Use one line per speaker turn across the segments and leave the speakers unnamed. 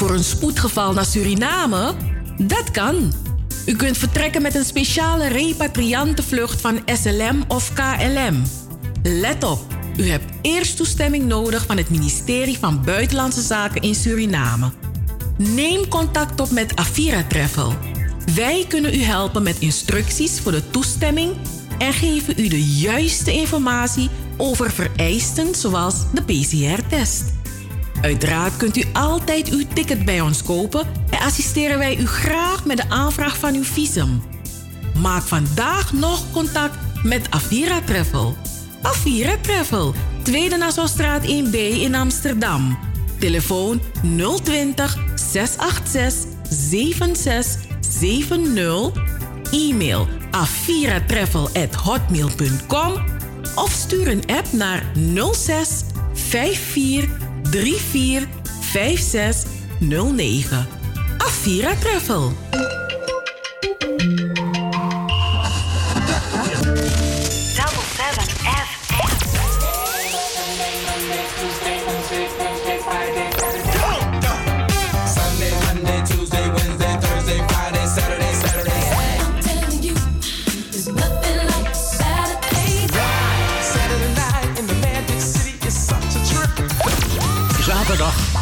voor een spoedgeval naar Suriname? Dat kan. U kunt vertrekken met een speciale repatriantenvlucht van SLM of KLM. Let op, u hebt eerst toestemming nodig van het ministerie van Buitenlandse Zaken in Suriname. Neem contact op met Avira Travel. Wij kunnen u helpen met instructies voor de toestemming en geven u de juiste informatie over vereisten zoals de PCR-test. Uiteraard kunt u altijd uw ticket bij ons kopen en assisteren wij u graag met de aanvraag van uw visum. Maak vandaag nog contact met Avira Travel. Avira Travel, Tweede Nassaustraat 1B in Amsterdam. Telefoon 020 686 7670. E-mail aviratravel@hotmail.com of stuur een app naar 06 54 34 56 09. Avira Travel.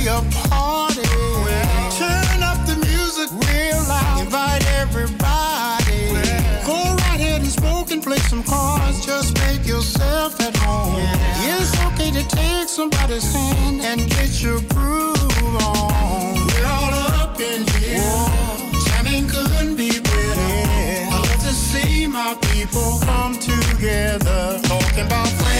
Be a party. Turn up the music real loud, invite everybody. Go right ahead and smoke and play some cards, just make yourself at home. It's okay to take somebody's hand and get your groove on. We're all up in here, jamming. I love to see my people come together, talking about friends.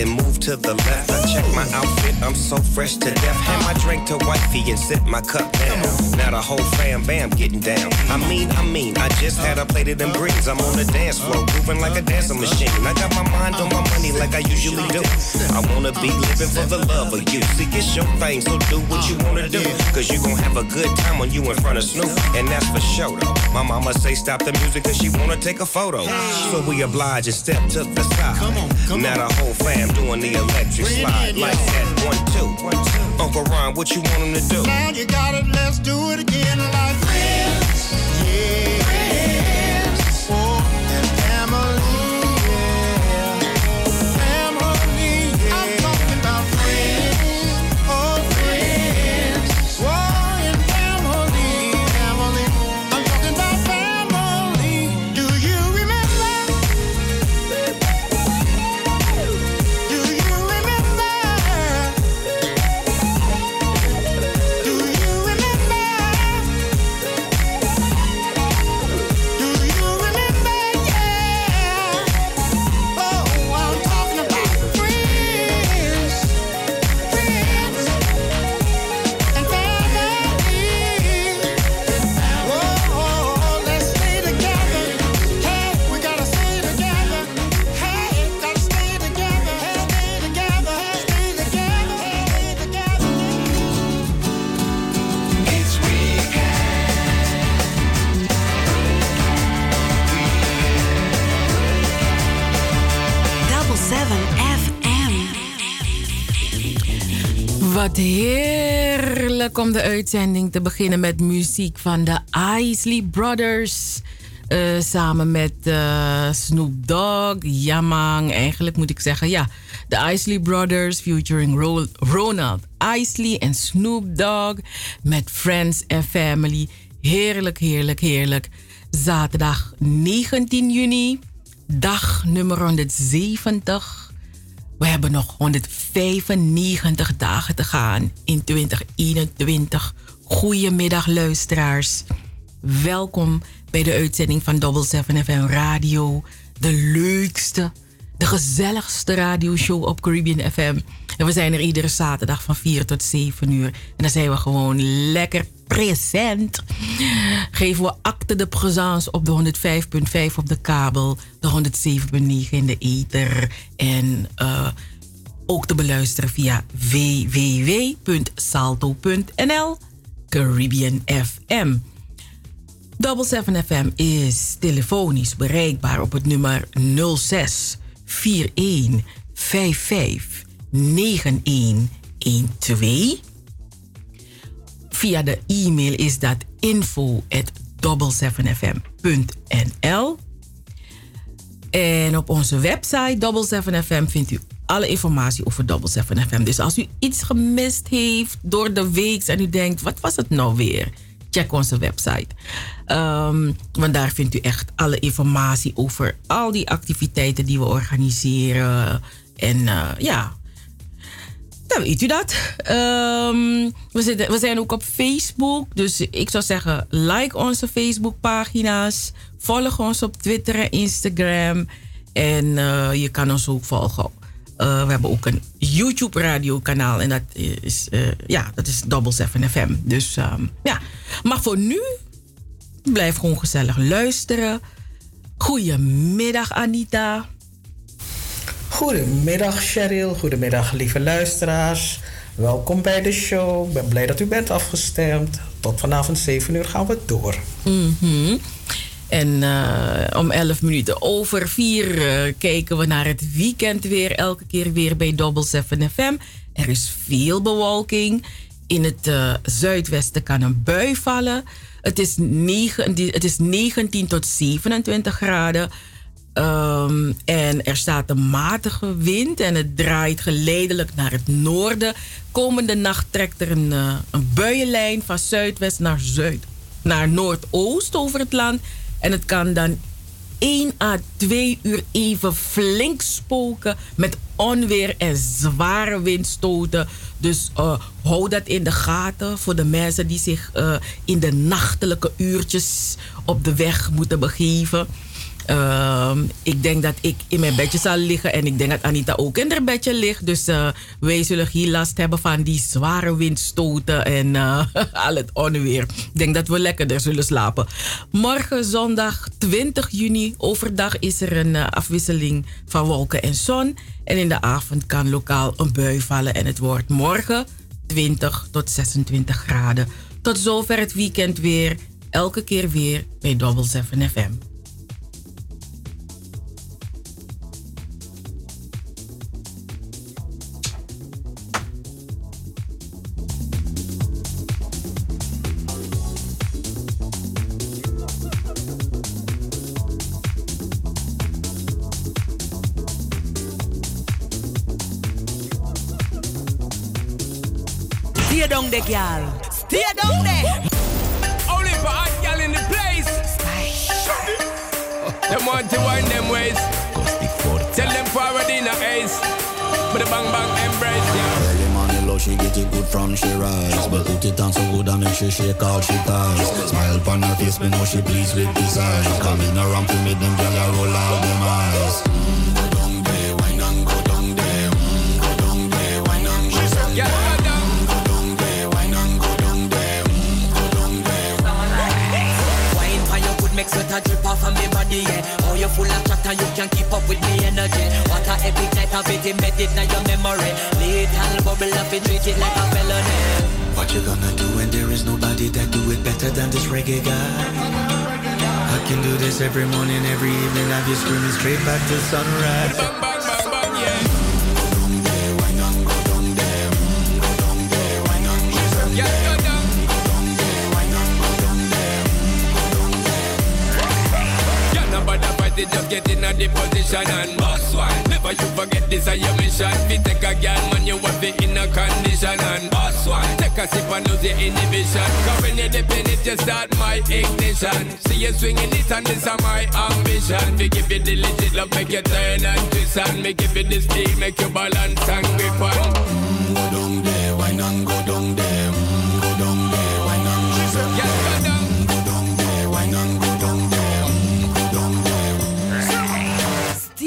And
move to the left. I check my outfit, I'm so fresh to death. Hand my drink to wifey and sit my cup down. Now the whole fam bam getting down. I mean, I mean, I just had a plate of them greens. I'm on the dance floor, moving like a dancing machine. I got my mind on my money like I usually do. I wanna be living for the love of you. See, it's your thing, so do what you wanna do. Cause you gon' have a good time when you in front of Snoop. And that's for sure though. My mama say stop the music cause she wanna take a photo. So we oblige and step to the side. Come on, come now the whole fam doing the electric slide like that. One, two. Uncle Ron, what you want him to do?
Now you got it, let's do it again like
heerlijk om de uitzending te beginnen met muziek van de Isley Brothers. Uh, samen met uh, Snoop Dogg, Yamang. Eigenlijk moet ik zeggen, ja. De Isley Brothers featuring Ro Ronald Isley en Snoop Dogg. Met Friends and Family. Heerlijk, heerlijk, heerlijk. Zaterdag 19 juni. Dag nummer 170 we hebben nog 195 dagen te gaan in 2021. Goedemiddag luisteraars. Welkom bij de uitzending van Double 7 FM Radio. De leukste, de gezelligste radioshow op Caribbean FM. En we zijn er iedere zaterdag van 4 tot 7 uur. En dan zijn we gewoon lekker present. Geven we acte de présence op de 105.5 op de kabel, de 107.9 in de ether en uh, ook te beluisteren via www.salto.nl Caribbean FM. Double 7 FM is telefonisch bereikbaar op het nummer 06 41 55 9112. Via de e-mail is dat info at 7fm.nl. En op onze website Double 7FM vindt u alle informatie over Double 7 FM. Dus als u iets gemist heeft door de week en u denkt, wat was het nou weer? Check onze website. Um, want daar vindt u echt alle informatie over al die activiteiten die we organiseren. En uh, ja, dan weet u dat. Um, we, zitten, we zijn ook op Facebook. Dus ik zou zeggen, like onze Facebookpagina's. Volg ons op Twitter en Instagram. En uh, je kan ons ook volgen. Uh, we hebben ook een YouTube radiokanaal. En dat is, uh, ja, dat is Double 7 FM. Dus um, ja. Maar voor nu, blijf gewoon gezellig luisteren. Goedemiddag Anita.
Goedemiddag Cheryl, goedemiddag lieve luisteraars. Welkom bij de show. Ik ben blij dat u bent afgestemd. Tot vanavond 7 uur gaan we door.
-hmm. En uh, om 11 minuten over 4 uh, kijken we naar het weekend weer. Elke keer weer bij Double 7 FM. Er is veel bewolking. In het uh, zuidwesten kan een bui vallen. Het is, 9, het is 19 tot 27 graden. Um, en er staat een matige wind en het draait geleidelijk naar het noorden. Komende nacht trekt er een, uh, een buienlijn van zuidwest naar zuid, naar noordoost over het land. En het kan dan 1 à 2 uur even flink spoken met onweer en zware windstoten. Dus uh, hou dat in de gaten voor de mensen die zich uh, in de nachtelijke uurtjes op de weg moeten begeven. Uh, ik denk dat ik in mijn bedje zal liggen en ik denk dat Anita ook in haar bedje ligt. Dus uh, wij zullen geen last hebben van die zware windstoten en uh, al het onweer. Ik denk dat we lekkerder zullen slapen. Morgen zondag 20 juni overdag is er een afwisseling van wolken en zon. En in de avond kan lokaal een bui vallen en het wordt morgen 20 tot 26 graden. Tot zover het weekend weer. Elke keer weer bij Double 7 FM.
Down there, girl. Stay down there.
Only for hot girl in the place. Them want to wind them ways. Tell them forward in a ace. But the bang bang embrace, yeah.
Early money low, she get it good from she rise. But put it on so good and make she shake all she ties. Smile upon her face, me know she pleased with this eyes. Coming around to me, them girl roll out them eyes.
of it, embed in your memory. Lethal bubble up and treat it like a felony.
What you gonna do when there is nobody that do it better than this reggae guy? I can do this every morning, every evening. I've you screaming straight back to sunrise.
Just get in a the and bust Never you forget this is your mission. Fi take a girl, man, you want be in a condition and boss one. Take a sip and lose your inhibition. Cause when you dip in it, you start my ignition. See you swinging it and this is my ambition. We give you the legit love, make you turn and twist and me give you the speed, make you balance and grip on.
Go down there, why not go down there?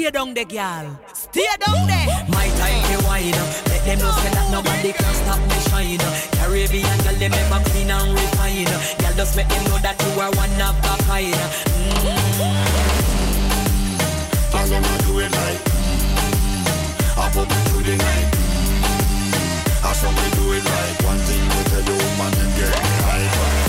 Stay down there, girl. Stay down there. My time to wine. Let them know say that nobody can stop me shine. Caribbean girl, them ever clean and refine. Girl, just make them know that you are one of a kind.
Cause I'ma do it like mm, I put me through the night mm, I saw me do it like One thing we tell you man and get me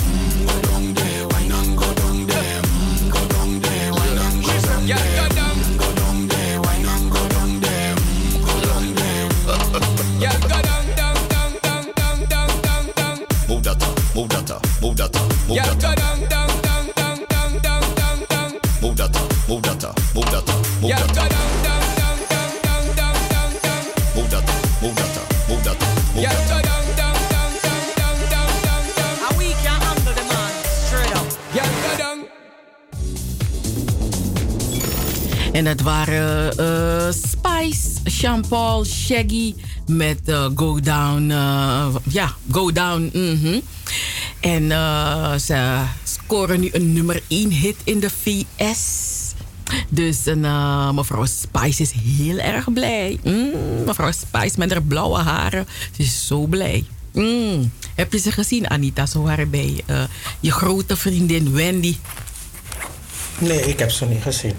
move that up, move
Yeah,
that
go
up
down, down, down, down, down, down, down, down.
Move that up, move that up, move that up, move
Yeah,
that
go
up
down, down, down, down, down, down, down, down.
Move that up, move that up, move that up, move
Yeah,
that
go
up
down, down, down, down, down, down, down, down.
And we can handle the man. Straight up.
Yeah, go down.
En dat waren eh, Spice, Jean-Paul, Shaggy met eh, Go Down. eh, ja, Go Down. mhm. En eh, ze scoren nu een nummer 1 hit in de VS. Dus een, eh, mevrouw Spice is heel erg blij. Mm, mevrouw Spice met haar blauwe haren. Ze is zo blij. Mm. Heb je ze gezien, Anita? Zo waren bij eh, je grote vriendin Wendy.
Nee, ik heb ze niet gezien.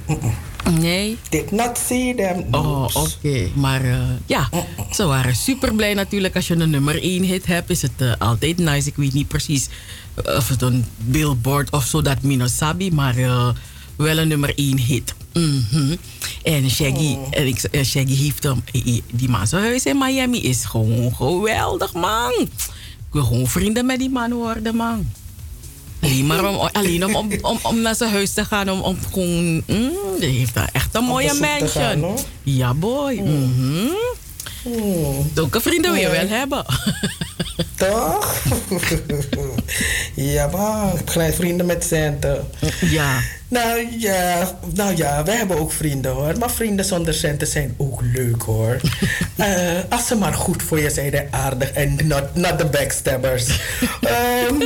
Nee?
Did not see them.
Oh, oké. Maar eh, ja, ze waren super blij natuurlijk. Als je een nummer 1 hit hebt, is het eh, altijd nice. Ik weet niet precies eh, of het een billboard of zo, dat Minosabi, maar wel een nummer 1 hit. Mhm. En Shaggy, en ik, eh, Shaggy heeft hem, die man zijn huis in Miami is gewoon geweldig, man. Ik wil gewoon vrienden met die man worden, man. Alleen maar om, alleen om, om, om, om naar zijn huis te gaan, om, om gewoon... Mm, die heeft daar echt een mooie mansion.
gaan,
ja, boy. Mhm. Zulke vrienden wil je wel hebben.
Toch? ja, maar gelijk vrienden met centen.
ja.
Nou ja, nou ja, wij hebben ook vrienden hoor. Maar vrienden zonder centen zijn ook leuk hoor. Eh, als ze maar goed voor je zijn en aardig en not, not the backstabbers. Ehm,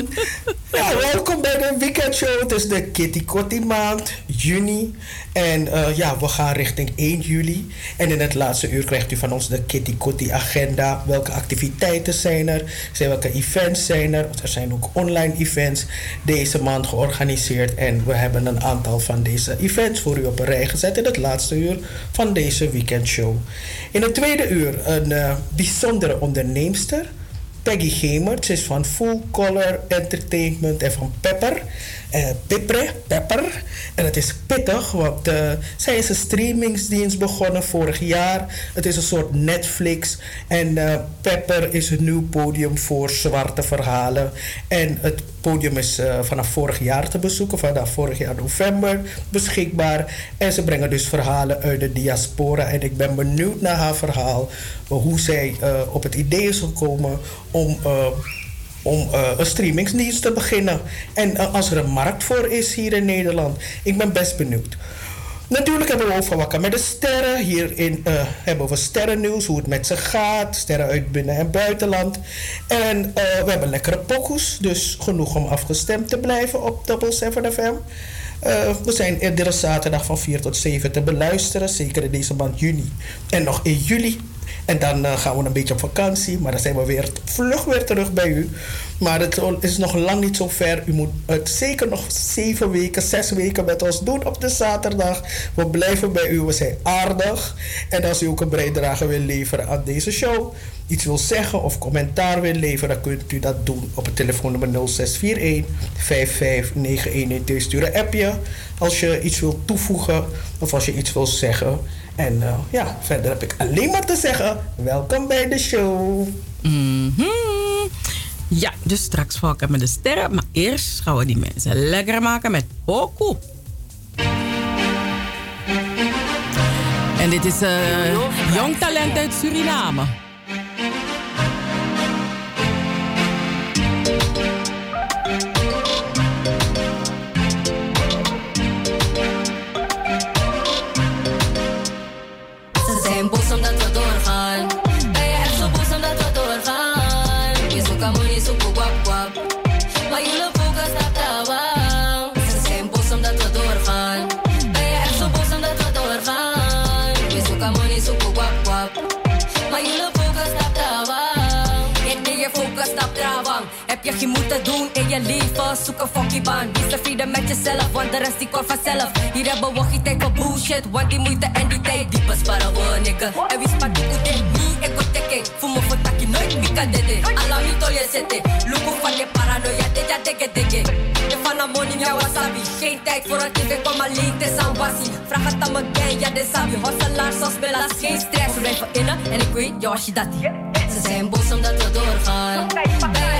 ja, welkom bij de weekendshow. Het is de Kitty Kotti maand, juni. En eh, ja, we gaan richting 1 juli. En in het laatste uur krijgt u van ons de Kitty Kotti agenda. Welke activiteiten zijn er? Zijn welke events zijn er? Er zijn ook online events deze maand georganiseerd. En we hebben een aantal van deze events voor u op een rij gezet in het laatste uur van deze weekendshow. In het tweede uur een eh, bijzondere onderneemster. Peggy Gemert, ze is van Full Color Entertainment en van Pepper. Eh Pepper, Pepper. En het is pittig, want eh, zij is een streamingsdienst begonnen vorig jaar. Het is een soort Netflix. En eh, Pepper is een nieuw podium voor zwarte verhalen. En het podium is vanaf vorig jaar te bezoeken, vanaf vorig jaar november beschikbaar. En ze brengen dus verhalen uit de diaspora. En ik ben benieuwd naar haar verhaal, hoe zij op het idee is gekomen om. Om eh, een streamingsdienst te beginnen. En eh, als er een markt voor is hier in Nederland. Ik ben best benieuwd. Natuurlijk hebben we over wakker met de sterren. Hierin eh, hebben we sterrennieuws, hoe het met ze gaat. Sterren uit binnen- en buitenland. En we hebben lekkere pokoes. Dus genoeg om afgestemd te blijven op Double 7 FM. We zijn iedere zaterdag van 4 tot 7 te beluisteren. Zeker in deze maand juni. En nog in juli. En dan eh, gaan we een beetje op vakantie. Maar dan zijn we weer vlug weer terug bij u. Maar het is nog lang niet zo ver. U moet het zeker nog zeven weken, zes weken met ons doen op de zaterdag. We blijven bij u. We zijn aardig. En als u ook een bijdrage wil leveren aan deze show, iets wil zeggen of commentaar wil leveren, dan kunt u dat doen op het telefoonnummer 0641 5591. Stuur een appje als je iets wilt toevoegen of als je iets wil zeggen. En eh, ja, verder heb ik alleen maar te zeggen: welkom bij de show.
Mhm. Ja, dus straks valken met de sterren. Maar eerst gaan we die mensen lekker maken met Poku. En dit is uh, jong talent uit Suriname.
Je moeten doen in je leven. Zoek een fokkie baan. Wees tevreden met jezelf, want de rest die komt vanzelf. Hier hebben we geen tijd voor bullshit, want die moeite en die tijd die besparen we, nigga. En wie spaart die goed in me, ik word teken. Voel me voor takkie, nooit mika dede. Alla mi to je zitten. Luku van je paranoia, dit ja dikke dikke. Je van een money, ja wasabi. Geen tijd voor een kikker, kom alleen, het is aan wassie. Vraag het aan me gang, ja de sabi. Hosselaar, zoals Bella, geen stress. We blijven innen en ik weet, ja als je dat Ze zijn boos omdat we doorgaan. Ben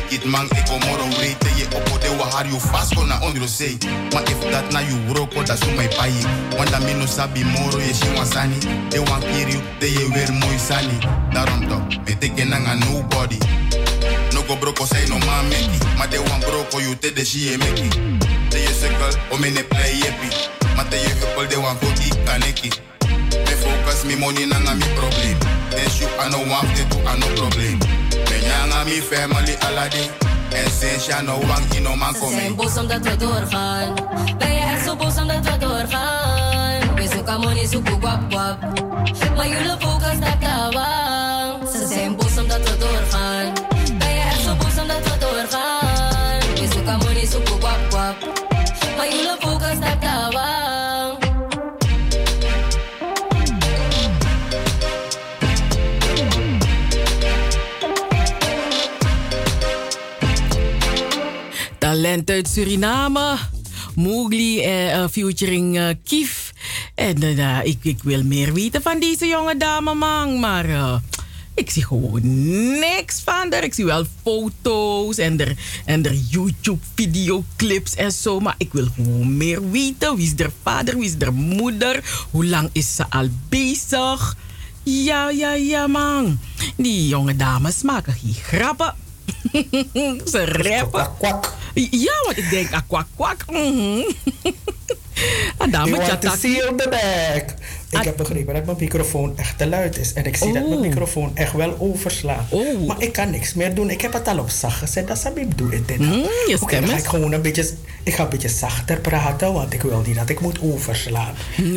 wicked man, ik kom moro rate je op de har you fast gonna onder say. Maar if that na you roko, dat zo my pai. Want dan mino sabi moro je shi sani. They want kill you, they ye weer mooi sani. Daarom toch, me nanga nobody. No go broko say no man meki. Maar they want broko you te de shi meki. They ye circle, o me ne play yepi. Maar they ye huppel, they want go die kaneki. Me focus me money nanga mi problem. Then shoot I no want to do I no problem. Nyanga mi family sinds ja no wang in no man
Ze zijn boos omdat we doorgaan. Ben je echt zo boos omdat we doorgaan? We zoeken money, zoeken wap wap. Maar jullie focus staat
Talent uit Suriname. Mowgli eh, featuring eh, Kief. En eh, ik, ik wil meer weten van deze jonge dame, man. Maar eh, ik zie gewoon niks van haar. Ik zie wel foto's en er, en er YouTube-videoclips en zo. Maar ik wil gewoon meer weten. Wie is haar vader? Wie is haar moeder? Hoe lang is ze al bezig? Ja, ja, ja, man. Die jonge dames maken geen grappen. Ze rappen. Ja, want ik denk aqua kwak. Mhm. Ah, dame,
You want to seal the back. Ik heb begrepen dat mijn microfoon echt te luid is. En ik zie dat mijn
Oh.
microfoon echt wel overslaat. Maar ik kan niks meer doen. Ik heb het al op zacht gezet. Dat is ik doe het.
Mm, je
Oké, dan ga ik gewoon een beetje, ik ga een beetje zachter praten. Want ik wil niet dat ik moet overslaan.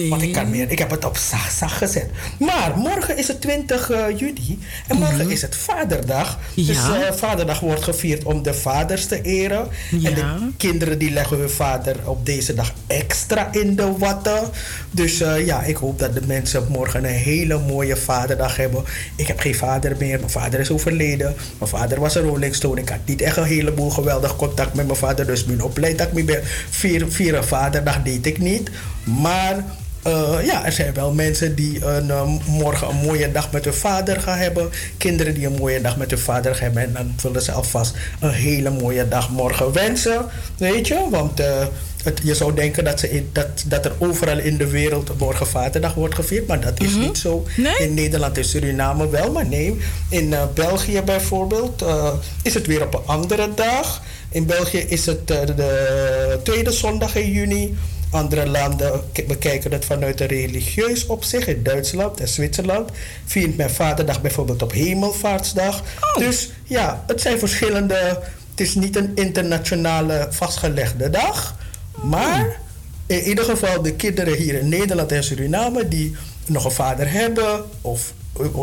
Want ik kan meer. Ik heb het op zacht, zacht gezet. Maar morgen is het 20 eh, juli. En morgen is het Vaderdag. Dus
Mhm.
Eh, Vaderdag wordt gevierd om de vaders te eren. En de kinderen die leggen hun vader op deze dag extra in de watten. Dus eh, ja, ik hoop dat de mensen morgen een hele mooie vaderdag hebben. Ik heb geen vader meer. Mijn vader is overleden. Mijn vader was een Rolling Stone. Ik had niet echt een heleboel geweldig contact met mijn vader. Dus ik ben op blij dat ik me ben. Vier, vier vaderdag deed ik niet. Maar eh, ja, er zijn wel mensen die een, eh, morgen een mooie dag met hun vader gaan hebben. Kinderen die een mooie dag met hun vader gaan hebben. En dan willen ze alvast een hele mooie dag morgen wensen. Weet je, want eh, het, je zou denken dat, ze in, dat, dat er overal in de wereld morgen vaderdag wordt gevierd. Maar dat is niet zo. In Nederland en Suriname wel, maar nee. In eh, België bijvoorbeeld eh, is het weer op een andere dag. In België is het eh, de tweede zondag in juni. Andere landen bekijken het vanuit een religieus opzicht. In Duitsland en Zwitserland viert men Vaderdag bijvoorbeeld op Hemelvaartsdag. Dus ja, het zijn verschillende. Het is niet een internationale vastgelegde dag. Maar in ieder geval de kinderen hier in Nederland en Suriname die nog een vader hebben of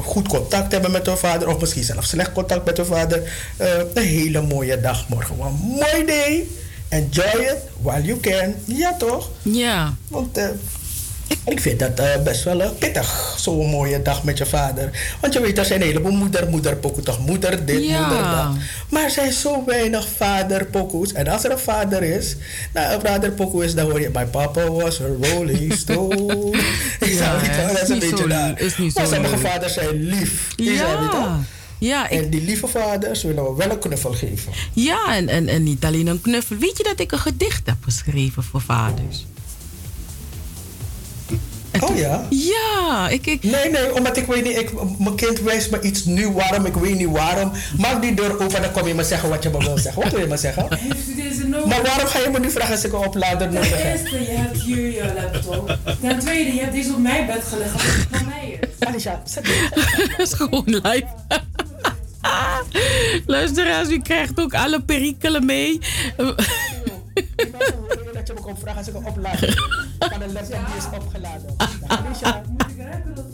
goed contact hebben met hun vader, of misschien zelfs slecht contact met hun vader. eh, een hele mooie dag morgen. Een mooi day. Enjoy it while you can. Ja, toch?
Ja.
Want eh, Ik vind dat eh, best wel eh, pittig, zo'n mooie dag met je vader. Want je weet, er zijn een heleboel moeder, moederpokoes, toch moeder dit,
Ja.
moeder dat. Maar er zijn zo weinig vaderpokoes. En als er een vader is, nou een vaderpokoe is, dan hoor je... My papa was a rolling stone.
Ja,
niet
hè,
dat is een
niet
beetje
zo
daar. Maar sommige vaders zijn lief. Die
Ja.
zijn toch?
Ja, ik,
En die lieve vaders willen we wel een knuffel geven.
ja en, en, en niet alleen een knuffel. Weet je dat ik een gedicht heb geschreven voor vaders?
Oh ja?
Ja, ik... ik
Nee, nee, omdat ik weet niet, ik, mijn kind wijst me iets nu waarom, ik weet niet waarom. Maak die deur open, dan kom je me zeggen wat je me wil zeggen. Wat wil je me zeggen?
Heeft u deze nodig?
Maar waarom ga je me nu vragen als ik een oplader
Ten
nodig heb?
eerste, je hebt hier je laptop. Ten tweede, je hebt deze op mijn bed gelegd. Als het van mij is.
Alicia, zet
Dat is gewoon live. Luisteraars, u krijgt ook alle perikelen mee.
Dat je me komt vragen als ik een oplader van een laptop die is opgeladen. Alicia,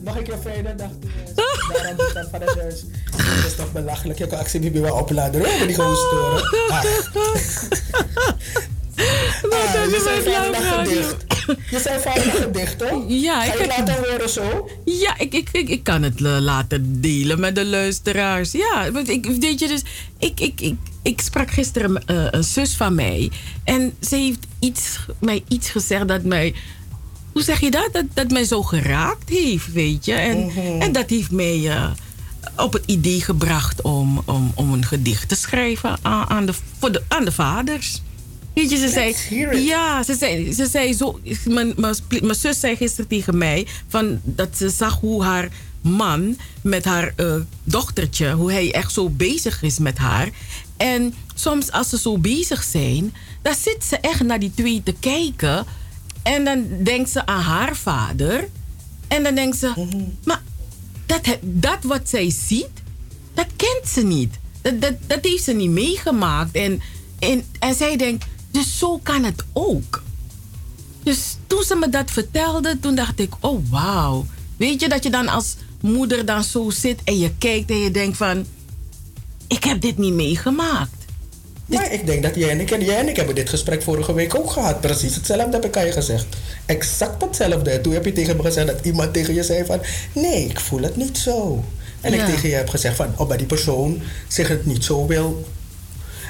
nog een keer fijne dag. Daarom die dan van de huis. Dat is toch belachelijk. Je kan actie niet meer opladen. hoor. We die gewoon sturen. Ah. Ah, je zei van een gedicht. Je van een gedicht, toch?
Ja,
Ga
ik
je
heb-
laten horen zo?
Ja, ik, ik, ik, ik kan het eh, laten delen met de luisteraars. Ja, want ik, weet je dus, ik, ik, ik, ik sprak gisteren eh, een zus van mij. En ze heeft iets, mij iets gezegd dat mij, hoe zeg je dat? Dat, dat mij zo geraakt heeft, weet je. En, en dat heeft mij eh, op het idee gebracht om, om, om een gedicht te schrijven aan, aan, de, voor de, aan de vaders. Weet je, ze zei, ja, ze zei, ze zei zo, mijn, mijn, mijn zus zei gisteren tegen mij van, dat ze zag hoe haar man met haar eh, dochtertje, hoe hij echt zo bezig is met haar. En soms als ze zo bezig zijn, dan zit ze echt naar die twee te kijken. En dan denkt ze aan haar vader. En dan denkt ze, maar dat, dat wat zij ziet, dat kent ze niet. Dat, dat, dat heeft ze niet meegemaakt. En, en, en zij denkt, dus zo kan het ook. Dus toen ze me dat vertelde, toen dacht ik, oh wauw. Weet je dat je dan als moeder dan zo zit en je kijkt en je denkt van, ik heb dit niet meegemaakt.
Maar ik denk dat jij en ik, en jij en ik hebben dit gesprek vorige week ook gehad. Precies hetzelfde heb ik aan je gezegd. Exact hetzelfde. En toen heb je tegen me gezegd dat iemand tegen je zei van... Nee, ik voel het niet zo. En
Ja.
ik tegen je heb gezegd van... Oh, bij die persoon zich het niet zo wil...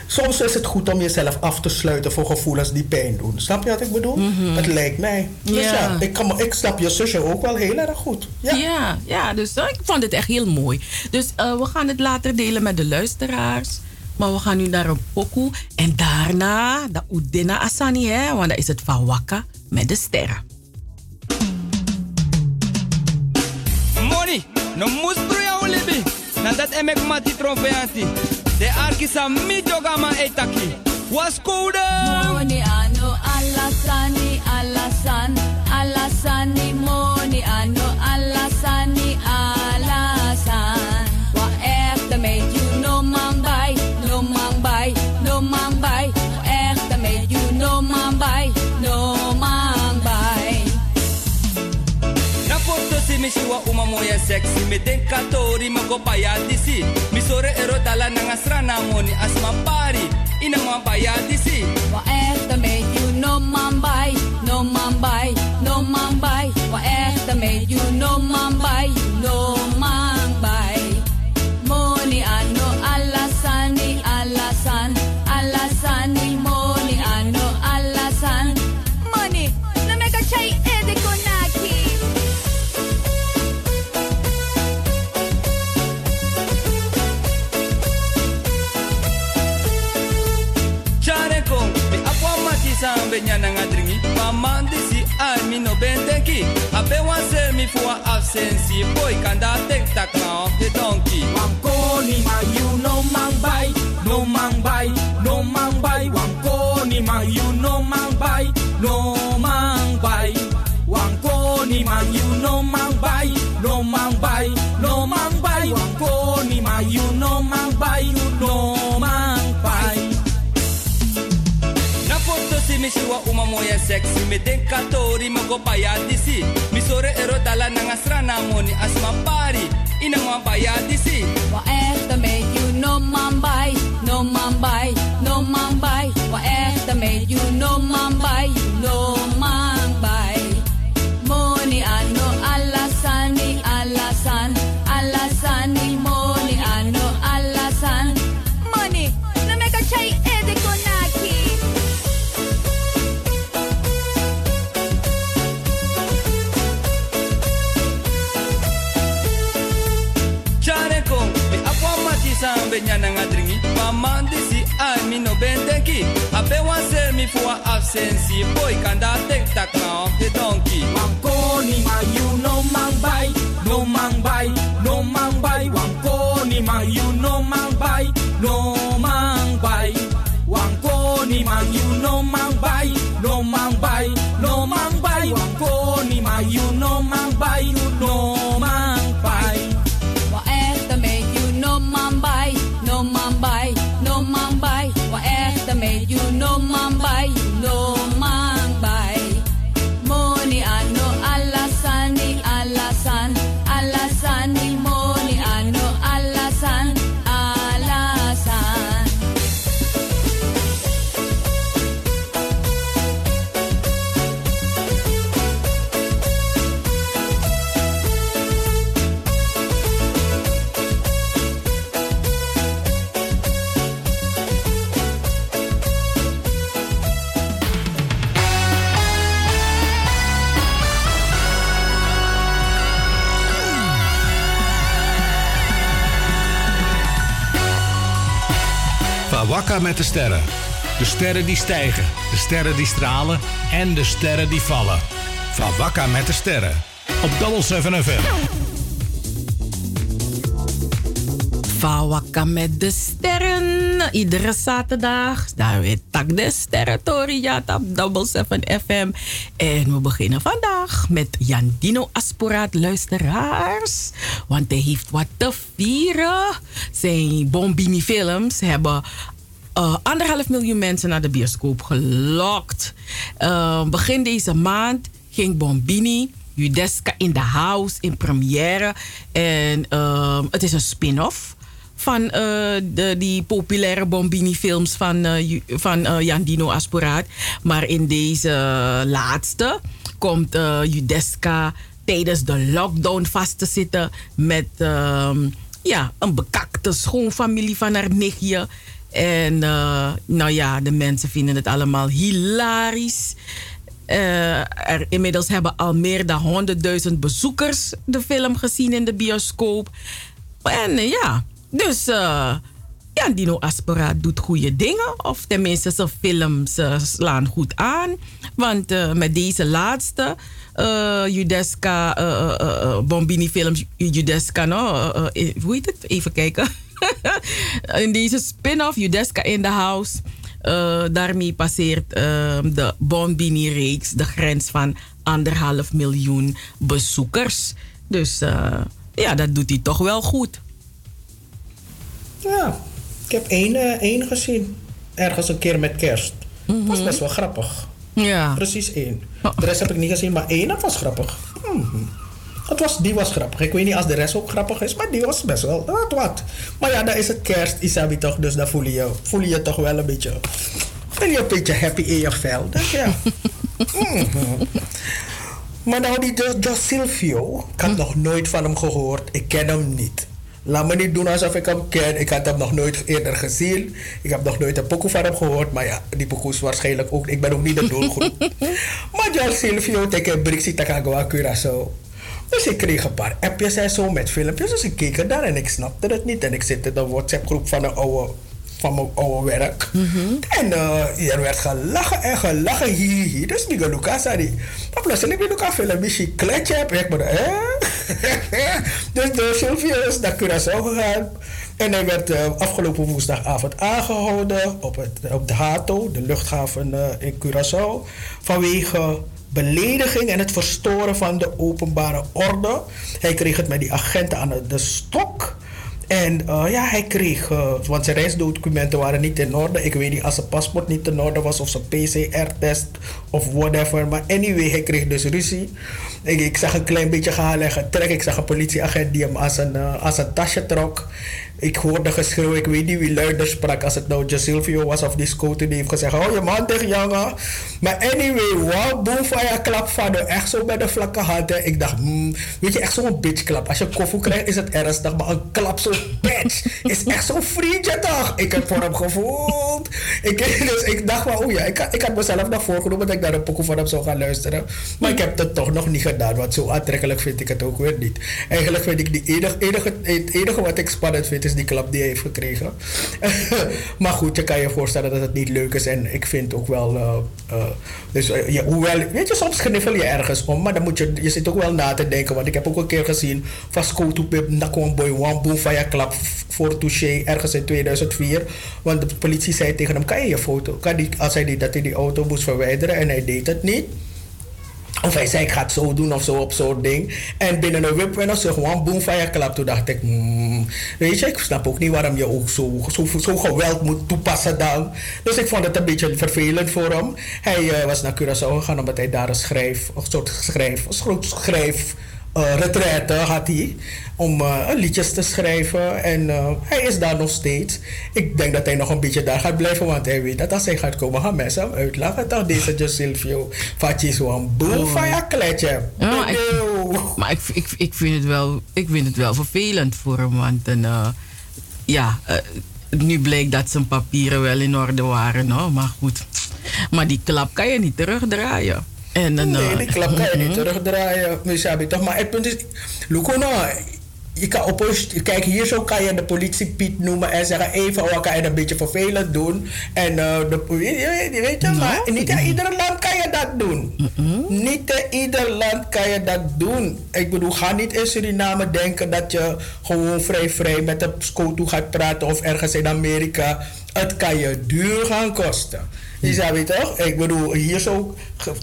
Soms is het goed om jezelf af te sluiten voor gevoelens die pijn doen. Snap je wat ik bedoel? Het lijkt mij. Dus
Mhm. Ja.
ja, ik, kan, me- ik snap je zusje ook wel heel erg goed. Ja.
Ja, ja, dus eh, ik vond het echt heel mooi. Dus eh, we gaan het later delen met de luisteraars. Maar we gaan nu naar een pokoe. En daarna, de Udina Asani, hè, want dan is het van Wakka met de sterren.
Money, no mustru ya ulibi. Na dat emek mati trofeanti. De arkisa mi jogama etaki. Was koude?
Money ano alasani alasan alasani money ano alasani alasan.
Sexy. Mi den katori ma go paya disi. Mi sore ero dala nanga strana money asma pari. Ina ma paya disi.
Wa echte meid you no man bij, no man bij, no man bij. Wa echte meid you no man bij, no man
wan se mi fuwa absensi. Boy kanda tek tak na of the donkey.
Wankoni ma you no man by, no man by, no man by. Wankoni ma you
sexy. Mi den katori ma go paya disi. Mi sore ero dala nanga strana money asma pari. Ina ma paya disi.
Wa echte meid you no man no man no man bij. Wa echte meid you no man bij, no man
benyana
ngadringi pamandisi ami no bendeki ape wanser mi fua absensi. Boy kanda tek tak na of the donkey mankoni ma you no mangbai, no mangbai, no
mangbai. Met de sterren. De sterren die stijgen, de sterren die stralen en de sterren die vallen. Van Wakka met de sterren. Op Double 7 FM.
Fawaka met de sterren. Iedere zaterdag. Daar weer tak de sterrentoria op Double 7 FM. En we beginnen vandaag met Jandino Asporaat, luisteraars. Want hij heeft wat te vieren. Zijn Bombini films hebben eh, anderhalf miljoen mensen naar de bioscoop gelokt. Eh, begin deze maand ging Bombini Judeska in the House in première. En eh, het is een spin-off van de, die populaire Bombini-films van, Ju- van eh, Jan Dino Asporaat. Maar in deze laatste komt Judeska tijdens de lockdown vast te zitten met ehm, ja, een bekakte schoonfamilie van haar nichtje. En eh, nou ja, de mensen vinden het allemaal hilarisch. Eh, inmiddels hebben al meer dan 100.000 bezoekers de film gezien in de bioscoop. En eh, ja, dus ja, Dino Aspera doet goede dingen. Of tenminste, zijn films slaan goed aan. Want met deze laatste, Judeska, eh, eh, eh, eh, Bombini films, Judeska, no, hoe heet het? Even kijken. in deze spin-off, Judeska in the House. eh, daarmee passeert eh, de Bombini-reeks de grens van anderhalf miljoen bezoekers. Dus eh, ja, dat doet hij toch wel goed.
Ja, ik heb één, eh, één gezien. Ergens een keer met kerst. Dat was best wel grappig.
Ja.
Precies één. De rest heb ik niet gezien, maar één dat was grappig. Mhm. Het was, die was grappig. Ik weet niet als de rest ook grappig is, maar die was best wel wat. wat. Maar ja, dan is het kerst, Isabi toch, dus dan voel je, je- voel je je toch wel een beetje... Ben je een beetje happy in je vel. Dus ja. Mhm. Maar nou, die Jo- Jos Silvio, ik had nog nooit van hem gehoord. Ik ken hem niet. Laat me niet doen alsof ik hem ken. Ik had hem nog nooit eerder gezien. Ik heb nog nooit een pokoe van hem gehoord. Maar ja, die pokoe is waarschijnlijk ook... Ik ben ook niet de doelgroep. maar Jos Silvio, tegen Brixie Takagawa Curaçao. Dus ik kreeg een paar appjes en zo met filmpjes. Dus ik keek er naar en ik snapte het niet. En ik zit in de WhatsApp-groep van een oude van mijn oude werk. En eh er werd gelachen en gelachen, hi. Dus die Luca zei, maar plotseling ben ik een film, misschien kletje heb ik me, hè? dus de Sylvia is naar Curaçao gegaan. En hij werd eh, afgelopen woensdagavond aangehouden op, het, op de HATO, de luchthaven eh, in Curaçao, vanwege belediging en het verstoren van de openbare orde. Hij kreeg het met die agenten aan de stok. En eh, ja, hij kreeg, eh, want zijn reisdocumenten waren niet in orde. Ik weet niet als zijn paspoort niet in orde was of zijn PCR-test of whatever. Maar anyway, hij kreeg dus ruzie. Ik, ik zag een klein beetje gehaal en getrek. Ik zag een politieagent die hem als een, eh, als een tasje trok. Ik hoorde geschreeuw, ik weet niet wie luider sprak. Als het nou Silvio was of die Scoten die heeft gezegd: Hou je man tegen jongen. Maar anyway, wow, van je klap van hem. Echt zo bij de vlakke hand. Ik dacht, hmm, weet je, echt zo'n bitch klap. Als je koffie krijgt, is het ernstig. Maar een klap zo bitch is echt zo'n vriendje toch? Ik heb voor hem gevoeld. Ik, dus ik dacht wel, oh ja, ik, ik had mezelf nog voorgenomen dat ik naar een pokoe van hem zou gaan luisteren. Maar ik heb het toch nog niet gedaan. Want zo aantrekkelijk vind ik het ook weer niet. Eigenlijk vind ik die enige, enige, het enige wat ik spannend vind, is die klap die hij heeft gekregen. maar goed, je kan je voorstellen dat het niet leuk is. En ik vind ook wel... eh, eh, dus, eh, ja, hoewel, weet je, soms gniffel je ergens om. Maar dan moet je, je zit ook wel na te denken. Want ik heb ook een keer gezien... van Skotu Pip, Nakwam Boy, van je klap voor Touché ergens in 2004. Want de politie zei tegen hem, kan je je foto... Kan die, als hij die, dat hij die auto moest verwijderen en hij deed het niet... Of hij zei, ik ga het zo doen of zo op zo'n ding. En binnen een wip en zo gewoon boom van klap. Toen dacht ik, hmm, weet je, ik snap ook niet waarom je ook zo, zo, zo geweld moet toepassen dan. Dus ik vond het een beetje vervelend voor hem. Hij eh, was naar Curaçao gegaan omdat hij daar een schrijf, een soort schrijf, een soort schrijf retraite had hij. Om eh, liedjes te schrijven. En eh, hij is daar nog steeds. Ik denk dat hij nog een beetje daar gaat blijven. Want hij weet dat als hij gaat komen, gaan mensen hem uitlachen. Toch deze Jo Silvio. Vatje zo'n boel van je kletje.
Maar ik, ik, ik, vind het wel, ik vind het wel vervelend voor hem. Want een, eh, ja, eh, nu bleek dat zijn papieren wel in orde waren. No? Maar goed. Maar die klap kan je niet terugdraaien. En,
Nee, die klap kan je niet
mhm.
terugdraaien. Misabi, toch? Maar het punt is, nou, je kan oppost, kijk, hier zo kan je de politie Piet noemen en zeggen: even, oh, kan je een beetje vervelend doen. En eh, de, weet je, weet je, maar niet in ieder land kan je dat doen. Niet in ieder land kan je dat doen. Ik bedoel, ga niet in Suriname denken dat je gewoon vrij vrij met de toe gaat praten of ergens in Amerika. Het kan je duur gaan kosten. Je zei toch? Ik bedoel, hier zo,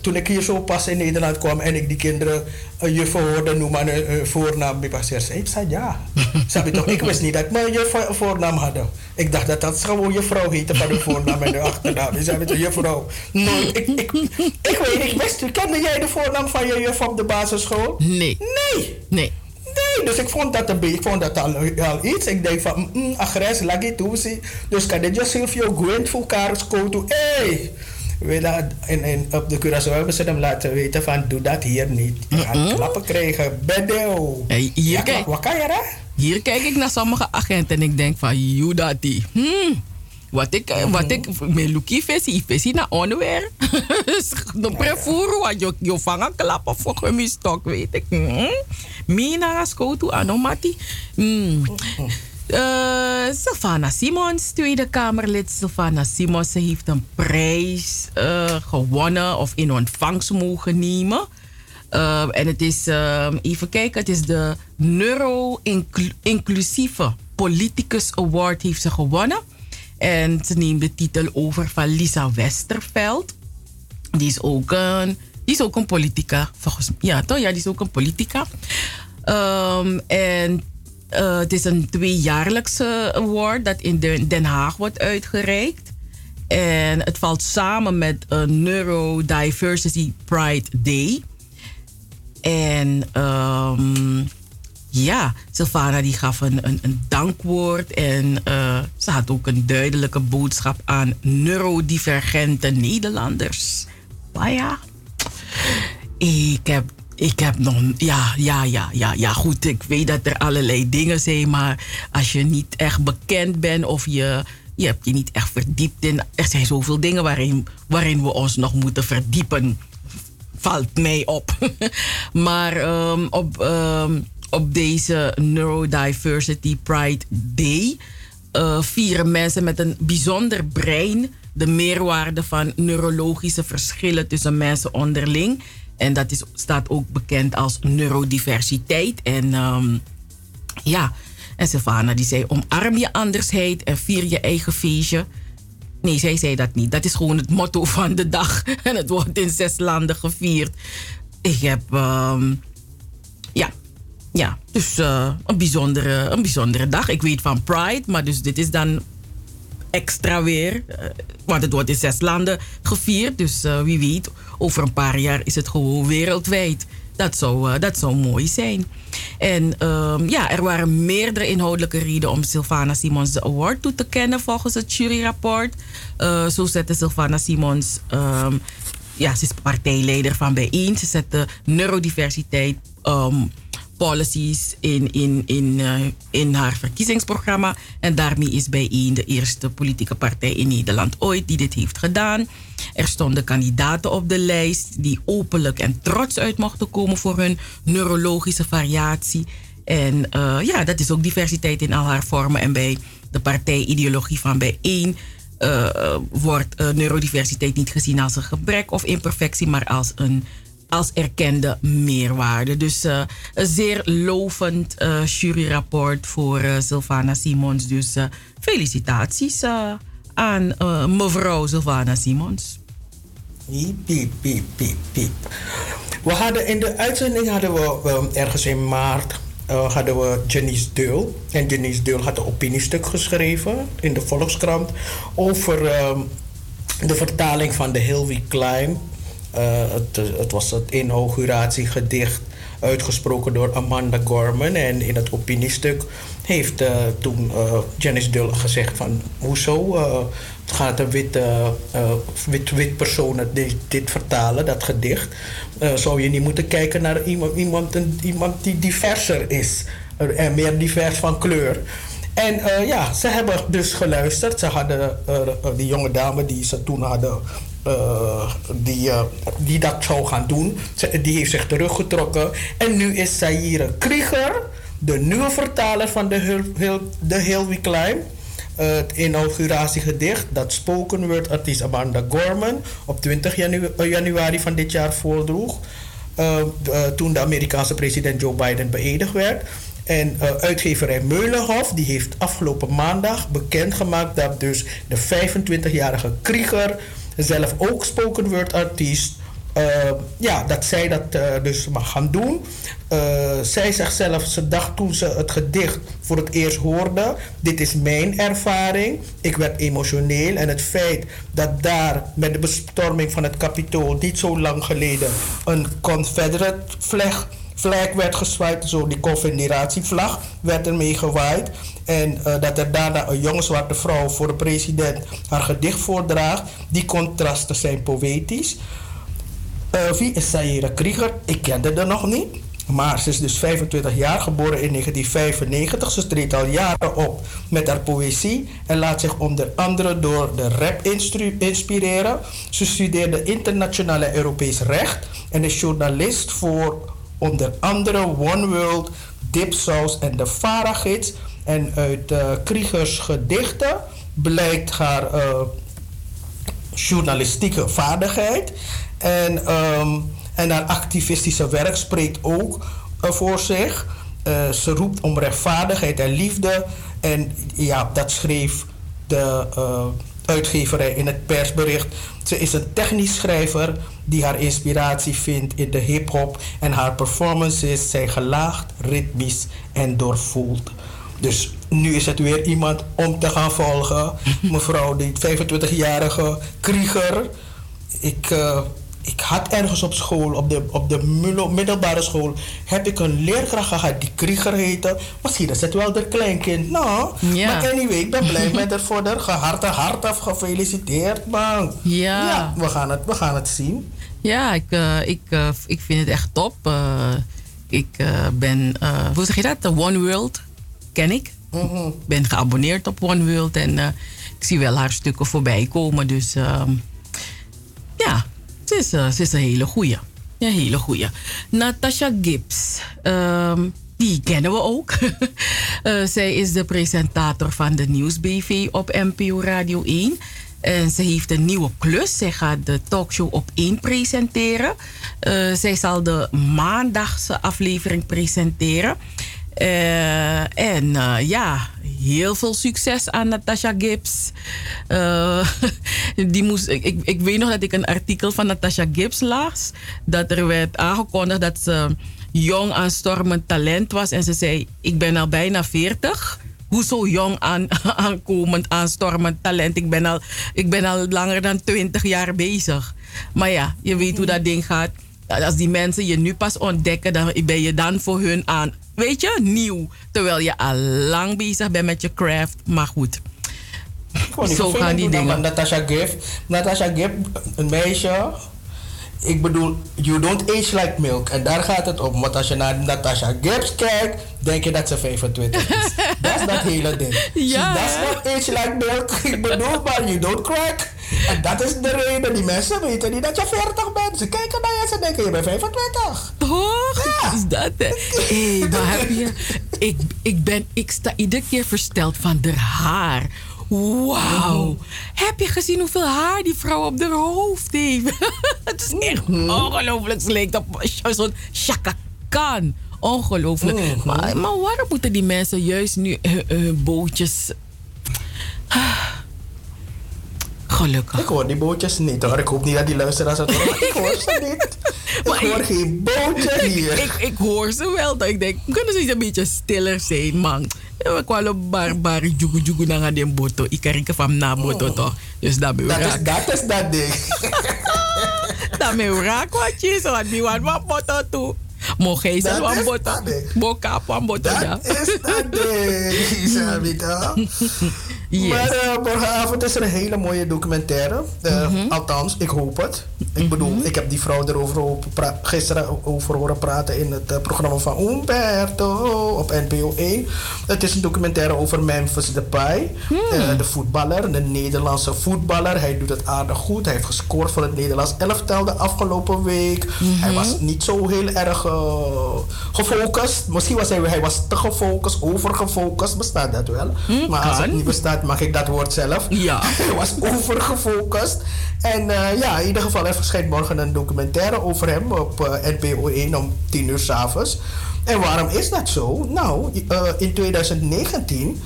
toen ik hier zo pas in Nederland kwam en ik die kinderen een juffrouw hoorde noemen een voornaam, ik was eerst, ik zei ja. Snap je toch? Ik wist niet dat ik mijn juffrouw een voornaam had. Ik dacht dat dat gewoon juffrouw heette van de voornaam en de achternaam. Je zei met de juffrouw. Nooit. Ik, ik, ik weet niet, wist, kende jij de voornaam van je juffrouw op de basisschool?
Nee.
Nee.
Nee.
Nee, dus ik vond dat een beetje, ik vond dat al, al iets. Ik denk van, mm, agres, lagi toesie. Dus kan dit je Silvio Gwent voor elkaar toe. Hey! Weet dat, en, en op de Curaçao hebben ze hem laten weten van, doe dat hier niet. Je gaat klappen krijgen. Bedeo.
Hey, hier,
Ja,
kijk,
wat kan je daar?
hier kijk ik naar sommige agenten en ik denk van, you dat die. Hmm. Wat ik, eh, wat ik, met Lucky Vessi, Vessi naar onweer. De prevoer, wat je, je vangen klappen voor mijn stok, weet ik. Hmm. Mina als go anomati. Hmm. Eh, Sylvana Simons, Tweede Kamerlid. Sylvana Simons, heeft een prijs eh, gewonnen of in ontvangst mogen nemen. Eh, en het is, even kijken, het is de Neuro-inclusieve Politicus Award heeft ze gewonnen. En ze neemt de titel over van Lisa Westerveld. Die is ook een, die is ook een politica, volgens mij. Ja, toch? Ja, die is ook een politica. Ehm, en eh, het is een tweejaarlijkse award dat in Den Haag wordt uitgereikt. En het valt samen met een Neurodiversity Pride Day. En ehm, ja, Sylvana die gaf een, een, een dankwoord. En eh, ze had ook een duidelijke boodschap aan neurodivergente Nederlanders. Maar ja, ik heb, ik heb nog. Ja, ja, ja, ja, ja. Goed, ik weet dat er allerlei dingen zijn. Maar als je niet echt bekend bent of je. Je hebt je niet echt verdiept in. Er zijn zoveel dingen waarin, waarin we ons nog moeten verdiepen. Valt mij op. maar ehm, op, ehm, op deze Neurodiversity Pride Day. eh, vieren mensen met een bijzonder brein de meerwaarde van neurologische verschillen tussen mensen onderling. En dat is, staat ook bekend als neurodiversiteit. En ehm, ja, en Sylvana die zei: omarm je andersheid en vier je eigen feestje. Nee, zij zei dat niet. Dat is gewoon het motto van de dag. En het wordt in zes landen gevierd. Ik heb, ehm, ja, ja, dus eh, een, bijzondere, een bijzondere dag. Ik weet van Pride, maar dus dit is dan extra weer. eh, want het wordt in zes landen gevierd. Dus eh, wie weet, over een paar jaar is het gewoon wereldwijd. Dat zou, dat zou mooi zijn. En ehm, ja, er waren meerdere inhoudelijke redenen om Sylvana Simons de award toe te kennen volgens het juryrapport. Zo zette Sylvana Simons, ehm, ja, ze is partijleider van Bijeen. Ze zette neurodiversiteit ehm, policies in, in, in, eh, in haar verkiezingsprogramma. En daarmee is Bijeen de eerste politieke partij in Nederland ooit die dit heeft gedaan. Er stonden kandidaten op de lijst die openlijk en trots uit mochten komen voor hun neurologische variatie. En eh, ja, dat is ook diversiteit in al haar vormen. En bij de partijideologie van bijeen uh, wordt uh, neurodiversiteit niet gezien als een gebrek of imperfectie, maar als een als erkende meerwaarde. Dus uh, een zeer lovend juryrapport voor Sylvana Simons. Dus felicitaties aan mevrouw Sylvana Simons.
Piep, piep, piep, piep. We hadden in de uitzending hadden we ergens in maart uh, hadden we Janice Deul. En Janice Deul had een opiniestuk geschreven in de Volkskrant over uh, de vertaling van de Hilwy Klein. Uh, het, het, was het inauguratiegedicht uitgesproken door Amanda Gorman. En in het opiniestuk heeft uh, toen Janice Deul gezegd van... hoezo gaat een witte, wit, wit persoon dit, dit vertalen, dat gedicht... Uh, zou je niet moeten kijken naar iemand, iemand, iemand die diverser is. En meer divers van kleur. En uh, ja, ze hebben dus geluisterd. Ze hadden uh, die jonge dame die ze toen hadden. Die, die dat zou gaan doen. Die heeft zich teruggetrokken. En nu is Saïre Krieger, de nieuwe vertaler van de, Hil, Hil, de het inauguratiegedicht dat spoken word artiest Amanda Gorman op 20 janu januari van dit jaar voordroeg. Toen de Amerikaanse president Joe Biden beëdigd werd. En uitgeverij Meulenhof die heeft afgelopen maandag bekendgemaakt dat dus de 25-jarige Krieger zelf ook spoken word artiest uh, ja, dat zij dat uh, dus mag gaan doen. Uh, zij zegt zelf, ze dacht toen ze het gedicht voor het eerst hoorde: Dit is mijn ervaring. Ik werd emotioneel. En het feit dat daar met de bestorming van het kapitool niet zo lang geleden een Confederate flag, flag werd gezwaaid, zo die confederatievlag werd ermee gewaaid. En dat er daarna een jonge zwarte vrouw voor de president haar gedicht voordraagt. Die contrasten zijn poëtisch. Uh, wie is Saira Krieger? Ik kende haar nog niet. Maar ze is dus 25 jaar, geboren in 1995. Ze treedt al jaren op met haar poëzie en laat zich onder andere door de rap inspireren. Ze studeerde internationale Europees recht en is journalist voor onder andere One World, Dipsaus en de Varagids. En uit uh, Kriegers gedichten blijkt haar uh, journalistieke vaardigheid. En, um, en haar activistische werk spreekt ook uh, voor zich. Ze roept om rechtvaardigheid en liefde. En ja, dat schreef de uitgeverij in het persbericht. Ze is een technisch schrijver die haar inspiratie vindt in de hip-hop. En haar performances zijn gelaagd, ritmisch en doorvoeld. Dus nu is het weer iemand om te gaan volgen. Mevrouw, die 25-jarige krieger. Ik, uh, ik had ergens op school, op de, op de middelbare school, heb ik een leerkracht gehad die Krieger heette. Misschien is het wel de kleinkind. Nou, ja. maar anyway, ik ben blij met haar voor haar. Harte hart af gefeliciteerd, man.
Ja.
ja. we, gaan het, we gaan het zien.
Ja, ik, uh, ik, uh, ik vind het echt top. Uh, ik ben, hoe zeg je dat? The One World ken ik. Mm -hmm. ben geabonneerd op One World en ik zie wel haar stukken voorbij komen. Dus ehm, ja, ze is, ze is een hele goeie. Een hele. Natasha Gibbs. Um, die kennen we ook. uh, zij is de presentator van de Nieuwsbv op NPO Radio 1. En ze heeft een nieuwe klus. Zij gaat de talkshow op 1 presenteren. Uh, zij zal de maandagse aflevering presenteren. Uh, en uh, ja, heel veel succes aan Natasha Gibbs. Uh, die moest, ik, ik weet nog dat ik een artikel van Natasha Gibbs las. Dat er werd aangekondigd dat ze jong aanstormend talent was. En ze zei, ik ben al bijna 40. Hoezo jong aan, aankomend aanstormend talent? Ik ben, al, ik ben al langer dan 20 jaar bezig. Maar ja, je weet hoe dat ding gaat. Als die mensen je nu pas ontdekken, dan ben je dan voor hun aan weet je, nieuw. Terwijl je al lang bezig bent met je craft. Maar goed.
Zo gaan die dingen. Natasha Gift. Natasha Gift, een meisje. Ik bedoel, you don't age like milk. En daar gaat het om. Want als je naar Natasha Gibbs kijkt, denk je dat ze 25 is. dat is dat hele ding.
Ja,
She does not age like milk. ik bedoel, maar you don't crack. En dat is de reden. Die mensen weten niet dat je 40 bent. Ze kijken naar je en ze denken, je bent 25.
Toch? Is dat hè? Hé, maar heb je... Ik, ik, ben, ik sta iedere keer versteld van haar. Wauw. Heb je gezien hoeveel haar die vrouw op haar hoofd heeft? Het is echt ongelooflijk. Ze lijkt op zo'n Khan. Ongelooflijk. Maar, maar waarom moeten die mensen juist nu hun hun bootjes... Gelukkig.
Ik hoor die bootjes niet hoor. Ik hoop niet dat die luisteraars het horen. Ik hoor ze niet. Ik hoor geen bootje hier.
Ik, ik hoor ze wel. Dat ik denk, kunnen ze eens een beetje stiller zijn, man. We kwamen bar bar jugu jugu na de boto. Ik kan van na boto toch. Dus dat ben
Dat is,
raak.
dat is dat ding.
Dat ben raak wat je zo. Want die wat boto toe. Mocht hij
Dat
zelf
is
een boto. Boka van boto ja.
is dat ding, Maar eh, morgenavond is er een hele mooie documentaire. Eh,
Mhm.
Althans, ik hoop het. Ik bedoel, ik heb die vrouw erover gisteren over horen praten in het eh, programma van Umberto op NPO 1. Het is een documentaire over Memphis Depay,
Hmm.
eh, de voetballer, de Nederlandse voetballer. Hij doet het aardig goed. Hij heeft gescoord voor het Nederlands elftal de afgelopen week.
Mhm.
Hij was niet zo heel erg gefocust. Misschien was hij, hij was te gefocust, overgefocust. Bestaat dat wel? maar als het niet bestaat, mag ik dat woord zelf.
Ja.
hij was overgefocust. En eh, ja, in ieder geval, er verschijnt morgen een documentaire over hem op eh, NPO 1 om 10 uur s'avonds. En waarom is dat zo? Nou, eh, in 2019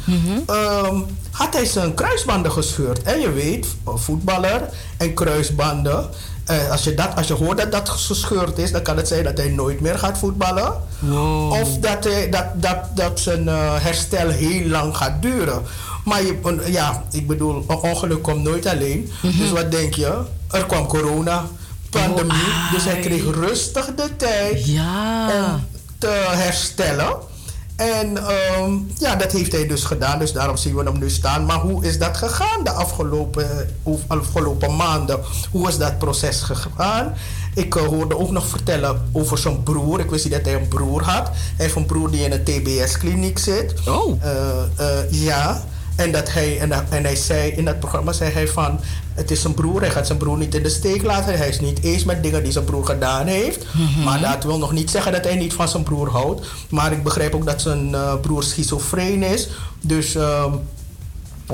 ehm, had hij zijn kruisbanden gescheurd. En je weet, voetballer en kruisbanden. als, je dat, als je hoort dat dat gescheurd is, dan kan het zijn dat hij nooit meer gaat voetballen. Of dat, hij, dat, dat, dat zijn herstel heel lang gaat duren. Maar je, ja, ik bedoel, een ongeluk komt nooit alleen. Dus wat denk je? Er kwam corona, pandemie. dus hij kreeg rustig de tijd om te herstellen. En ehm, ja, dat heeft hij dus gedaan. Dus daarom zien we hem nu staan. Maar hoe is dat gegaan de afgelopen, afgelopen maanden? Hoe is dat proces gegaan? Ik eh, hoorde ook nog vertellen over zijn broer. Ik wist niet dat hij een broer had. Hij heeft een broer die in een TBS-kliniek zit.
Oh.
ja. En, dat hij, en, en hij zei in dat programma zei hij van... Het is zijn broer, hij gaat zijn broer niet in de steek laten. Hij is niet eens met dingen die zijn broer gedaan heeft. Maar dat wil nog niet zeggen dat hij niet van zijn broer houdt. Maar ik begrijp ook dat zijn eh, broer schizofreen is. Dus... ehm,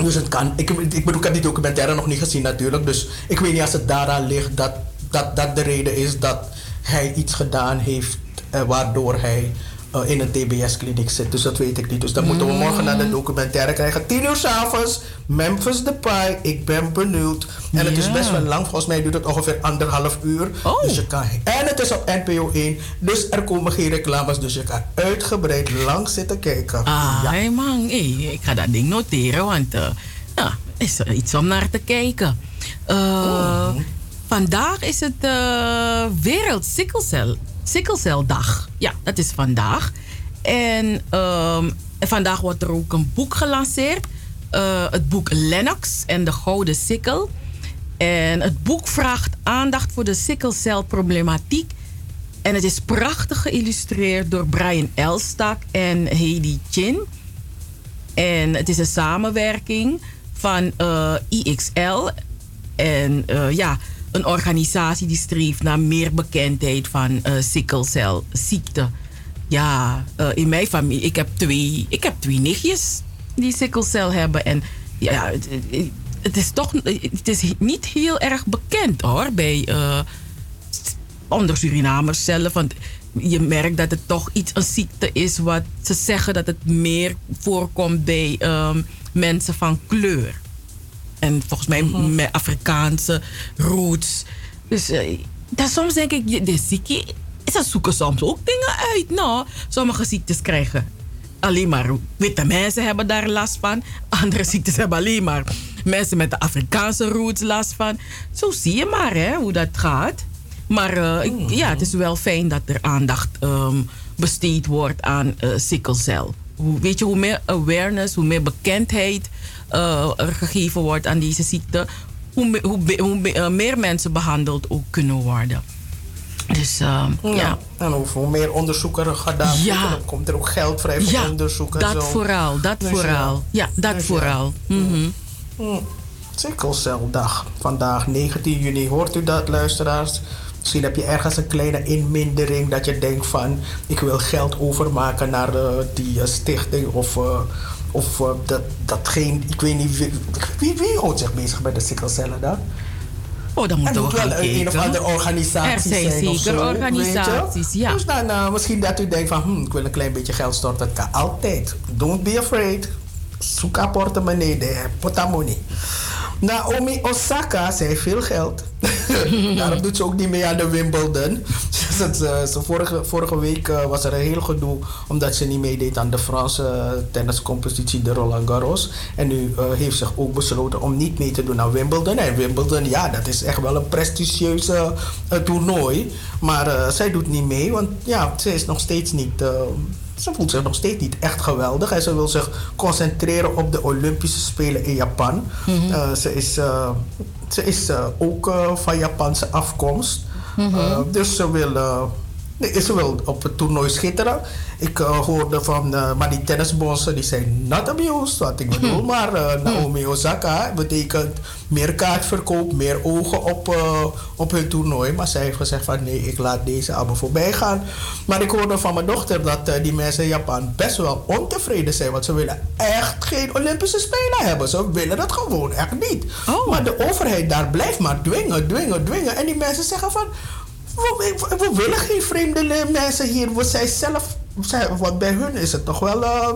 dus het kan. Ik, ik bedoel, ik heb die documentaire nog niet gezien natuurlijk. Dus ik weet niet als het daaraan ligt dat dat, dat de reden is dat hij iets gedaan heeft eh, waardoor hij eh, in een TBS-kliniek zit. Dus dat weet ik niet. Dus dan moeten we morgen naar de documentaire krijgen. 10 uur s'avonds, Memphis Depay. Ik ben benieuwd. En het is best wel lang. Volgens mij duurt het ongeveer anderhalf uur. Dus je kan, en het is op NPO 1. Dus er komen geen reclames. Dus je kan uitgebreid lang zitten kijken.
Ah, hey man. Hey, ik ga dat ding noteren, want eh ja, is er iets om naar te kijken. Eh, Vandaag is het uh, Wereld Sikkelcel, Sikkelceldag. Ja, dat is vandaag. En ehm, vandaag wordt er ook een boek gelanceerd. Eh, het boek Lennox en de Gouden Sikkel. En het boek vraagt aandacht voor de sikkelcelproblematiek. En het is prachtig geïllustreerd door Brian Elstak en Heidi Chin. En het is een samenwerking van eh, IXL. En eh, ja, een organisatie die streeft naar meer bekendheid van uh, sikkelcelziekte. Ja, uh, in mijn familie, ik heb twee, ik heb twee nichtjes die sikkelcel hebben. En ja, het, is toch het is niet heel erg bekend hoor, bij, uh, onder Surinamers zelf. Want je merkt dat het toch iets een ziekte is wat ze zeggen dat het meer voorkomt bij um, mensen van kleur. En volgens mij mm-hmm. met Afrikaanse roots. Dus uh, dan soms denk ik, de ziekte, ze zoeken soms ook dingen uit. Nou, sommige ziektes krijgen alleen maar witte mensen hebben daar last van. Andere ziektes hebben alleen maar mensen met de Afrikaanse roots last van. Zo zie je maar hè, hoe dat gaat. Maar uh, mm-hmm. ja, het is wel fijn dat er aandacht um, besteed wordt aan uh, sikkelcel. Hoe, weet je, hoe meer awareness, hoe meer bekendheid uh, er gegeven wordt aan deze ziekte, hoe, hoe, hoe uh, meer mensen behandeld ook kunnen worden. Dus uh, ja.
En hoeveel meer onderzoeken er gedaan
Ja.
worden, dan komt er ook geld vrij voor
Ja,
onderzoek en
dat
zo.
vooral, dat
Dus
vooral. Ja, dat
Dus
vooral. Mhm.
Hm. Sikkelceldag. Vandaag 19 juni. Hoort u dat, luisteraars? Misschien heb je ergens een kleine inmindering dat je denkt van... ik wil geld overmaken naar eh, die eh, stichting of... of eh, dat, datgene, ik weet niet, wie, wie, wie houdt zich bezig met de sikkelcellen dan?
Oh, dan moeten we
moet wel
gaan
een, een of andere organisatie
Er zijn
zijn of
zeker
zo,
organisaties, ja.
Dus dan eh, misschien dat u denkt van, hm, ik wil een klein beetje geld storten. Dat kan altijd. Don't be afraid. Zoek haar portemonnee, de portemonnee. Naomi Osaka, zij heeft veel geld. Daarom doet ze ook niet mee aan de Wimbledon. Ze- vorige, vorige week eh, was er een heel gedoe omdat ze niet meedeed aan de Franse eh, tenniscompetitie, de Roland Garros. En nu eh, heeft ze ook besloten om niet mee te doen aan Wimbledon. En Wimbledon, ja, dat is echt wel een prestigieuze eh, toernooi. Maar eh, zij doet niet mee, want ja, ze is nog steeds niet. Ze voelt zich nog steeds niet echt geweldig. En ze wil zich concentreren op de Olympische Spelen in Japan. Eh, ze is, eh, ze is eh, ook van Japanse afkomst.
Mhm.
Dus ze wil, nee, ze wil op het toernooi schitteren. Ik eh, hoorde van, eh, maar die tennisbossen die zijn not amused. Wat ik bedoel, maar eh, Naomi Osaka betekent meer kaartverkoop, meer ogen op, op hun toernooi. Maar zij heeft gezegd van nee, ik laat deze allemaal voorbij gaan. Maar ik hoorde van mijn dochter dat die mensen in Japan best wel ontevreden zijn. Want ze willen echt geen Olympische Spelen hebben. Ze willen dat gewoon echt niet. Maar de overheid daar blijft maar dwingen, dwingen, dwingen. En die mensen zeggen van... We, we- we willen geen vreemde mensen hier. We zijn zelf... Want bij hun is het toch wel... eh,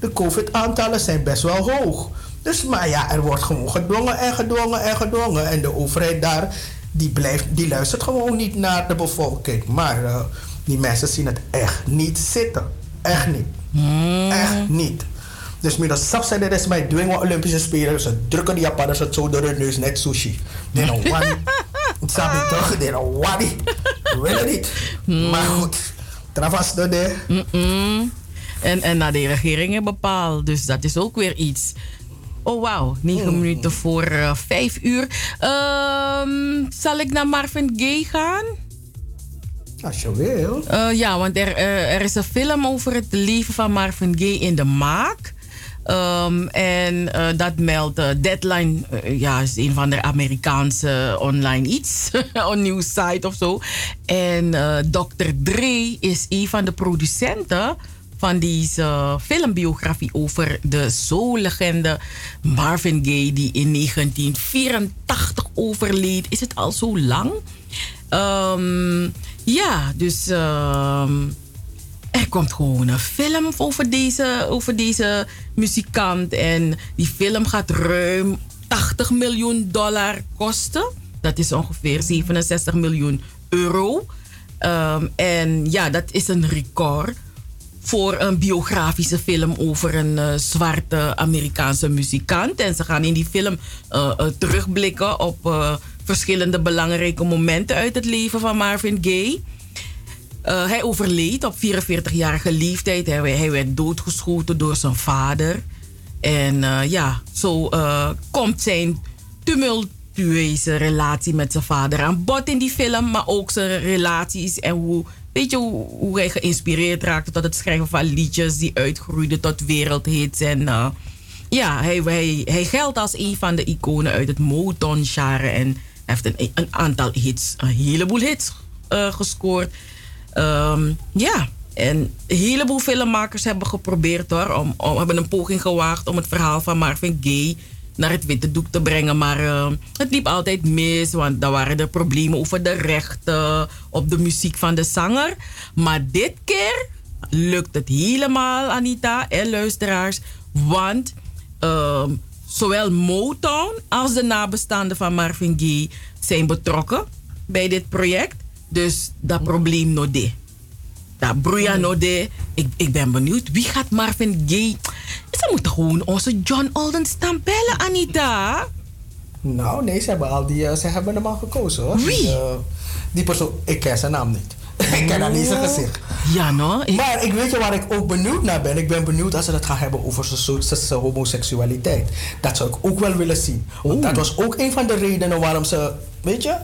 de COVID-aantallen zijn best wel hoog. Dus, maar ja, er wordt gewoon gedwongen en gedwongen en gedwongen. En de overheid daar, die, blijft, die luistert gewoon niet naar de bevolking. Maar eh, die mensen zien het echt niet zitten. Echt niet. Echt niet. Dus meer dan er is mij dwingen Olympische Spelen. Ze drukken die Japanners het zo door hun neus, net sushi. They don't want je toch? It. We willen niet. Maar goed. Travas door de.
En, en naar de regeringen bepaald. Dus dat is ook weer iets. Oh, wauw. 9 minuten voor eh, 5 uur. Ehm, zal ik naar Marvin Gaye gaan?
Als je wil.
Eh, ja, want er, eh, er is een film over het leven van Marvin Gaye in de maak. Ehm, en eh, dat meldt eh, Deadline, eh, ja, is een van de Amerikaanse online iets, een nieuwssite of zo. En Dr. Dre is een van de producenten van deze filmbiografie over de zo-legende Marvin Gaye, die in 1984 overleed. Is het al zo lang? Ehm, ja, dus ehm, er komt gewoon een film over deze, over deze muzikant. En die film gaat ruim 80 miljoen dollar kosten. Dat is ongeveer 67 miljoen euro. Ehm, en ja, dat is een record voor een biografische film over een eh, zwarte Amerikaanse muzikant. En ze gaan in die film eh, eh, terugblikken op verschillende belangrijke momenten uit het leven van Marvin Gaye. Eh, hij overleed op 44-jarige leeftijd. Hij, werd doodgeschoten door zijn vader. En eh, ja, zo eh, komt zijn tumultueuze relatie met zijn vader aan bod in die film. Maar ook zijn relaties en hoe, weet je, hoe, hij geïnspireerd raakte tot het schrijven van liedjes die uitgroeiden tot wereldhits. En ja, hij, hij, hij geldt als een van de iconen uit het Motown-genre. En heeft een, een aantal hits, een heleboel hits gescoord. Ehm, ja, en een heleboel filmmakers hebben geprobeerd hoor. Om, om, hebben een poging gewaagd om het verhaal van Marvin Gaye naar het witte doek te brengen. Maar eh, het liep altijd mis, want daar waren er problemen over de rechten op de muziek van de zanger. Maar dit keer lukt het helemaal, Anita en luisteraars. Want ehm, zowel Motown als de nabestaanden van Marvin Gaye zijn betrokken bij dit project. Dus dat probleem no de. Dat broeia no de. Ik, ik ben benieuwd. Wie gaat Marvin Gaye... Ze moeten gewoon onze John Alden bellen, Anita.
Nou, nee, ze hebben, al die, eh, ze hebben hem al gekozen hoor.
Wie?
Die, eh, die persoon, ik ken zijn naam niet. ik ken zijn gezicht.
Ja, no?
Maar ik weet je waar ik ook benieuwd naar ben. Ik ben benieuwd als ze het gaan hebben over zijn homoseksualiteit. Dat zou ik ook wel willen zien. Want
Oh.
dat was ook een van de redenen waarom ze, weet je?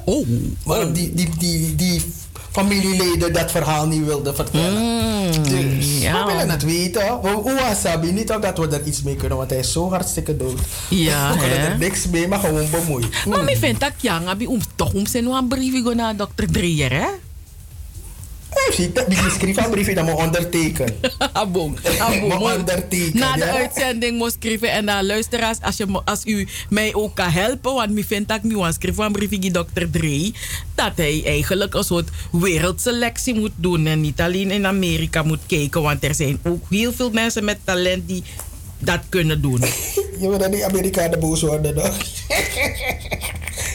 Waarom die, die, die, die familieleden dat verhaal niet wilden vertellen. dus
Mm, ja.
we willen het weten. We- Hoe Wasabi, niet ook dat we er iets mee kunnen, want hij is zo hartstikke dood.
Ja,
we kunnen er niks mee, maar gewoon bemoeien.
Maar ik vind dat om toch om zijn een brief go naar dokter Dreyer, hè?
Ziet dat, die schreef een briefje dat moet ondertekenen. Moet ondertekenen.
Na de
ja.
uitzending moest schrijven en dan luisteraars, als, je, als u mij ook kan helpen, want ik vind dat ik nu aan schrijven een briefje die dokter Dre, dat hij eigenlijk een soort wereldselectie moet doen en niet alleen in Amerika moet kijken, want er zijn ook heel veel mensen met talent die dat kunnen doen.
Je wil dat die Amerikanen boos worden, toch?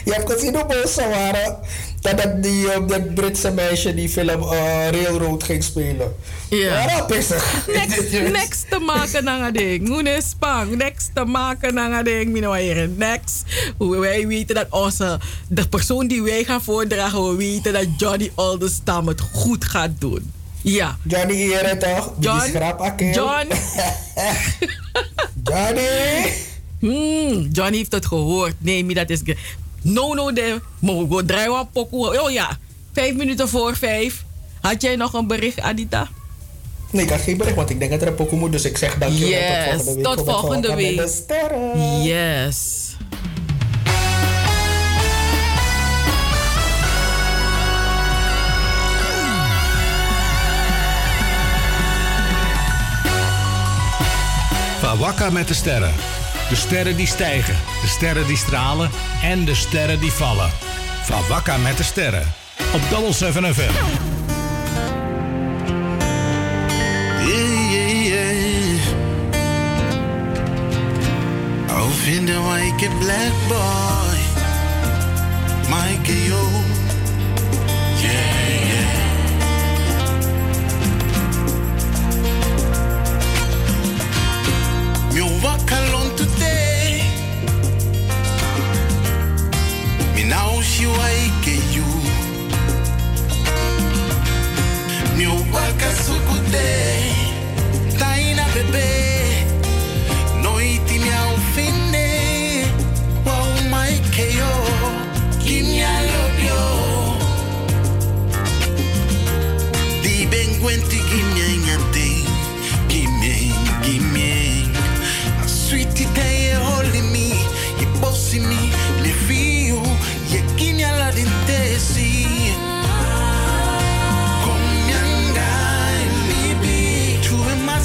Je hebt gezien hoe boos ze waren. Dat, dat, die, eh, dat Britse meisje die film eh, Railroad ging spelen.
Ja.
Pissig.
Next, next te maken een ding. Hoe is spang? Next te maken een ding. Minoire. Next. Wij weten dat onze, de persoon die wij gaan voordragen, we weten dat Johnny Aldestam het goed gaat doen. Ja.
Johnny Ere toch?
John. John.
Johnny.
Hmm, Johnny heeft het gehoord. Nee, mi dat is. No, no, de. Mogen we draaien op pokoe. Oh ja. Vijf minuten voor vijf. Had jij nog een bericht, Adita?
Nee, ik had geen bericht, want ik denk dat er een pokoe moet. Dus ik zeg dankjewel
Yes,
tot volgende week.
tot volgende week. Yes.
Wakka met de sterren. De sterren die stijgen, de sterren die stralen en de sterren die vallen. Van Wakka met de sterren. Op Double 7 FM.
Black boy. Mikey, yo.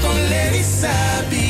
con
le risabbie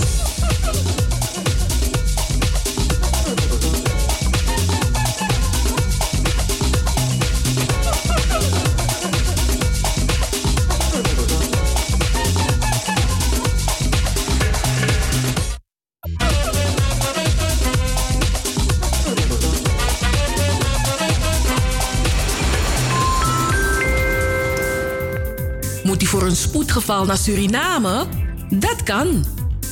Een spoedgeval naar Suriname? Dat kan.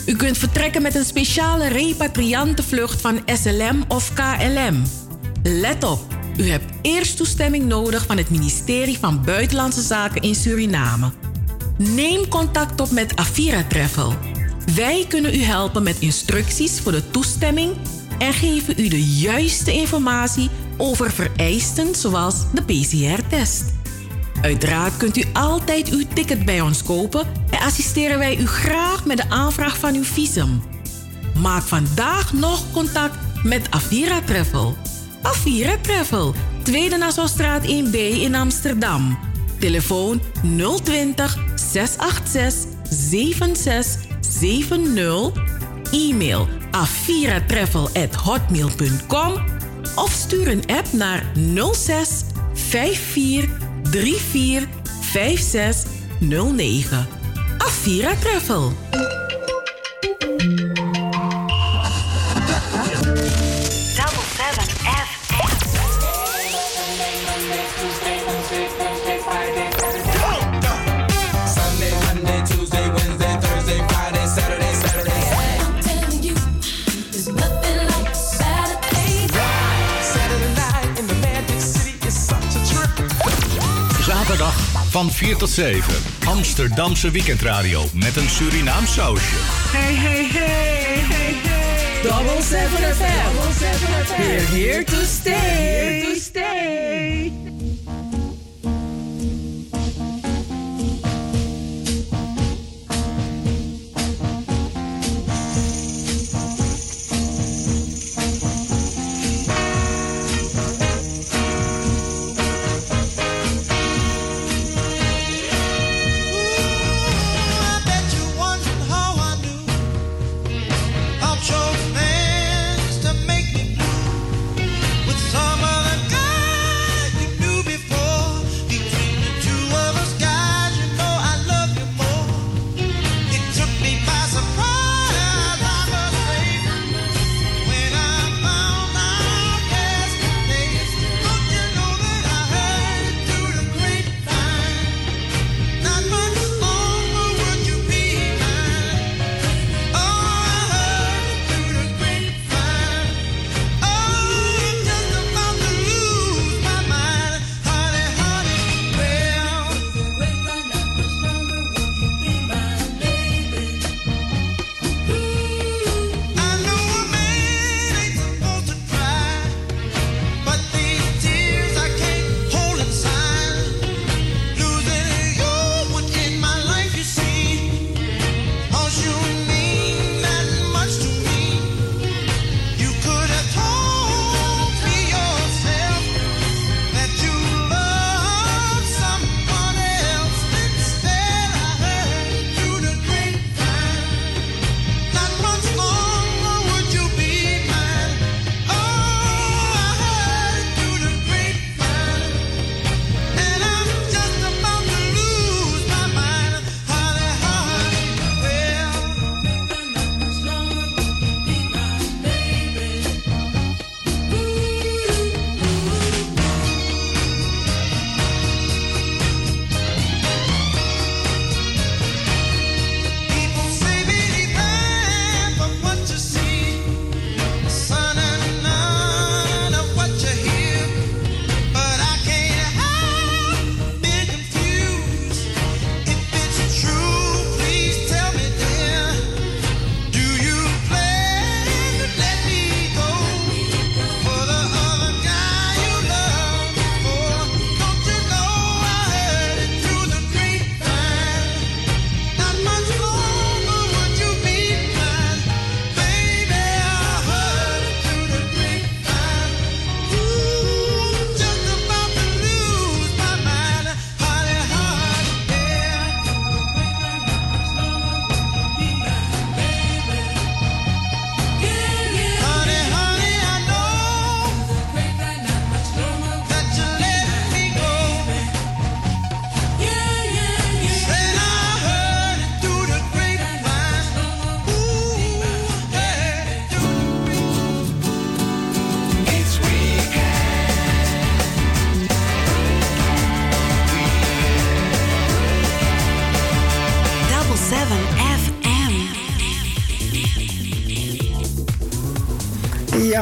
U kunt vertrekken met een speciale repatriantenvlucht van SLM of KLM. Let op, u hebt eerst toestemming nodig van het ministerie van Buitenlandse Zaken in Suriname. Neem contact op met Avira Travel. Wij kunnen u helpen met instructies voor de toestemming en geven u de juiste informatie over vereisten zoals de PCR-test. Uiteraard kunt u altijd uw ticket bij ons kopen en assisteren wij u graag met de aanvraag van uw visum. Maak vandaag nog contact met Avira Travel. Avira Travel, Tweede Nassaustraat 1B in Amsterdam. Telefoon 020 686 7670. E-mail aviratravel@hotmail.com of stuur een app naar 06 54 345609. Avira Travel.
Van 4 tot 7. Amsterdamse weekendradio met een Surinaam sausje.
Hey, hey, hey, hey, hey. Double 7 FM. We're here to stay. Here to stay.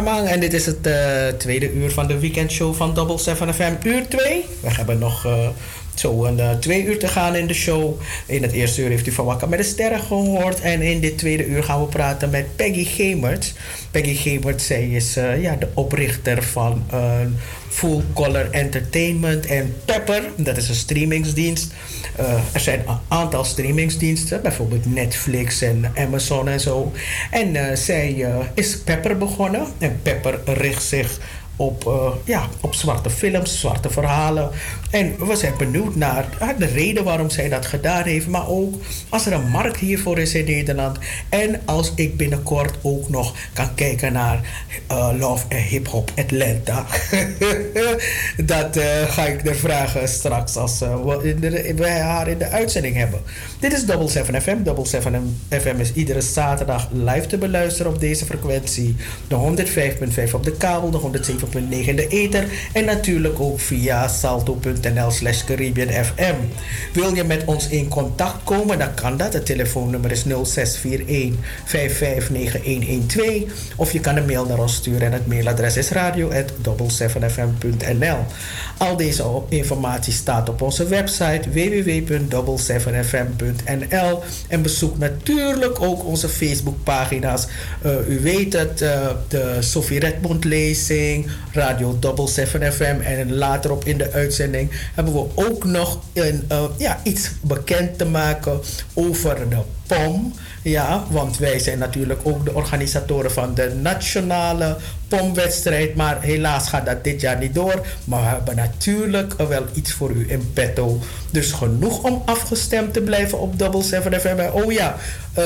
En dit is het eh, tweede uur van de weekendshow van Double 7 FM, uur 2. We hebben nog eh, zo een eh, twee uur te gaan in de show. In het eerste uur heeft u Van Wakker met de Sterren gehoord. En in dit tweede uur gaan we praten met Peggy Gemert. Peggy Gemert, zij is ja, de oprichter van Full Color Entertainment en Pepper. Dat is een streamingsdienst. Eh, er zijn een aantal streamingsdiensten, bijvoorbeeld Netflix en Amazon en zo. En eh, zij eh, is Pepper begonnen. En Pepper richt zich op, ja, op zwarte films, zwarte verhalen. En we zijn benieuwd naar de reden waarom zij dat gedaan heeft. Maar ook als er een markt hiervoor is in Nederland. En als ik binnenkort ook nog kan kijken naar eh, Love en Hip Hop Atlanta. dat eh, ga ik er vragen straks als eh, we, de, haar in de uitzending hebben. Dit is Double 7 FM. Double 7 FM is iedere zaterdag live te beluisteren op deze frequentie. De 105.5 op de kabel, de 107.9 in de ether. En natuurlijk ook via salto.nl slash Caribbean FM. Wil je met ons in contact komen, dan kan dat. Het telefoonnummer is 0641 559112. Of je kan een mail naar ons sturen en het mailadres is radio 7fm.nl. Al deze informatie staat op onze website www.double7fm.nl en bezoek natuurlijk ook onze Facebookpagina's. Uh, u weet het, uh, de Sophie Redmond lezing, Radio Double 7 FM en later op in de uitzending hebben we ook nog een, uh, ja, iets bekend te maken over de POM. Ja, want wij zijn natuurlijk ook de organisatoren van de nationale pomwedstrijd. Maar helaas gaat dat dit jaar niet door. Maar we hebben natuurlijk wel iets voor u in petto. Dus genoeg om afgestemd te blijven op Double 7 FM. Oh ja, uh,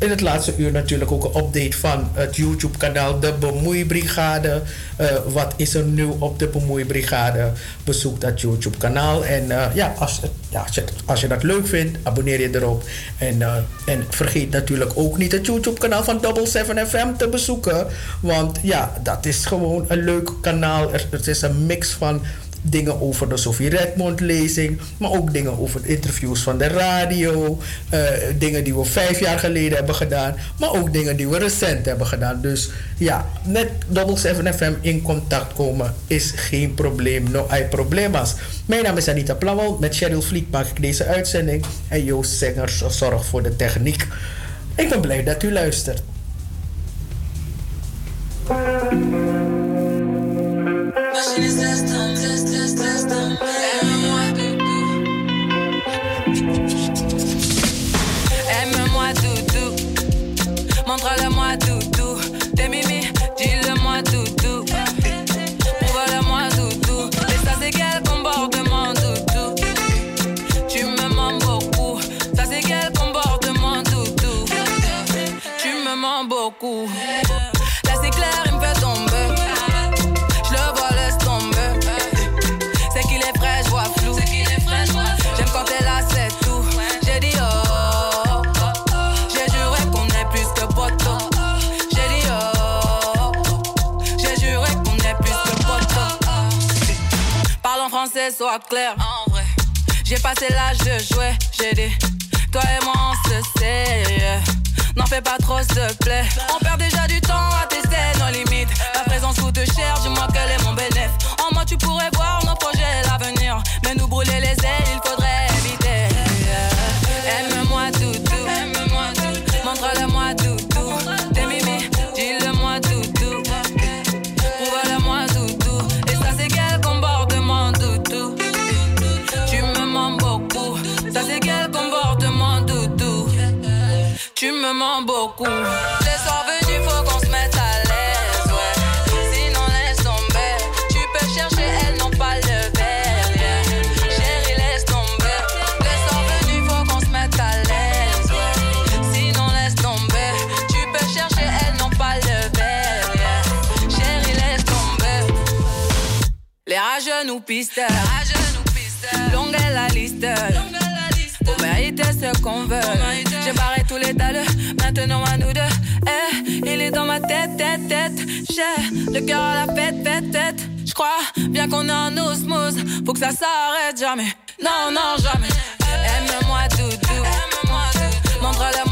in het laatste uur natuurlijk ook een update van het YouTube-kanaal De Bemoeibrigade. Uh, wat is er nu op De Bemoeibrigade? Bezoek dat YouTube-kanaal. En uh, ja, als, als, je, als, je, dat leuk vindt, abonneer je erop. En, uh, en vergeet natuurlijk ook niet het YouTube-kanaal van Double 7 FM te bezoeken. Want ja, dat is gewoon een leuk kanaal. Er, het is een mix van dingen over de Sophie Redmond lezing, maar ook dingen over interviews van de radio, uh, dingen die we vijf jaar geleden hebben gedaan, maar ook dingen die we recent hebben gedaan. Dus ja, met Double 7 FM in contact komen is geen probleem, no hay problemas. Mijn naam is Anita Plauwel, met Cheryl Vliet maak ik deze uitzending en Joost Zengers zorgt voor de techniek. Ik ben blij dat u luistert.
Beaucoup. Là c'est clair, il me fait tomber. Je le vois, laisse tomber. C'est qu'il est frais, je vois flou. J'aime quand t'es là, c'est tout. J'ai dit oh. J'ai juré qu'on est plus que poteau. J'ai dit oh. J'ai juré qu'on est plus que poteau. Parle en français, sois clair. En vrai. J'ai passé l'âge de jouer. J'ai dit, toi et moi on se sait. Fais pas trop, s'il te plaît. On perd déjà du temps à tester nos limites. Ta présence coûte cher, dis-moi quel est mon bénéfice. En moi, tu pourrais voir nos projets et l'avenir. Mais nous brûler les ailes, il faudrait Mens beaucoup. Les soirs venus, faut qu'on se mette à l'aise, ouais. Sinon, laisse tomber. Tu peux chercher, elles n'ont pas le verre, yeah. Chérie, laisse tomber. Les soirs venus, faut qu'on se mette à l'aise, ouais. Sinon, laisse tomber. Tu peux chercher, elles n'ont pas le verre, yeah. Chérie, laisse tomber. Les rageux nous pistolent. Longue est la liste. Pour mériter ce qu'on veut. J'ai barré tous les dalles, maintenant à nous deux. Eh, il est dans ma tête, tête, tête. J'ai le cœur à la fête, fête, tête. J'crois bien qu'on est en osmose. Faut que ça s'arrête jamais. Non, non, jamais. Aime-moi doudou. beaucoup.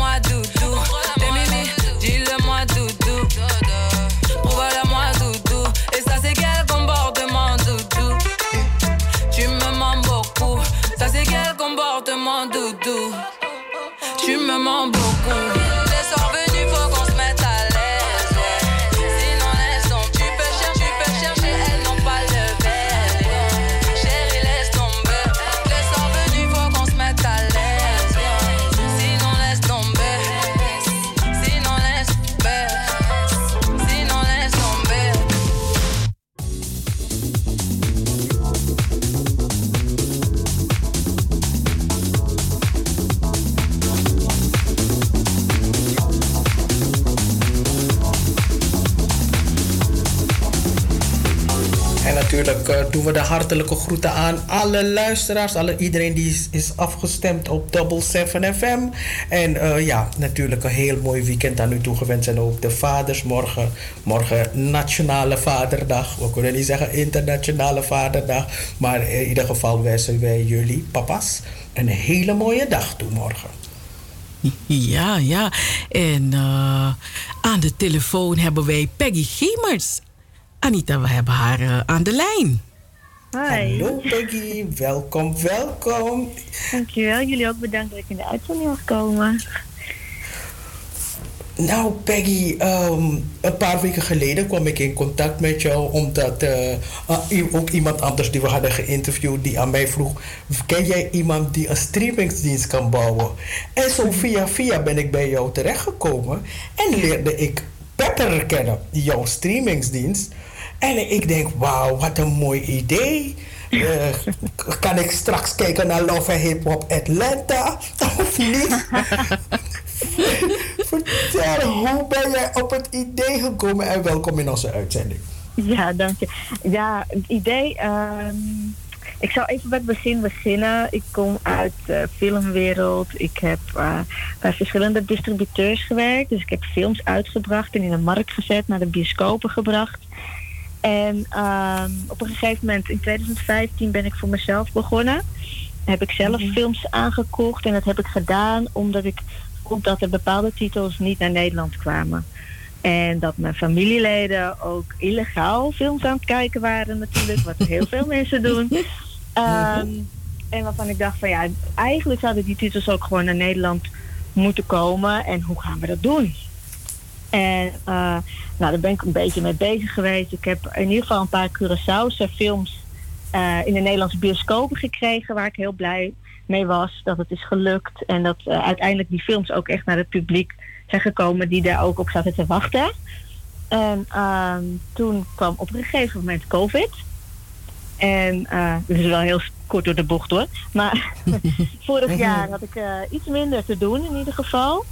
Tu
natuurlijk eh, doen we de hartelijke groeten aan alle luisteraars, alle, iedereen die is, is afgestemd op Double 7 FM. En eh, ja, natuurlijk een heel mooi weekend aan u toegewenst. En ook de vaders morgen, morgen Nationale Vaderdag. We kunnen niet zeggen Internationale Vaderdag, maar in ieder geval wensen wij jullie, papa's, een hele mooie dag toe morgen.
Ja, ja. En eh, aan de telefoon hebben wij Peggy Gemers. Anita, we hebben haar eh, aan de lijn.
Hallo Peggy, welkom, welkom.
Dankjewel. Jullie ook bedankt dat ik in de uitzending mag komen.
Nou, Peggy, ehm, een paar weken geleden kwam ik in contact met jou omdat eh, ah, ook iemand anders die we hadden geïnterviewd, die aan mij vroeg: Ken jij iemand die een streamingsdienst kan bouwen? En zo via via ben ik bij jou terechtgekomen en leerde ik Pepper kennen, jouw streamingsdienst. En ik denk: Wauw, wat een mooi idee. Eh, kan ik straks kijken naar Love and Hip Hop Atlanta? Of niet? Vertel, hoe ben jij op het idee gekomen en welkom in onze uitzending.
Ja, dank je. Ja, het idee. ehm, ik zal even bij het begin beginnen. Ik kom uit de filmwereld. Ik heb eh, bij verschillende distributeurs gewerkt. Dus ik heb films uitgebracht en in de markt gezet, naar de bioscopen gebracht. En ehm, op een gegeven moment, in 2015, ben ik voor mezelf begonnen. Heb ik zelf films aangekocht en dat heb ik gedaan omdat ik vond dat er bepaalde titels niet naar Nederland kwamen. En dat mijn familieleden ook illegaal films aan het kijken waren natuurlijk, wat heel veel mensen doen. Ehm, en waarvan ik dacht van ja, eigenlijk zouden die titels ook gewoon naar Nederland moeten komen. En hoe gaan we dat doen? En eh, nou, daar ben ik een beetje mee bezig geweest. Ik heb in ieder geval een paar Curaçaose films eh, in de Nederlandse bioscopen gekregen, waar ik heel blij mee was dat het is gelukt. En dat eh, uiteindelijk die films ook echt naar het publiek zijn gekomen die daar ook op zaten te wachten. En ehm, toen kwam op een gegeven moment COVID. En dat is wel heel kort door de bocht hoor. Maar vorig jaar had ik iets minder te doen in ieder geval.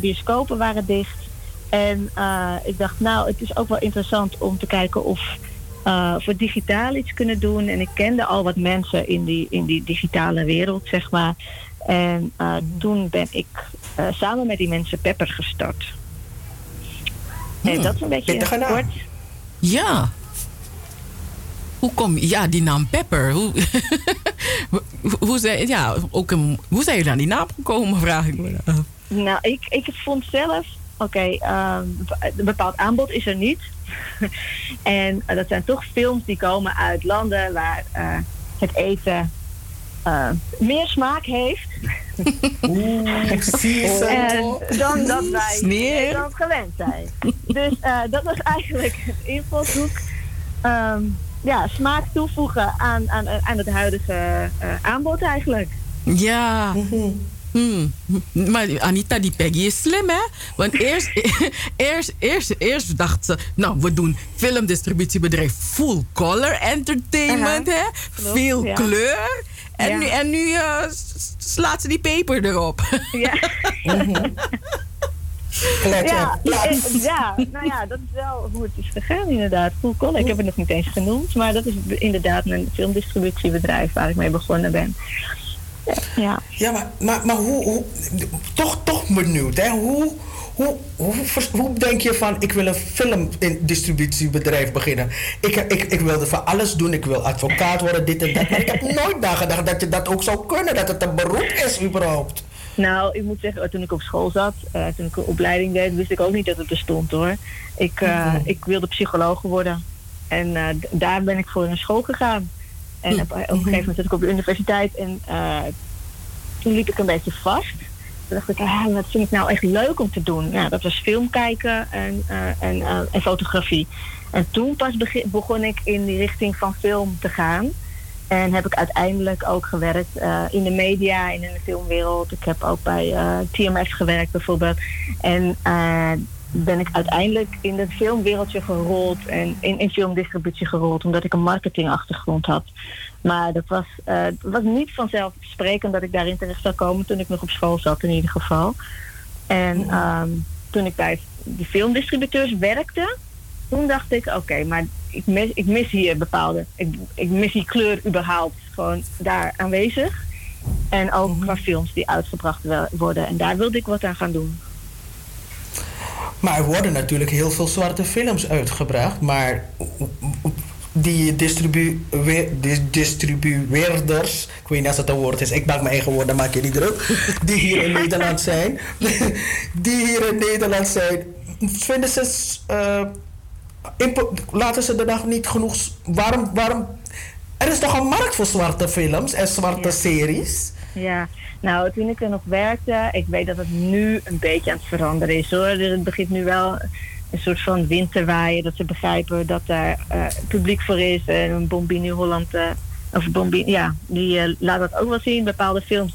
Bioscopen waren dicht. En eh, ik dacht, nou, het is ook wel interessant om te kijken of eh, of we digitaal iets kunnen doen. En ik kende al wat mensen in die, in die digitale wereld, zeg maar. En eh, toen ben ik eh, samen met die mensen Pepper gestart. En dat is een beetje kort.
Ja. Hoe kom je... Ja, die naam Pepper. Hoe, hoe, hoe, zijn, ja, ook een, hoe zijn jullie aan die naam gekomen, vraag ik me af.
Nou, ik, ik vond zelf, oké, ehm, een bepaald aanbod is er niet. en eh, dat zijn toch films die komen uit landen waar eh, het eten eh, meer smaak heeft. en dan dat wij. Nederland gewend zijn. Dus eh, dat was eigenlijk het invalshoek. Ehm, ja, smaak toevoegen aan, aan, aan het huidige eh, aanbod eigenlijk.
Ja. Hmm. Maar Anita, die Peggy is slim, hè? Want eerst, eerst, eerst, eerst dacht ze... Nou, we doen filmdistributiebedrijf Full Color Entertainment, hè?
Klopt,
Veel
ja.
kleur. En
Ja.
nu, en nu eh, slaat ze die peper erop.
Ja. Ja, eh, ja, nou ja, dat is wel hoe het is gegaan inderdaad. Full Color, ik heb het nog niet eens genoemd, maar dat is inderdaad een filmdistributiebedrijf waar ik mee begonnen ben. Ja.
Ja, maar, maar, maar hoe, hoe toch, toch benieuwd, hè? Hoe, hoe, hoe, hoe denk je van, ik wil een filmdistributiebedrijf beginnen? Ik, ik, ik wilde van alles doen, ik wil advocaat worden, dit en dat. Maar ik heb nooit nagedacht dat je dat ook zou kunnen, dat het een beroep is überhaupt.
Nou, ik moet zeggen, toen ik op school zat, eh, toen ik een opleiding deed, wist ik ook niet dat het bestond hoor. Ik, eh,
Mhm.
ik wilde psycholoog worden. En eh, daar ben ik voor naar school gegaan. En op, een gegeven moment zat ik op de universiteit en eh, toen liep ik een beetje vast. Toen dacht ik, ah, wat vind ik nou echt leuk om te doen? Ja, dat was film kijken en, eh, en, eh, en fotografie. En toen pas begon ik in die richting van film te gaan. En heb ik uiteindelijk ook gewerkt in de media en in de filmwereld. Ik heb ook bij eh, TMF gewerkt bijvoorbeeld. En eh, ben ik uiteindelijk in het filmwereldje gerold en in, in filmdistributie gerold, omdat ik een marketingachtergrond had. Maar dat was, eh, het was niet vanzelfsprekend dat ik daarin terecht zou komen toen ik nog op school zat in ieder geval. En ehm, toen ik bij die filmdistributeurs werkte, toen dacht ik, oké, maar ik mis, ik mis hier bepaalde, ik, ik mis die kleur überhaupt gewoon daar aanwezig. En ook qua films die uitgebracht worden. En daar wilde ik wat aan gaan doen.
Maar er worden natuurlijk heel veel zwarte films uitgebracht, maar die distribueer- dis- distribueerders, ik weet niet als het een woord is, ik maak mijn eigen woorden, maak je niet druk, die hier in Nederland zijn, die hier in Nederland zijn, vinden ze, eh, laten ze er nog niet genoeg, waarom, waarom, er is toch een markt voor zwarte films en zwarte series?
Ja, nou toen ik er nog werkte, ik weet dat het nu een beetje aan het veranderen is hoor. Dus het begint nu wel een soort van wind te waaien, dat ze begrijpen dat daar eh, publiek voor is. En Bombini Holland, eh, of Bombini, ja, die eh, laat dat ook wel zien. Bepaalde films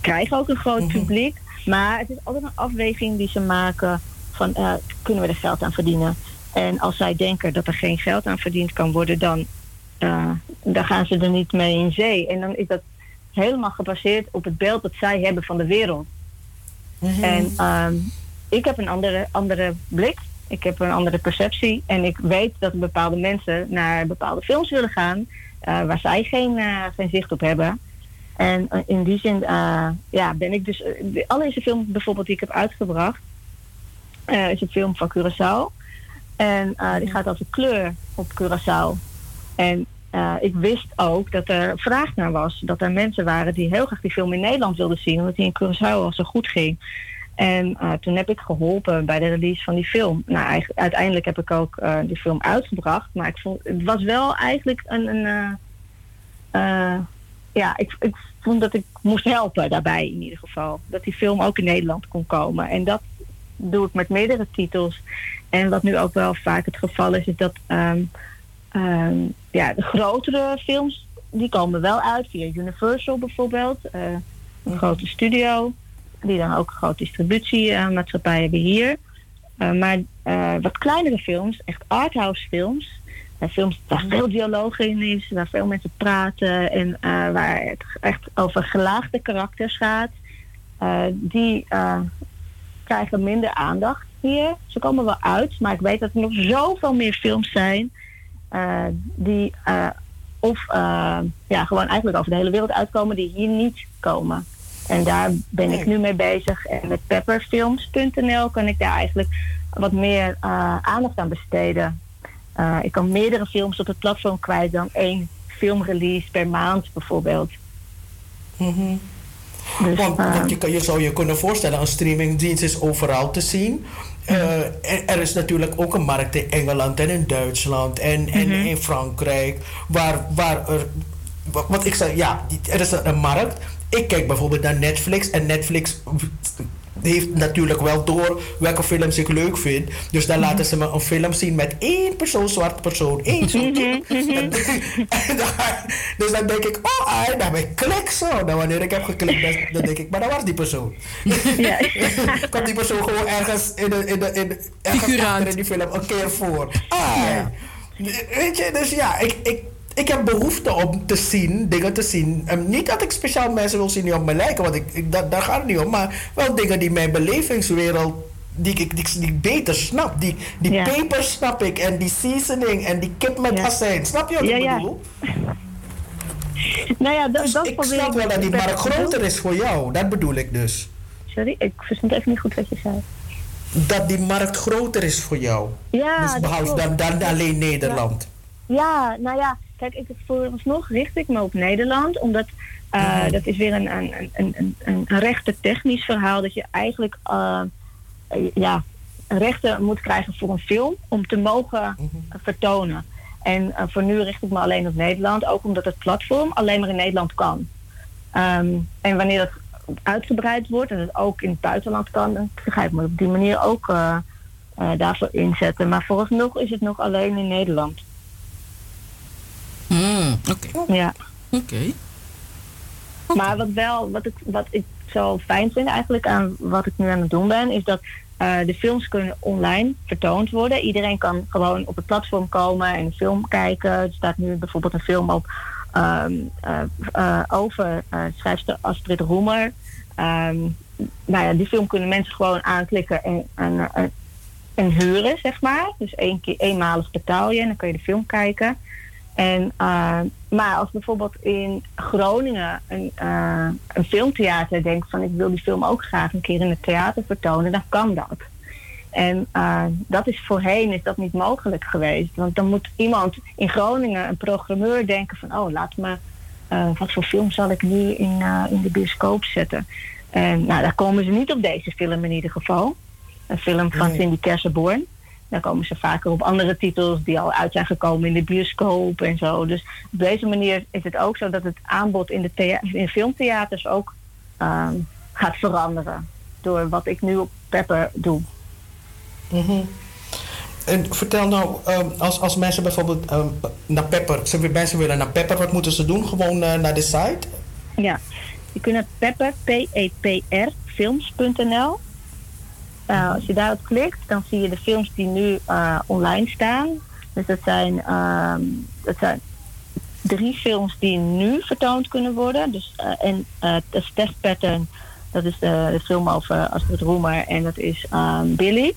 krijgen ook een groot publiek. Maar het is altijd een afweging die ze maken van kunnen we er geld aan verdienen. En als zij denken dat er geen geld aan verdiend kan worden, dan, dan gaan ze er niet mee in zee. En dan is dat helemaal gebaseerd op het beeld dat zij hebben van de wereld. En ehm, ik heb een andere, andere blik. Ik heb een andere perceptie. En ik weet dat bepaalde mensen naar bepaalde films willen gaan eh, waar zij geen, eh, geen zicht op hebben. En eh, in die zin ja, ben ik dus. De allereerste film bijvoorbeeld die ik heb uitgebracht is een film van Curaçao. En die gaat over kleur op Curaçao. En eh, ik wist ook dat er vraag naar was. Dat er mensen waren die heel graag die film in Nederland wilden zien, omdat die in Curaçao al zo goed ging. En eh, toen heb ik geholpen bij de release van die film. Nou, uiteindelijk heb ik ook eh, die film uitgebracht. Maar ik vond, het was wel eigenlijk een. een ja, ik, ik vond dat ik moest helpen daarbij in ieder geval. Dat die film ook in Nederland kon komen. En dat doe ik met meerdere titels. En wat nu ook wel vaak het geval is, is dat ehm, ehm, ja, de grotere films, die komen wel uit via Universal bijvoorbeeld. eh, een grote studio, die dan ook een grote distributiemaatschappij hebben hier. Eh, maar eh, wat kleinere films, echt arthouse films, films waar veel dialoog in is, waar veel mensen praten en waar het echt over gelaagde karakters gaat, die krijgen minder aandacht hier. Ze komen wel uit, maar ik weet dat er nog zoveel meer films zijn die eh, of eh, ja, gewoon eigenlijk over de hele wereld uitkomen die hier niet komen. En daar ben ik nu mee bezig. En met pepperfilms.nl kan ik daar eigenlijk wat meer eh, aandacht aan besteden. Eh, ik kan meerdere films op het platform kwijt dan één filmrelease per maand bijvoorbeeld. Dus,
want
eh,
want je, je zou je kunnen voorstellen, een streamingdienst is overal te zien. Eh, er is natuurlijk ook een markt in Engeland en in Duitsland en, en
Mhm.
in Frankrijk. Waar, waar er. wa- Wat ik zeg, ja, er is een markt. Ik kijk bijvoorbeeld naar Netflix en Netflix heeft natuurlijk wel door welke films ik leuk vind. Dus dan laten ze me een film zien met één persoon, zwart persoon, één dan- Dus dan denk ik, oh, ai, dan ben ik klik zo. Dan wanneer ik heb geklikt, dan, dan denk ik, maar dat was die persoon.
Ja.
Komt die persoon gewoon ergens in de, in de, in de, ergens in die film een keer voor. Ah, Weet je, dus ja, ik, ik, ik heb behoefte om te zien, dingen te zien. En niet dat ik speciaal mensen wil zien die op me lijken, want ik, ik, dat, daar gaat het niet om. Maar wel dingen die mijn belevingswereld, die ik, die, die beter snap. Die, die
Ja.
peper snap ik en die seasoning en die kip met azijn. Snap je wat
Ja,
ik
ja.
bedoel?
nou ja, dat, dat
ik snap wel dat die markt groter is voor jou. Dat bedoel ik dus.
Sorry, ik verstond even niet goed wat je zei.
Dat die markt groter is voor jou.
Ja,
dus behalve dan, dan alleen Nederland.
Ja, nou ja, kijk, ik, vooralsnog richt ik me op Nederland, omdat eh, dat is weer een, een, een, een, een, rechte technisch verhaal, dat je eigenlijk eh, ja, rechten moet krijgen voor een film om te mogen eh, vertonen. En eh, voor nu richt ik me alleen op Nederland, ook omdat het platform alleen maar in Nederland kan. Ehm, en wanneer dat uitgebreid wordt en het ook in het buitenland kan, dan ga je het op die manier ook daarvoor inzetten. Maar vooralsnog is het nog alleen in Nederland.
Hmm, Oké.
Ja.
Oké.
Maar wat wel, wat ik, wat ik zo fijn vind eigenlijk aan wat ik nu aan het doen ben, is dat eh, de films kunnen online vertoond worden. Iedereen kan gewoon op het platform komen en een film kijken. Er staat nu bijvoorbeeld een film op ehm, eh, eh, over schrijfster Astrid Roemer. Ehm, nou ja, die film kunnen mensen gewoon aanklikken en, en, en, en huren, zeg maar. Dus één keer eenmalig betaal je en dan kun je de film kijken. En, uh, maar als bijvoorbeeld in Groningen een, uh, een filmtheater denkt van ik wil die film ook graag een keer in het theater vertonen, dan kan dat. En uh, dat is voorheen is dat niet mogelijk geweest. Want dan moet iemand in Groningen, een programmeur, denken van oh laat me, wat voor film zal ik nu in, in de bioscoop zetten. En nou, daar komen ze niet op deze film in ieder geval. Een film van
Nee.
Cindy Kersenborn. Dan komen ze vaker op andere titels die al uit zijn gekomen in de bioscoop en zo. Dus op deze manier is het ook zo dat het aanbod in de, thea- in filmtheaters ook ehm, gaat veranderen. Door wat ik nu op Pepper doe.
Mhm. En vertel nou, ehm, als, als mensen bijvoorbeeld ehm, naar Pepper, ze, mensen willen naar Pepper, wat moeten ze doen? Gewoon eh, naar de site?
Ja, je kunt naar Pepper, P-E-P-R, films.nl. Uh, als je daarop klikt, dan zie je de films die nu uh, online staan. Dus dat zijn, ehm, dat zijn drie films die nu vertoond kunnen worden. Dus, uh, en de Test Pattern, dat is de, de film over Astrid Roemer. En dat is um, Billy,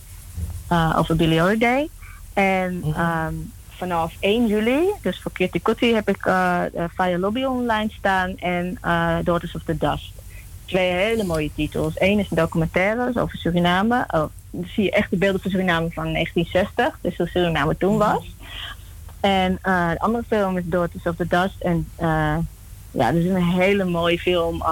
over Billy Holiday. En um, vanaf 1 juli, dus voor Kitty Kotti, heb ik uh, Fire Lobby online staan en Daughters of the Dust. Twee hele mooie titels. Eén is een documentaire over Suriname. Oh, dan zie je echt de beelden van Suriname van 1960, dus hoe Suriname toen was. En uh, de andere film is Daughters of the Dust. En uh, ja, dat is een hele mooie film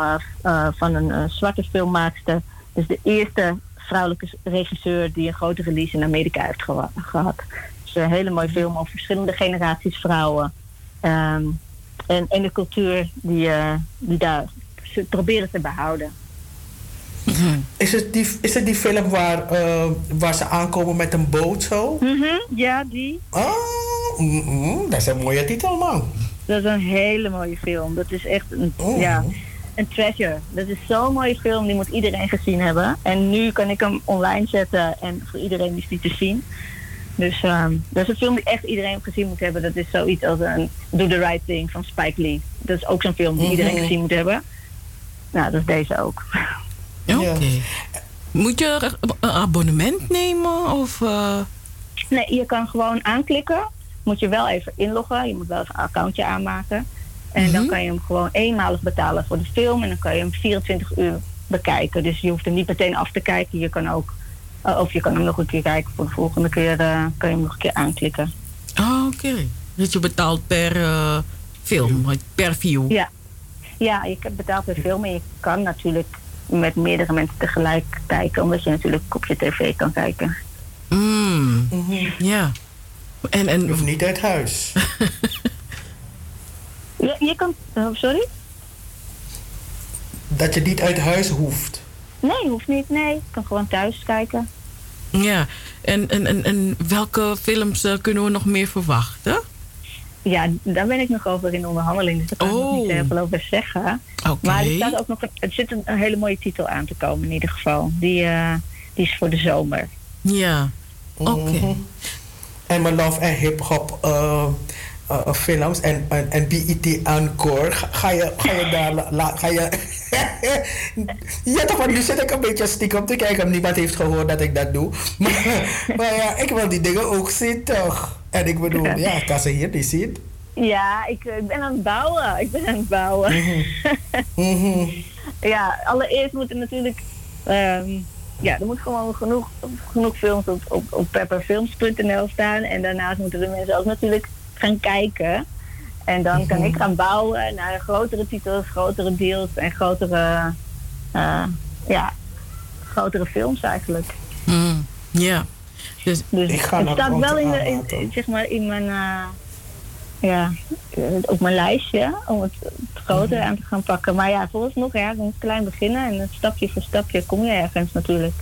uh, van een zwarte filmmaakster. Dus de eerste vrouwelijke regisseur die een grote release in Amerika heeft geha gehad. Dus een hele mooie film over verschillende generaties vrouwen. Um, en, en de cultuur die, die daar ze proberen te behouden.
Is het die, is het die film waar, uh, waar ze aankomen met een boot zo?
Mm -hmm, ja, die.
Oh, mm -hmm, dat is een mooie titel, man.
Dat is een hele mooie film. Dat is echt een, oh. ja, een treasure. Dat is zo'n mooie film, die moet iedereen gezien hebben. En nu kan ik hem online zetten en voor iedereen is die te zien. Dus um, dat is een film die echt iedereen gezien moet hebben. Dat is zoiets als een Do the Right Thing van Spike Lee. Dat is ook zo'n film die iedereen mm -hmm. gezien moet hebben. Nou, dat is deze ook.
Oké. Okay. Moet je een abonnement nemen of... Uh...
Nee, je kan gewoon aanklikken. Moet je wel even inloggen. Je moet wel even een accountje aanmaken. En mm -hmm. dan kan je hem gewoon eenmalig betalen voor de film. En dan kan je hem 24 uur bekijken. Dus je hoeft hem niet meteen af te kijken. Je kan ook... Uh, of je kan hem nog een keer kijken. Voor de volgende keer uh, kan je hem nog een keer aanklikken.
Oh, oké. Okay. Dus je betaalt per film, per view.
Ja. Ja, je betaalt per film. En je kan natuurlijk met meerdere mensen tegelijk kijken, omdat je natuurlijk op je tv kan kijken.
Mm. Ja. En, en...
Je hoeft niet uit huis.
je, je kan. Oh, sorry?
Dat je niet uit huis hoeft.
Nee, hoeft niet. Nee, je kan gewoon thuis kijken.
Ja, en, en, en, en welke films uh, kunnen we nog meer verwachten?
Ja, daar ben ik nog over in onderhandeling. Dus daar kan oh. ik nog niet heel veel over zeggen.
Okay.
Maar er, staat ook nog een, er zit een, een, hele mooie titel aan te komen in ieder geval. Die, uh, die is voor de zomer.
Ja, oké. Okay.
Mm -hmm. En mijn love en hip-hop uh, uh, films en, en, en BET Encore. Ga, je, ga je daar... La, ga je ja, toch, want nu zit ik een beetje stiekem te kijken. Niemand heeft gehoord dat ik dat doe. Maar, maar ja, ik wil die dingen ook zien, toch? En ik bedoel, ja, ik kan ze hier niet zien.
Ja, ik, ik ben aan het bouwen. Ik ben aan het bouwen. Mm -hmm. ja, allereerst moet er natuurlijk... Um, ja, er moet gewoon genoeg, genoeg films op, op, op pepperfilms.nl staan. En daarnaast moeten de mensen ook natuurlijk gaan kijken. En dan mm kan ik gaan bouwen naar grotere titels, grotere deals en grotere... Uh, ja, grotere films eigenlijk.
Mm, ja. Dus,
dus het staat wel in, de, in, zeg maar in mijn, uh, ja, eh, op mijn lijstje om het, het groter aan te gaan pakken. Maar ja, vooralsnog ja, een klein beginnen en stapje voor stapje kom je ergens natuurlijk.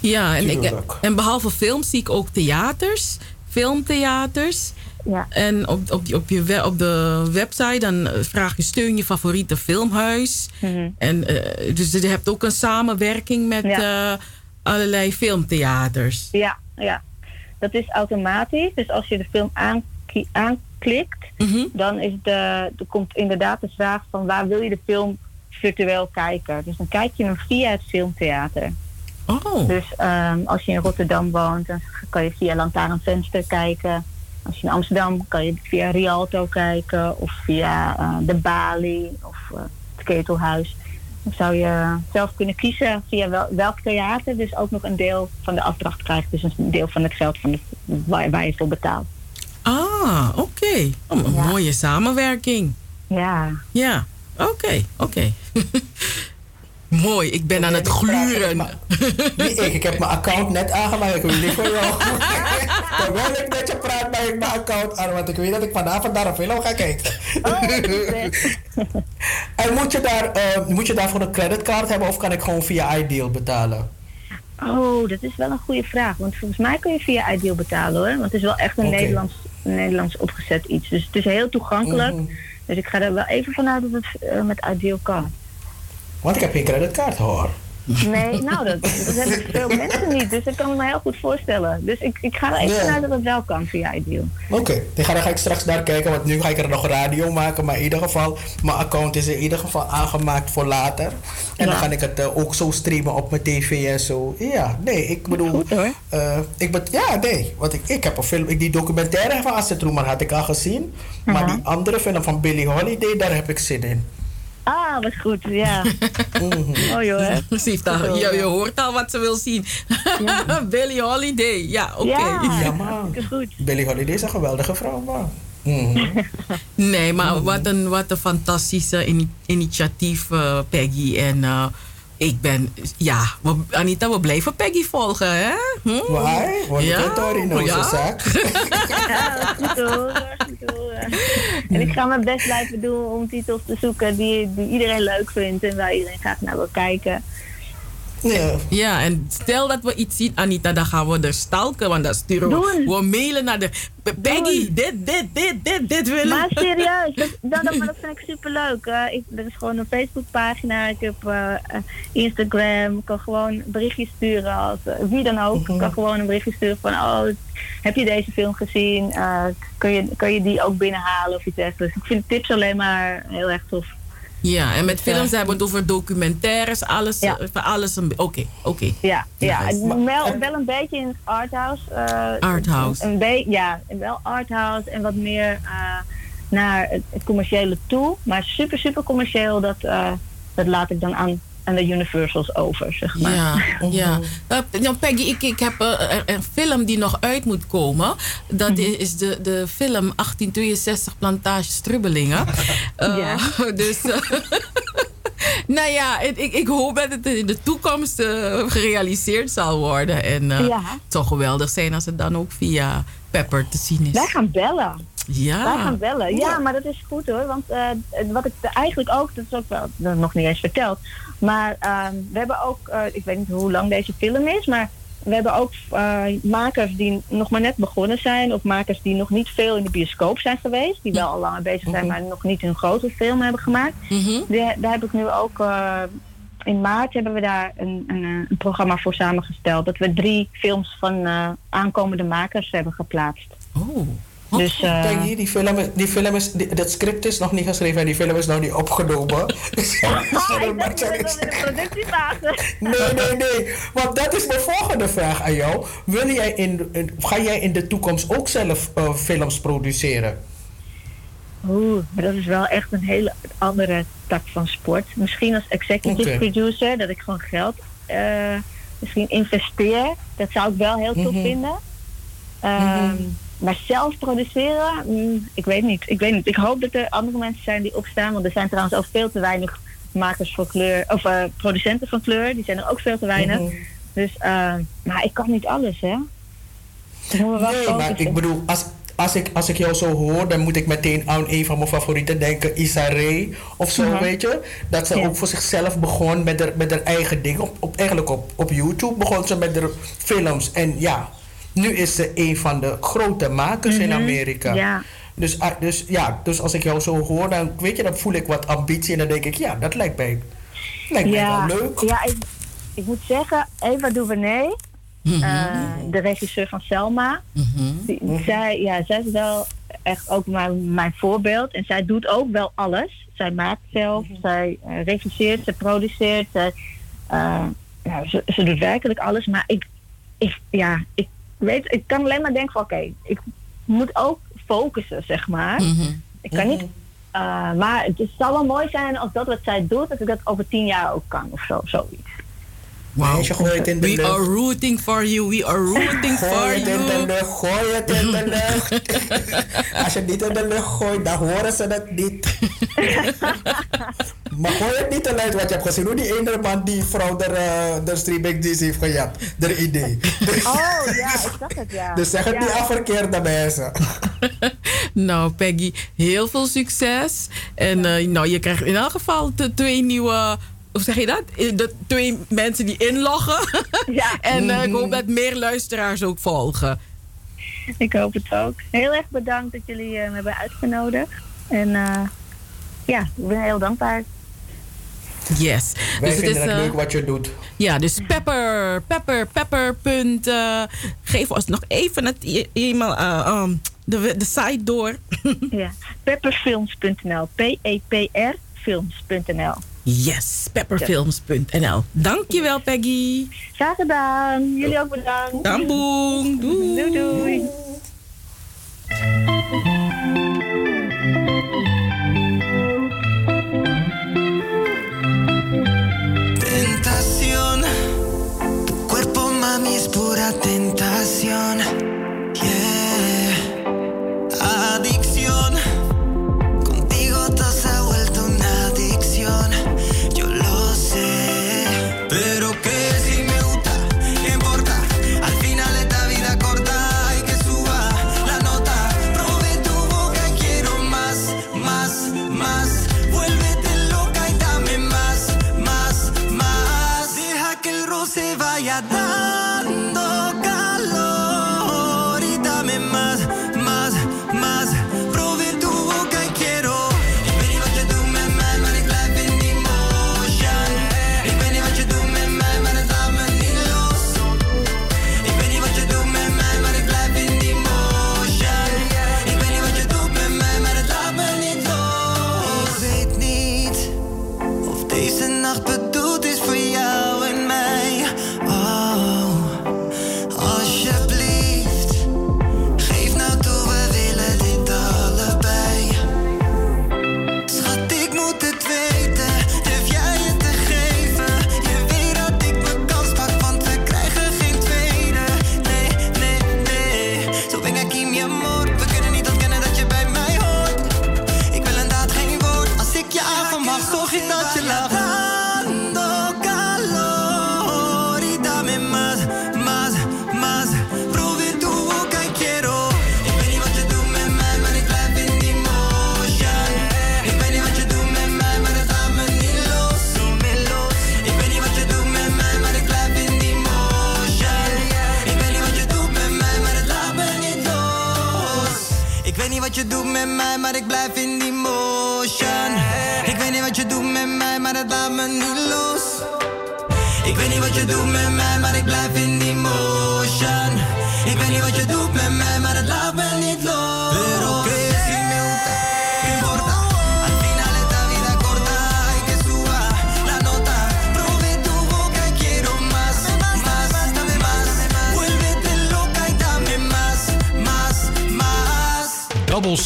Ja, en, ik, en behalve films zie ik ook theaters, filmtheaters.
Ja.
En op, op, die, op, je op de website dan eh, vraag je steun je favoriete filmhuis.
Mhm.
En eh, dus je hebt ook een samenwerking met eh, allerlei filmtheaters.
Ja, ja. Dat is automatisch. Dus als je de film aanklikt, dan is de, er komt inderdaad de vraag van waar wil je de film virtueel kijken. Dus dan kijk je hem via het filmtheater.
Oh.
Dus ehm, als je in Rotterdam woont, dan kan je via Lantaarnvenster kijken. Als je in Amsterdam kan je via Rialto kijken of via eh, de Bali of eh, het Ketelhuis. Dan zou je zelf kunnen kiezen via wel, welk theater. Dus ook nog een deel van de afdracht krijgt. Dus een deel van het geld van de, waar, waar je voor betaalt.
Ah, oké. Oh, een mooie samenwerking.
Ja.
Ja, oké, oké. Mooi, ik ben aan het gluren.
Niet ik, ik heb mijn account net aangemaakt. Ik wil niet voor jou. Terwijl ik met je praat, maak ik mijn account aan. Want ik weet dat ik vanavond naar een film ga kijken. en moet je, daar, eh, moet je daarvoor een creditcard hebben of kan ik gewoon via iDeal betalen?
Oh, dat is wel een goede vraag. Want volgens mij kun je via Ideal betalen hoor. Want het is wel echt een. Nederlands, Nederlands opgezet iets. Dus het is heel toegankelijk.
Mhm.
Dus ik ga er wel even vanuit dat het eh, met Ideal kan.
Want ik heb geen creditcard hoor.
Nee, nou, dat, dat hebben veel mensen niet. Dus dat kan ik me heel goed voorstellen. Dus ik, ik ga er even
Ja.
vanuit dat het wel kan via Ideal.
Oké, dan ga, dan ga ik straks naar kijken, want nu ga ik er nog radio maken. Maar in ieder geval, mijn account is in ieder geval aangemaakt voor later. En dan ga ik het eh, ook zo streamen op mijn tv en zo. Ja, nee, ik bedoel... eh, ik bet, ja, nee, want ik, ik heb een film... ik- Die documentaire van Asset Roemer had ik al gezien. Maar die andere film van Billie Holiday, daar heb ik zin in.
Ah, wat goed, ja. Oh joh, hè.
Ze heeft al- je, je hoort al wat ze wil zien. Billie Holiday, ja, oké.
Ja,
Ja, man.
goed.
Billie Holiday is een geweldige vrouw, man. Mhm.
Nee, maar wat een, wat een fantastische ini- initiatief, eh, Peggy. En eh, ik ben, ja, we, Anita, we blijven Peggy volgen, hè? Hm?
Waar? Wat
Ja,
ja.
Ja.
Ja, goed te horen, goed te horen. En ik ga mijn best blijven doen om titels te zoeken die, die iedereen leuk vindt en waar iedereen graag naar wil kijken.
Ja.
Ja, en stel dat we iets zien, Anita, dan gaan we er stalken. Want dan sturen we, we mailen naar de... Peggy, dit, dit, dit, dit, dit willen
Maar serieus, dat, dat, dat, maar dat vind ik superleuk. Ik, er is gewoon een Facebookpagina, ik heb eh, Instagram, ik kan gewoon berichtjes sturen als eh, wie dan ook. Ik kan gewoon een berichtje sturen van, oh, heb je deze film gezien? Eh, kun, je, kun je die ook binnenhalen of iets dergelijks. Ik vind tips alleen maar heel erg tof.
Ja, en met
eh,
films hebben we het over documentaires, alles.
Ja.
eh, alles een Oké, oké.
Ja, ja.
Nice.
wel, wel een beetje in het arthouse. eh,
Arthouse.
Een be- ja, wel arthouse en wat meer naar het, het commerciële toe. Maar super, super commercieel, dat, dat laat ik dan aan, aan de Universals over, zeg maar.
Ja, ja. Uh, nou, Peggy, ik, ik heb eh, een film die nog uit moet komen. Dat
Mhm.
is de, de film 1862 Plantage Strubbelingen. Eh, Dus, eh, nou ja, ik, ik, hoop dat het in de toekomst gerealiseerd zal worden. En eh,
Ja.
het zou geweldig zijn als het dan ook via Pepper te zien is.
Wij gaan bellen.
Ja.
Wij gaan bellen. Ja, maar dat is goed hoor. Want eh, wat ik eigenlijk ook, dat is ook wel nog niet eens verteld. Maar ehm, we hebben ook, eh, ik weet niet hoe lang deze film is, maar we hebben ook eh, makers die nog maar net begonnen zijn. Of makers die nog niet veel in de bioscoop zijn geweest. Die wel al langer bezig zijn, maar nog niet hun grote film hebben gemaakt. Die- daar heb ik nu ook, eh, in maart hebben we daar een, een, een programma voor samengesteld. Dat we drie films van aankomende makers hebben geplaatst.
Oh.
Dus, eh,
Peggy, die film, die film is, die- dat script is nog niet geschreven en die film is nog niet opgenomen.
Ah, ik dacht dat het in de productiefase.
Nee, nee, nee. Want dat is mijn volgende vraag aan jou. Wil jij in, in- ga jij in de toekomst ook zelf eh, films produceren?
Oeh, maar dat is wel echt een hele andere tak van sport. Misschien als executive producer, dat ik gewoon geld eh, misschien investeer. Dat zou ik wel heel tof
Mhm.
vinden. Ehm, Maar zelf produceren, mm, ik weet niet. Ik weet niet. Ik hoop dat er andere mensen zijn die opstaan. Want er zijn trouwens ook veel te weinig makers van kleur, of eh, producenten van kleur. Die zijn er ook veel te weinig.
Mhm.
Dus, eh, maar ik kan niet alles, hè. Wel
Nee, maar ik bedoel, als, als ik, als ik jou zo hoor, dan moet ik meteen aan een van mijn favorieten denken, Issa Rae of zo,
Mhm.
weet je. Dat ze
Ja.
ook voor zichzelf begon met haar, met haar eigen ding. Op, op, eigenlijk op, op YouTube begon ze met haar films. En ja, nu is ze een van de grote makers in
Mhm.
Amerika.
Ja.
Dus, ah, dus, ja, dus als ik jou zo hoor, dan, weet je, dan voel ik wat ambitie. En dan denk ik, ja, dat lijkt mij, lijkt mij wel leuk.
Ja, ik, ik moet zeggen, Eva DuVernay, eh, de regisseur van Selma, die- zij, ja, zij is wel echt ook mijn, mijn voorbeeld. En zij doet ook wel alles. Zij maakt zelf, zij eh, regisseert, zij produceert. Zij, eh, ja, ze, ze doet werkelijk alles. Maar ik, ik, ja, ik weet, ik kan alleen maar denken van oké, ik moet ook focussen, zeg maar. Ik kan niet. eh, maar het zal wel mooi zijn als dat wat zij doet, dat ik dat over tien jaar ook kan of zo, zoiets.
Wow.
je gooit het in de
We
lucht.
are rooting for you. We are rooting for
Gooi het in de
you.
lucht, gooi het in de lucht. Als je het niet in de lucht gooit, dan horen ze het niet. maar gooi het niet te luid wat je hebt gezien. Hoe die ene man die vrouw de, uh, de streaming heeft gejat. De idee.
Oh ja, ik zag het ja.
Dus zeg het
Ja.
niet aan verkeerde mensen.
Nou, Peggy, heel veel succes. En eh, nou, je krijgt in elk geval de twee nieuwe. Hoe zeg je dat? Eh, De twee mensen die inloggen.
Ja.
en eh, ik hoop dat meer luisteraars ook volgen.
Ik hoop het ook. Heel erg bedankt dat jullie eh, me hebben uitgenodigd. En eh, ja, ik ben heel dankbaar.
Yes.
Wij
Dus
vinden het
eh,
leuk wat je doet.
Ja, dus pepper, pepper, pepper. Punt, geef ons nog even het e- e-mail, um, de, de site door.
ja, pepperfilms.nl. P-E-P-R films.nl.
Yes, pepperfilms.nl. Dankjewel, Peggy.
Graag gedaan. Jullie ook bedankt.
Tamboen. Doei.
Doei doei.
Tentación, tu cuerpo mami es pura tentación. Yeah. Adicción,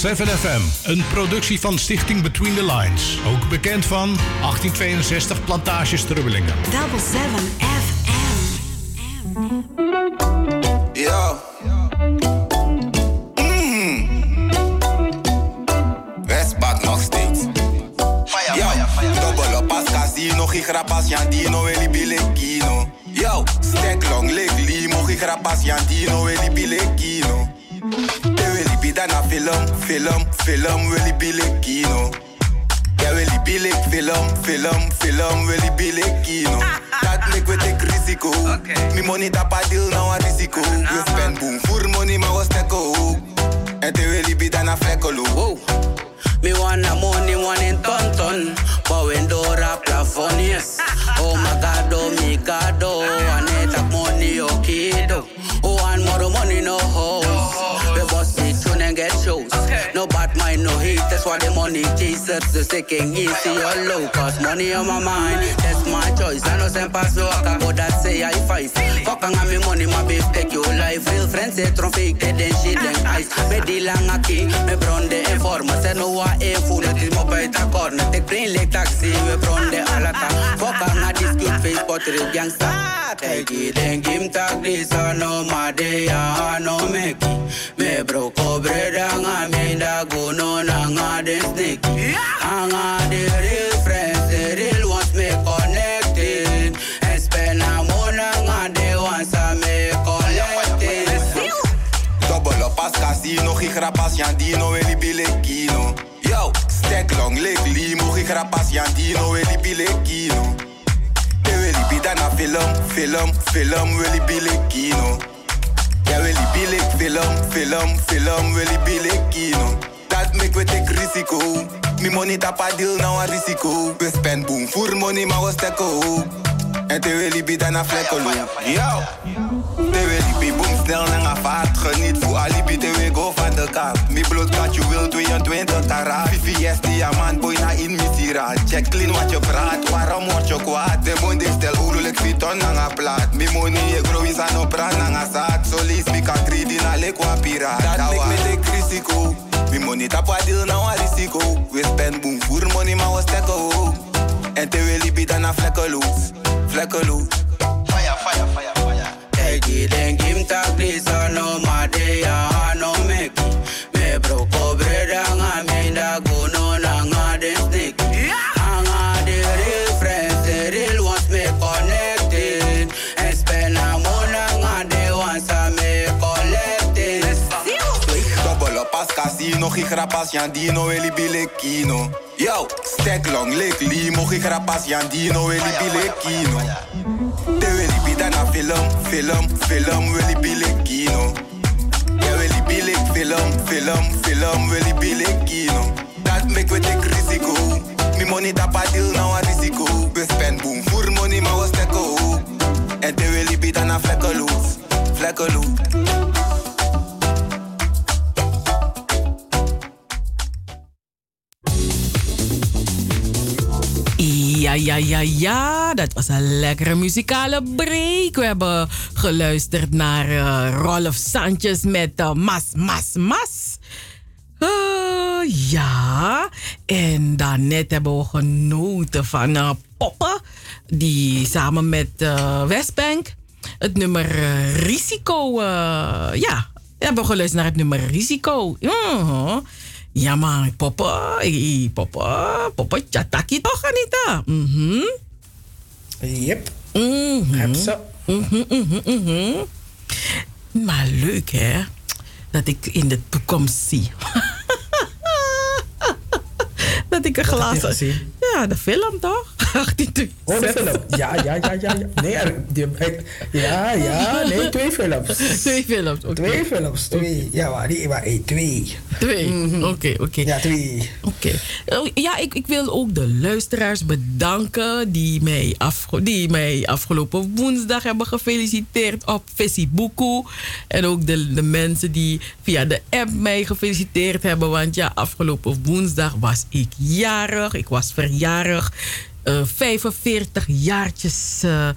7FM. Een
productie van Stichting Between the Lines. Ook bekend van 1862 Plantages Strubbelingen.
Film, film, film, willy bile kino. Ja, willy bile film, film, film, willy bile kino. Dat mek we take risico. Mi money tapa deal nou a risico. We spend boom voor money, maar we stekken ook. En te willy bi dana flekkelo. Wow.
Me wanna money, one in ton ton. But when Dora plafond, yes. Oh my god, oh my god, oh. I need that money, okay, No bad mind, no hate. That's why the money chasers. The second easy or low. Cause money on my mind. That's my choice. I know some pass so I can go that say I fight. Fuck on me money, my babe, take your life. Real friends, say traffic, they then shit, then ice. Me di lang aki, me bron de informer. Say no wa e fool, it is mo pa ita corner. Take plane like taxi, we bron de alata. Fuck on a dispute face, but real gangsta. Take it and give tag this, I know my day, I know me. Me bro cobre danga, me da go no nanga den sneaky. Anga the real friends, the real ones me connected. And spend a money, they ones I me collected.
Double up as casino, gigrapas yandino, willy bile kino. Yo, stack long leg limo, gigrapas yandino, willy bile kino. Te bi dana film, film, film, willy bile Ja, willy bile film, film, film, willy bile kino. Dat make we take risico. Mi money tapa deal nou a risico. We spend boom voor money, maar we stekken. En te willy bi dana flekkelo. Yo! Te willy bi boom snel naar een vaart. Geniet voor alibi, te we go van de kaart. Mi bloot kat, je wil 22 karaat. VVS diamant, boy na in misira. Check clean wat je praat, waarom word je kwaad? De monde stel urulik fiton na nga plaat. Mi money e grow is aan op brand na nga zaad. So lees mi kan greedy na lekwa piraat. Dat make me take risico. Mi money tapa deal na wa risico. We spend boom voor money, maar we stekken ook. En te willy bi dan na vlekkeloos, vlekkeloos. Fire, fire, fire, fire.
Take it and give tag this, I know my day, I know me. Me bro cobre
casino, gigrapas yandino, willy bile kino. Yo, stack long leg limo, gigrapas yandino, willy bile kino. Te willy bi dana film, film, film, willy bile kino. Ja, willy bile film, film, film, willy bile kino. Dat make we take risico. Mi money tapa deal nou a risico. We spend boom voor money, maar we stekken ook. En te willy bi dana vlekkeloos, vlekkeloos.
Ja, ja, ja, ja. Dat was een lekkere muzikale break. We hebben geluisterd naar eh, Rolf Sanchez met eh, Mas, Mas, Mas. Eh, ja, en daarnet hebben we genoten van Poppen. Die samen met Westbank het nummer Risico. ja, we hebben geluisterd naar het nummer Risico. Mhm. Ja, Poppen. Hey, Poppen. Poppen, Chataki toch, Anita? Mhm.
Yep.
Mhm.
Heb ze.
Mhm, mhm, mhm. Maar leuk, hè? Dat ik in de toekomst zie. dat ik een glazen... Ja, de film toch? 18
Oh. Ja, ja, ja, ja. ja. Nee, er- die, ja, ja, nee, twee films.
Twee films, oké.
Twee films, twee. Ja, maar die, maar eh, twee.
Twee, oké, oké.
Ja, twee.
Oké. Oh, Ja, ik, ik wil ook de luisteraars bedanken die mij, afge- die mij afgelopen woensdag hebben gefeliciteerd op Facebook. En ook de, de mensen die via de app mij gefeliciteerd hebben. Want ja, afgelopen woensdag was ik jarig. Ik was verjarig. Eh 45 jaartjes. eh,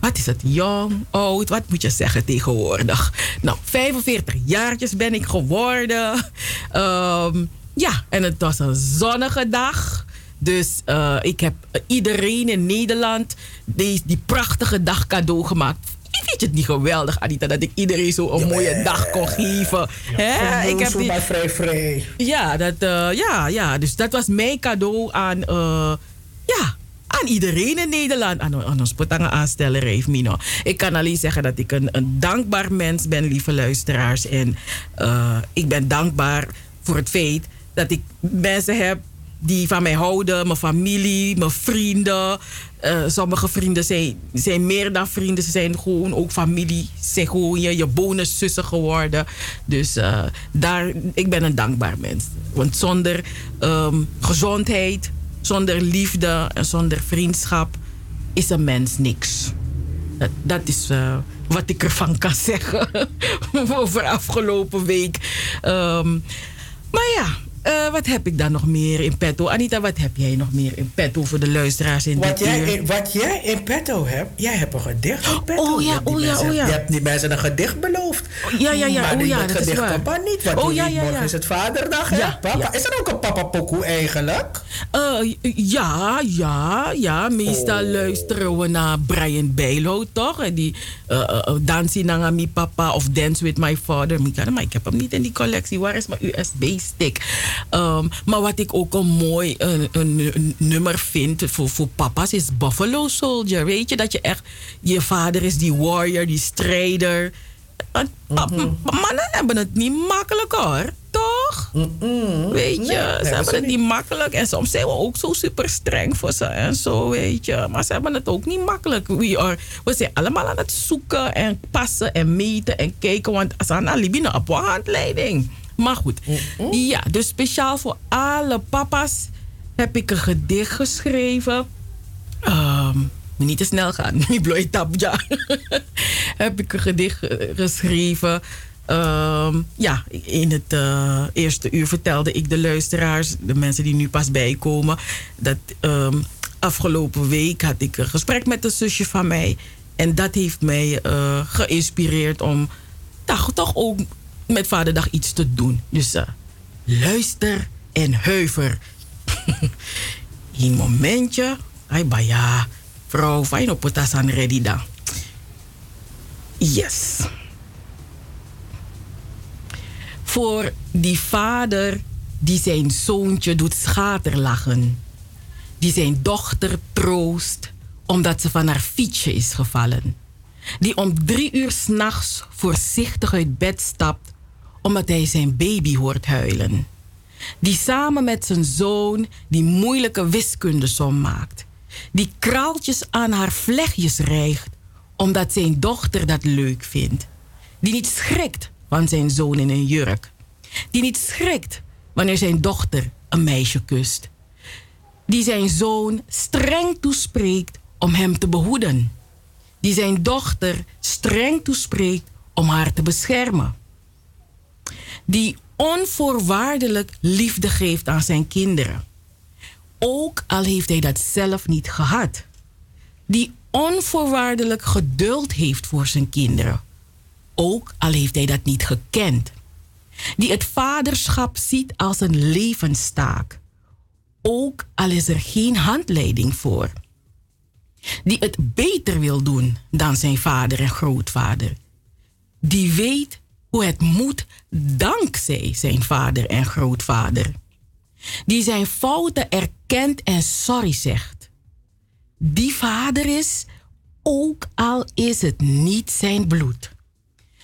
wat is het? Jong, oud, wat moet je zeggen tegenwoordig? Nou, 45 jaartjes ben ik geworden. Ehm, ja, en het was een zonnige dag. Dus eh, ik heb iedereen in Nederland die, die prachtige dag cadeau gemaakt. Ik vind het niet geweldig, Anita, dat ik iedereen zo een mooie dag kon geven. Hè? Ik heb die-
vrij, vrij.
ja, dat, eh, ja, ja, dus dat was mijn cadeau aan, eh, ja, aan iedereen in Nederland. Aan, aan ons potanga aansteller heeft Mino. Ik kan alleen zeggen dat ik een, een dankbaar mens ben, lieve luisteraars. En eh, ik ben dankbaar voor het feit dat ik mensen heb die van mij houden. Mijn familie, mijn vrienden. Eh, sommige vrienden zijn, zijn meer dan vrienden. Ze zijn gewoon ook familie. Ze zijn gewoon je, je bonuszussen geworden. Dus eh, daar, ik ben een dankbaar mens. Want zonder ehm, gezondheid, zonder liefde en zonder vriendschap is een mens niks. Dat, is eh, wat ik ervan kan zeggen over afgelopen week. Ehm, maar ja, eh, wat heb ik dan nog meer in petto? Anita, wat heb jij nog meer in petto voor de luisteraars in
Wat
dit
jij,
uur?
in, wat jij in petto hebt, jij hebt een gedicht in petto.
Oh ja, oh ja,
mensen-
oh ja.
Je hebt die mensen een gedicht beloofd.
Ja, ja, ja,
Maar
oh ja, dat is
gedicht
waar.
papa niet. Want
Oh
oh,
ja, ja,
morgen
ja.
is het vaderdag, hè?
Ja,
papa,
ja.
Is er ook een papa pokoe eigenlijk?
Eh, ja, ja, ja. Meestal
Oh.
luisteren we naar Brian Bijlo, toch? En die uh, uh, Dancing naar mi papa of Dance with my father. Maar ik heb hem niet in die collectie. Waar is mijn USB-stick? Ehm, maar wat ik ook een mooi een, een, een nummer vind voor, voor papa's is Buffalo Soldier. Weet je, dat je echt... Je vader is die warrior, die strijder. Pap- Mannen hebben het niet makkelijk hoor. Toch? Weet je,
Nee,
ze
hebben
hebben
ze
het niet makkelijk. En soms zijn we ook zo super streng voor ze en zo, weet je. Maar ze hebben het ook niet makkelijk. We, are, we zijn allemaal aan het zoeken en passen en meten en kijken. Want ze zijn alibi op handleiding. Maar goed, ja, dus speciaal voor alle papa's heb ik een gedicht geschreven. Moet niet te snel gaan. Niet bloei tap, ja. heb ik een gedicht geschreven. Ehm, ja, in het eh, eerste uur vertelde ik de luisteraars, de mensen die nu pas bijkomen, dat ehm, afgelopen week had ik een gesprek met een zusje van mij. En dat heeft mij eh, geïnspireerd om toch, toch ook met Vaderdag iets te doen. Dus eh, luister en huiver. Een momentje. Ay, baya. Vrouw, fijn op het aan ready dan. Yes. Voor die vader die zijn zoontje doet schaterlachen. Die zijn dochter troost omdat ze van haar fietsje is gevallen. Die om drie uur s'nachts voorzichtig uit bed stapt omdat hij zijn baby hoort huilen. Die samen met zijn zoon die moeilijke wiskundesom maakt. Die kraaltjes aan haar vlechtjes rijgt omdat zijn dochter dat leuk vindt. Die niet schrikt van zijn zoon in een jurk. Die niet schrikt wanneer zijn dochter een meisje kust. Die zijn zoon streng toespreekt om hem te behoeden. Die zijn dochter streng toespreekt om haar te beschermen. Die onvoorwaardelijk liefde geeft aan zijn kinderen. Ook al heeft hij dat zelf niet gehad. Die onvoorwaardelijk geduld heeft voor zijn kinderen. Ook al heeft hij dat niet gekend. Die het vaderschap ziet als een levenstaak. Ook al is er geen handleiding voor. Die het beter wil doen dan zijn vader en grootvader. Die weet hoe het moet dankzij zijn vader en grootvader. Die zijn fouten erkent en sorry zegt. Die vader is, ook al is het niet zijn bloed.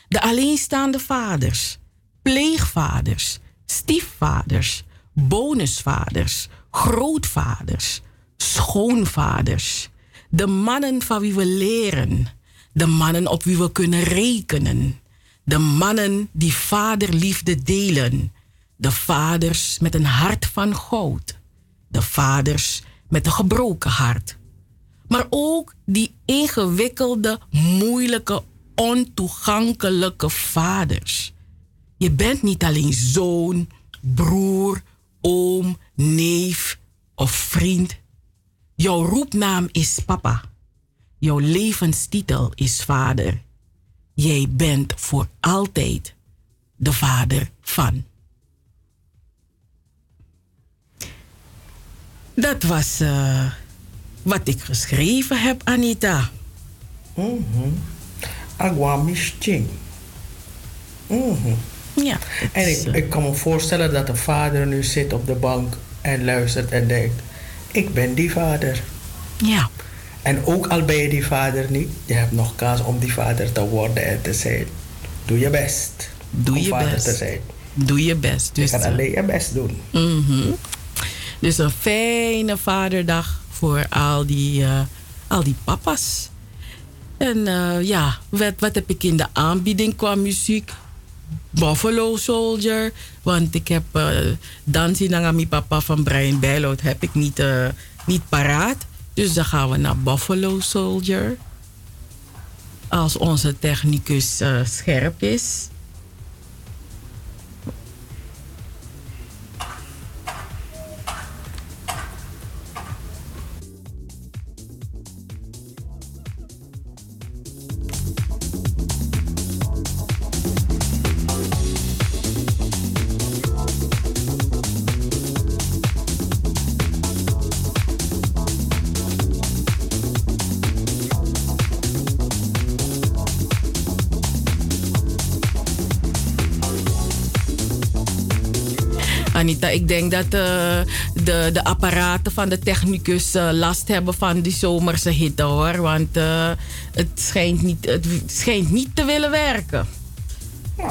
De alleenstaande vaders, pleegvaders, stiefvaders, bonusvaders, grootvaders, schoonvaders. De mannen van wie we leren, de mannen op wie we kunnen rekenen. De mannen die vaderliefde delen. De vaders met een hart van goud. De vaders met een gebroken hart. Maar ook die ingewikkelde, moeilijke, ontoegankelijke vaders. Je bent niet alleen zoon, broer, oom, neef of vriend. Jouw roepnaam is papa. Jouw levenstitel is vader. Jij bent voor altijd de vader van. Dat was eh, wat ik geschreven heb, Anita.
Mhm. Misching. Mhm.
Ja.
En ik, ik kan me voorstellen dat de vader nu zit op de bank en luistert en denkt: Ik ben die vader.
Ja.
En ook al ben je die vader niet, je hebt nog kans om die vader te worden en te zijn. Doe je best.
Doe
om
je
vader
best.
te zijn.
Doe je best. Dus,
je kan alleen je best doen.
Mhm. Dus een fijne vaderdag voor al die, eh, al die papa's. En eh, ja, wat, wat heb ik in de aanbieding qua muziek? Buffalo Soldier. Want ik heb uh, Dansi Nangami Papa van Brian Bijloot heb ik niet, eh, niet paraat. Dus dan gaan we naar Buffalo Soldier. Als onze technicus eh, scherp is. Anita, ik denk dat eh, de, de apparaten van de technicus eh, last hebben van die zomerse hitte hoor. Want eh, het, schijnt niet, het schijnt niet te willen werken.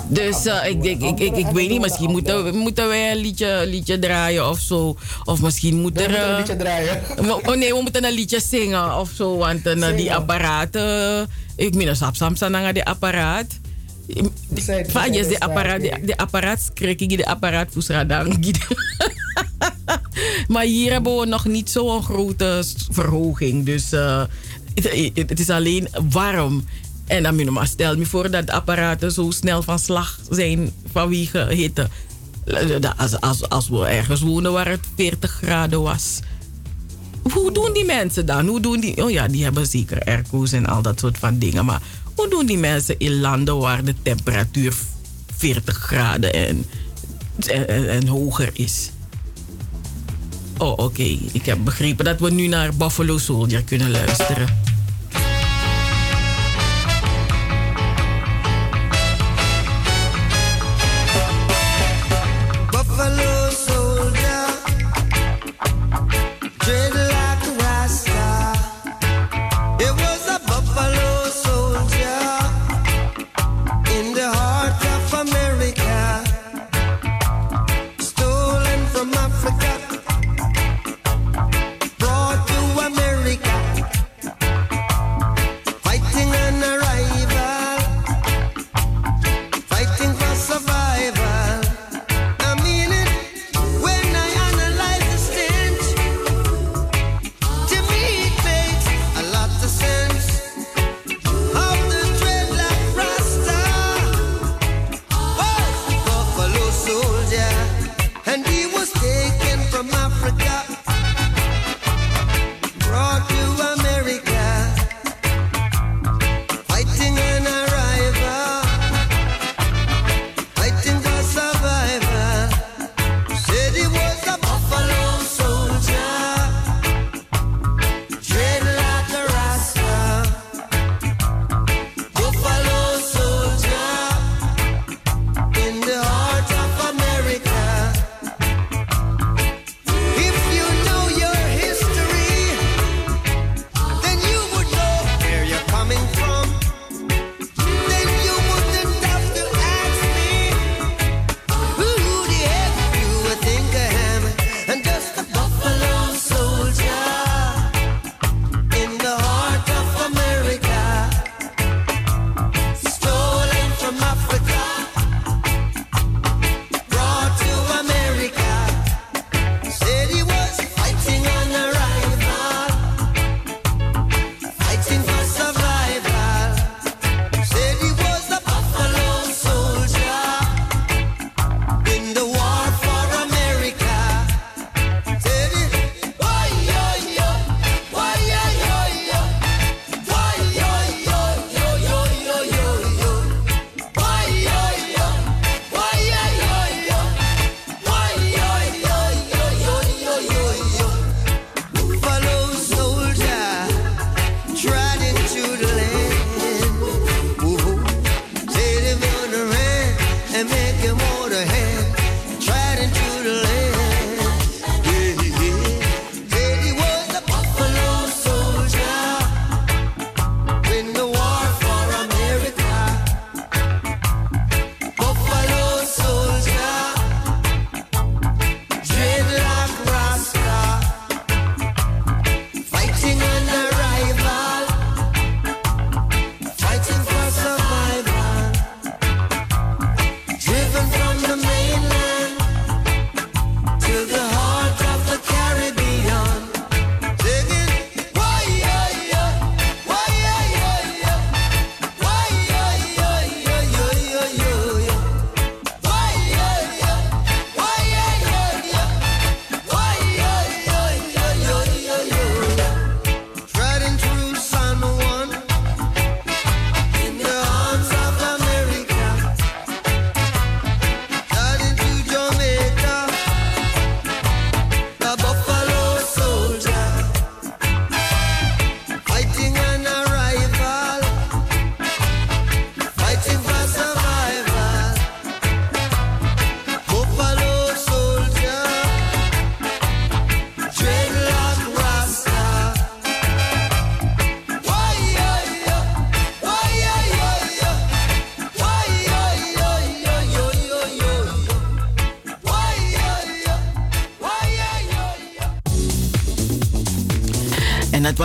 Dus ik, ik, ik, ik weet niet, misschien moeten, we- moeten wij een liedje, liedje draaien of zo. Of misschien moet er...
moeten een
eh,
liedje draaien.
Oh nee, we moeten een liedje zingen of zo. Want eh, die apparaten... Ik meen, sap sam sam naar die apparaat. Van je de apparaat, de, apparaat schrik ik de apparaat. Maar hier hebben we nog niet zo'n grote verhoging. Dus eh, het, is alleen warm. En dan moet je maar stel me voor dat de apparaten zo snel van slag zijn vanwege hitte. Als, als, als we ergens wonen waar het 40 graden was. Hoe doen die mensen dan? Hoe doen die... Oh ja, die hebben zeker airco's en al dat soort van dingen. Maar hoe doen die mensen in landen waar de temperatuur 40 graden en, en, hoger is? Oh, oké. Ik heb begrepen dat we nu naar Buffalo Soldier kunnen luisteren.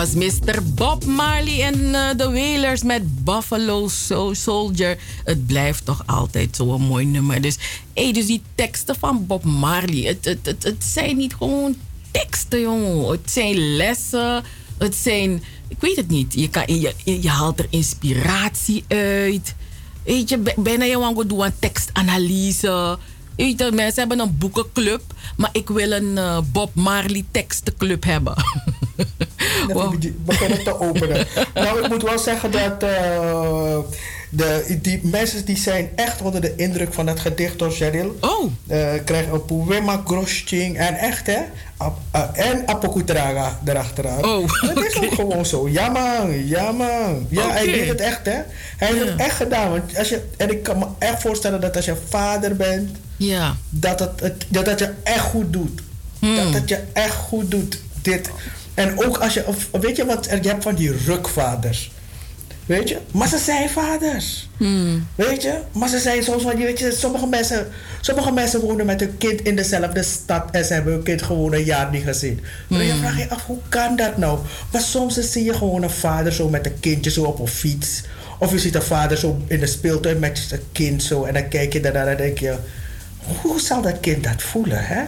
Was
Mr. Bob Marley en eh, de Wailers met Buffalo Soldier. Het blijft toch altijd zo'n mooi nummer. Dus, hey, dus die teksten van Bob Marley, het, het, het, het zijn niet gewoon teksten, jongen. Het zijn lessen, het zijn... Ik weet het niet. Je, kan, je, je haalt er inspiratie uit. Weet je, bijna je doen een tekstanalyse. Weet je, mensen hebben een boekenclub, maar ik wil een eh, Bob Marley tekstenclub hebben.
Dat we beginnen te openen. nou, ik moet wel zeggen dat eh, de, die mensen die zijn echt onder de indruk van het gedicht door Cheryl.
Oh.
krijgen een poema grosching en echt hè. Ap- eh, en apokutraga erachteraan.
Oh,
Het is ook gewoon zo. Ja man, ja man. Ja, hij deed het echt hè. Hij heeft het echt gedaan. Want als je, en ik kan me echt voorstellen dat als je vader bent,
Ja.
dat het, dat het je echt goed doet. Dat het je echt goed doet. Dit. En ook als je, of, weet je wat, je hebt van die rukvaders. Weet je? Maar ze zijn vaders. Weet je? Maar ze zijn soms van weet je, sommige mensen, sommige mensen wonen met hun kind in dezelfde stad en ze hebben hun kind gewoon een jaar niet gezien. Maar je vraagt je af, hoe kan dat nou? Maar soms zie je gewoon een vader zo met een kindje zo op een fiets. Of je ziet een vader zo in de speeltuin met zijn kind zo. En dan kijk je daarnaar en denk je, hoe zal dat kind dat voelen, hè?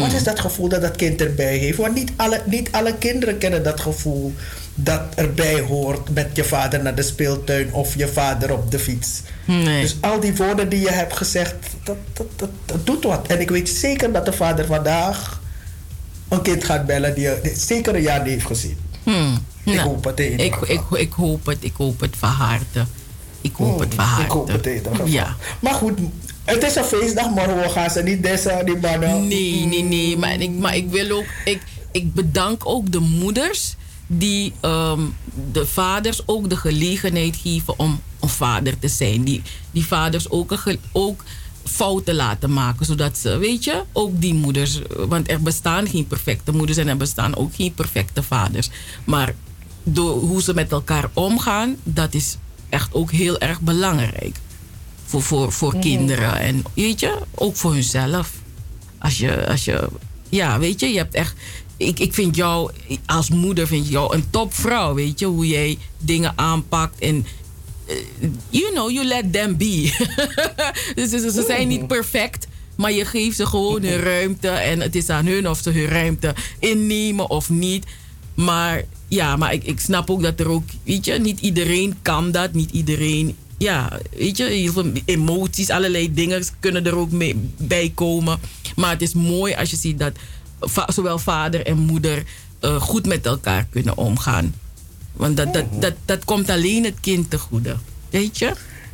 Wat is dat gevoel dat dat kind erbij heeft? Want niet alle, niet alle kinderen kennen dat gevoel dat erbij hoort met je vader naar de speeltuin of je vader op de fiets.
Nee.
Dus al die woorden die je hebt gezegd, dat, dat, dat, dat doet wat. En ik weet zeker dat de vader vandaag een kind gaat bellen die zeker een jaar niet heeft gezien.
Hmm.
Ik
Nou,
hoop het in
ik, ik, ik hoop het, ik hoop het van harte. Ik hoop het van harte.
Ik hoop het in.
Ja.
Maar goed, het is een feestdag, we gaan ze niet deze, die mannen.
Nee, nee, nee. Maar ik, maar ik wil ook. Ik, ik bedank ook de moeders die ehm, de vaders ook de gelegenheid geven om een vader te zijn. Die, die vaders ook, een ook fouten laten maken. Zodat ze, weet je, ook die moeders. Want er bestaan geen perfecte moeders en er bestaan ook geen perfecte vaders. Maar hoe ze met elkaar omgaan, dat is echt ook heel erg belangrijk. Voor, voor, voor kinderen en weet je, ook voor hunzelf. Als je, als je, ja, weet je, je hebt echt. Ik, ik vind jou, als moeder, vind ik jou een topvrouw, weet je, hoe jij dingen aanpakt en. eh, You know, you let them be. dus ze, ze zijn niet perfect, maar je geeft ze gewoon hun ruimte. En het is aan hun of ze hun ruimte innemen of niet. Maar ja, maar ik, ik snap ook dat er ook, weet je, niet iedereen kan dat. Niet iedereen, ja, weet je, heel veel emoties, allerlei dingen kunnen er ook mee, bij komen. Maar het is mooi als je ziet dat va- zowel vader en moeder eh, goed met elkaar kunnen omgaan. Want dat, dat, dat, dat komt alleen het kind te goede. Weet je?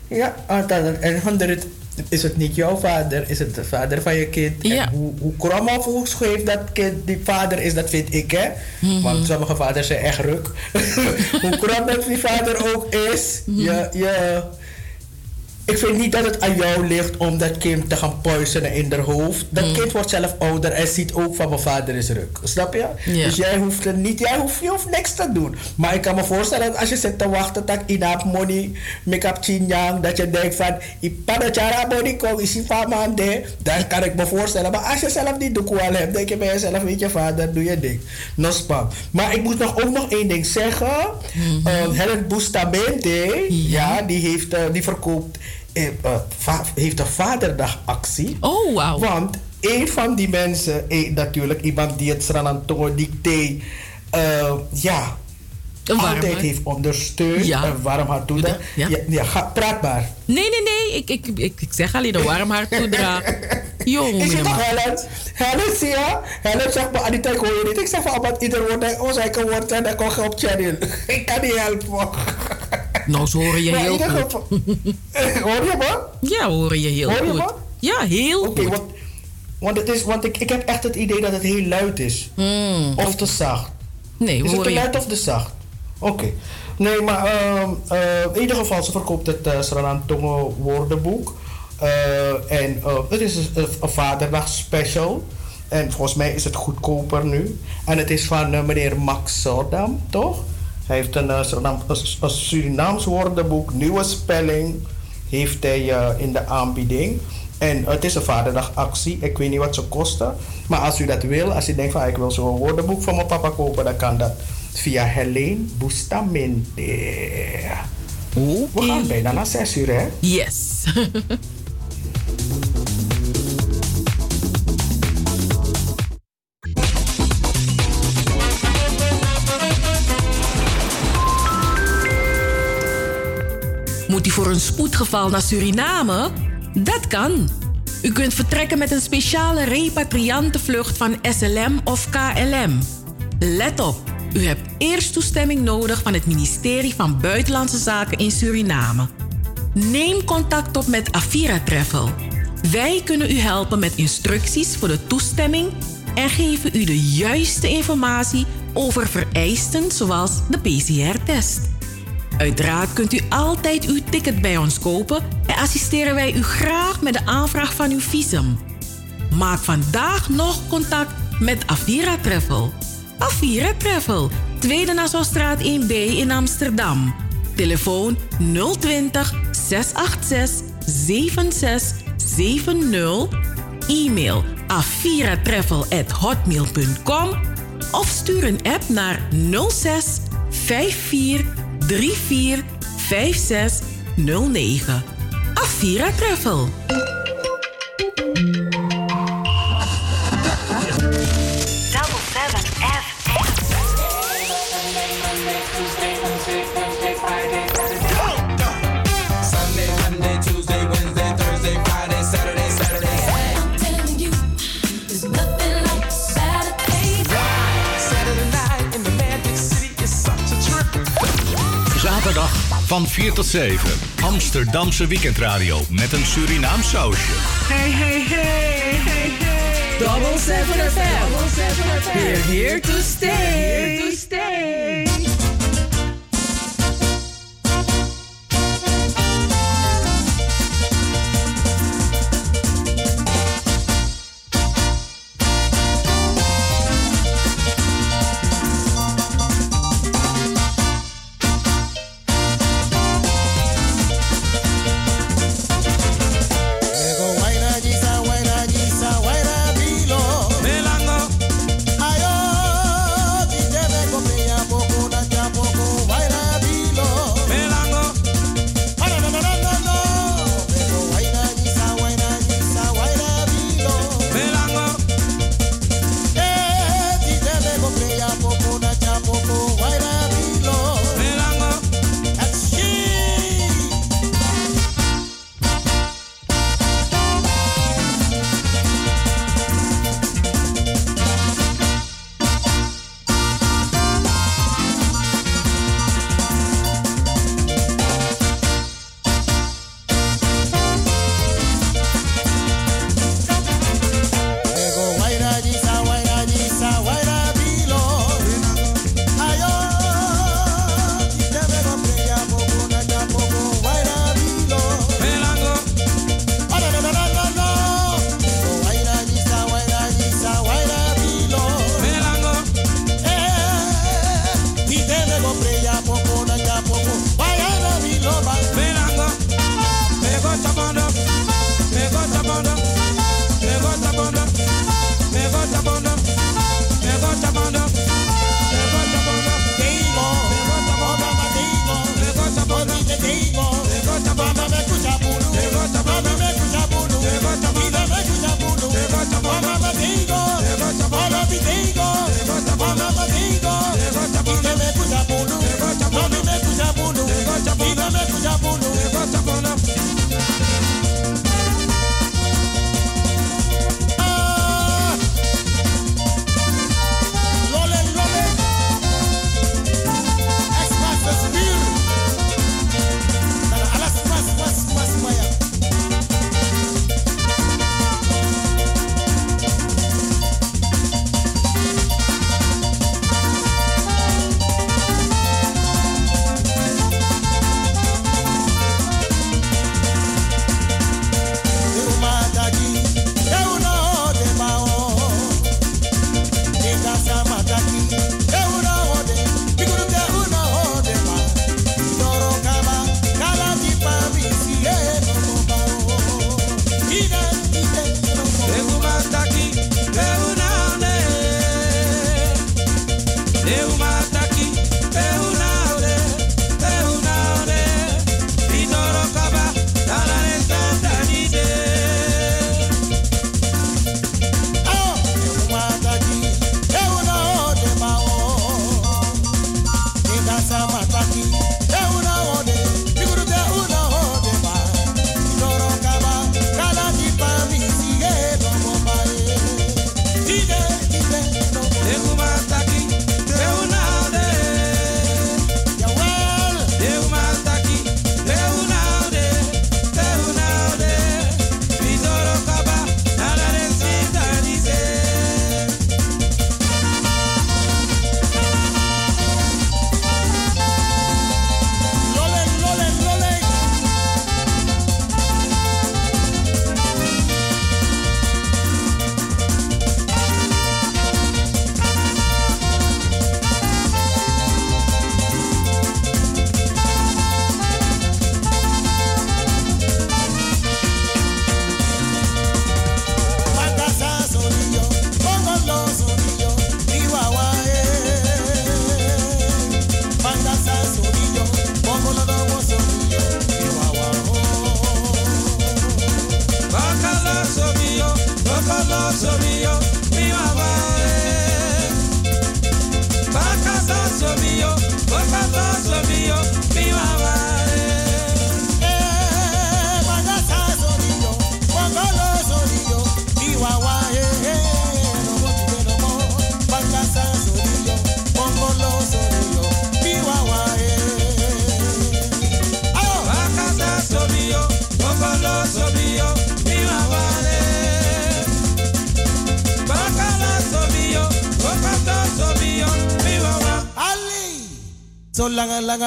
Ja, altijd. En 100 is het niet jouw vader, is het de vader van je kind. En hoe, hoe krom of hoe scheef dat kind die vader is, dat vind ik, hè. Want sommige vaders zijn echt ruk. hoe krom dat die vader ook is, je, je, ik vind niet dat het aan jou ligt om dat kind te gaan poisonen in haar hoofd. Dat kind wordt zelf ouder en ziet ook van mijn vader is ruk. Snap je? Dus jij hoeft er niet, jij hoeft, je hoeft niks te doen. Maar ik kan me voorstellen dat als je zit te wachten dat inap money, make-up chinyang, dat je denkt van, ipada cara money kong isi famande. Dat kan ik me voorstellen. Maar als je zelf die doek wel hebt, denk je bij jezelf, weet je vader, doe je ding. No spam. Maar ik moet nog ook nog één ding zeggen. Eh, Helen Bustamante, ja. die, heeft, eh, die verkoopt, heeft een vaderdagactie.
Oh, wauw.
Want een van die mensen, eh, natuurlijk iemand die het Sranantongo dicté, eh, ja, altijd heeft ondersteund.
Ja.
Een warm hart toedraagt.
Ja.
Ja. Ja, ga, praat maar.
Nee, nee, nee. Ik, ik, ik, ik zeg alleen een warm hart toedragen. Jong,
Ik zit toch Helen? Helen zie je? Helen zegt me, Anita, ik hoor je niet. Ik zeg van, wat ieder woord, oh, zij kan woord zijn, dan kom je op channel. ik kan niet helpen.
Nou, ze horen je
Maar
heel goed.
hoor je me?
Ja, horen je heel
Hoor je
goed.
me?
Ja, heel
Oké,
goed.
want, want, het is, want ik, ik heb echt het idee dat het heel luid is. of te zacht.
Hmm. Nee,
Is het te luid of te zacht? Oké. Nee, maar ehm, eh, in ieder geval, ze verkoopt het uh, Sranantongo woordenboek. Eh, en eh, het is een, vaderdag special. En volgens mij is het goedkoper nu. En het is van eh, meneer Max Sordam, toch? Hij heeft een, eh, een, Surinaams woordenboek, nieuwe spelling, heeft hij eh, in de aanbieding. En het is een vaderdagactie. Ik weet niet wat ze kosten. Maar als u dat wil, als u denkt van "Ah, ik wil zo'n woordenboek van mijn papa kopen, dan kan dat. Via Helene Bustamante. We gaan bijna naar 6 uur, hè?
Yes. Moet u voor een spoedgeval naar Suriname? Dat kan. U kunt vertrekken met een speciale repatriantenvlucht van SLM of KLM. Let op, u hebt eerst toestemming nodig van het ministerie van Buitenlandse Zaken in Suriname. Neem contact op met Avira Travel. Wij kunnen u helpen met instructies voor de toestemming en geven u de juiste informatie over vereisten zoals de PCR-test. Uiteraard kunt u altijd uw ticket bij ons kopen en assisteren wij u graag met de aanvraag van uw visum. Maak vandaag nog contact met Avira Travel. Avira Travel, Tweede Nassaustraat 1B in Amsterdam. Telefoon 020 686 7670. E-mail aviratravel@hotmail.com of stuur een app naar 06 54 34 56 09. Avira Travel.
Van 4 tot 7. Amsterdamse weekendradio met een Surinaam sausje.
Hey, hey, hey, hey, hey. Double 7 FM. We're here to stay. Here to stay.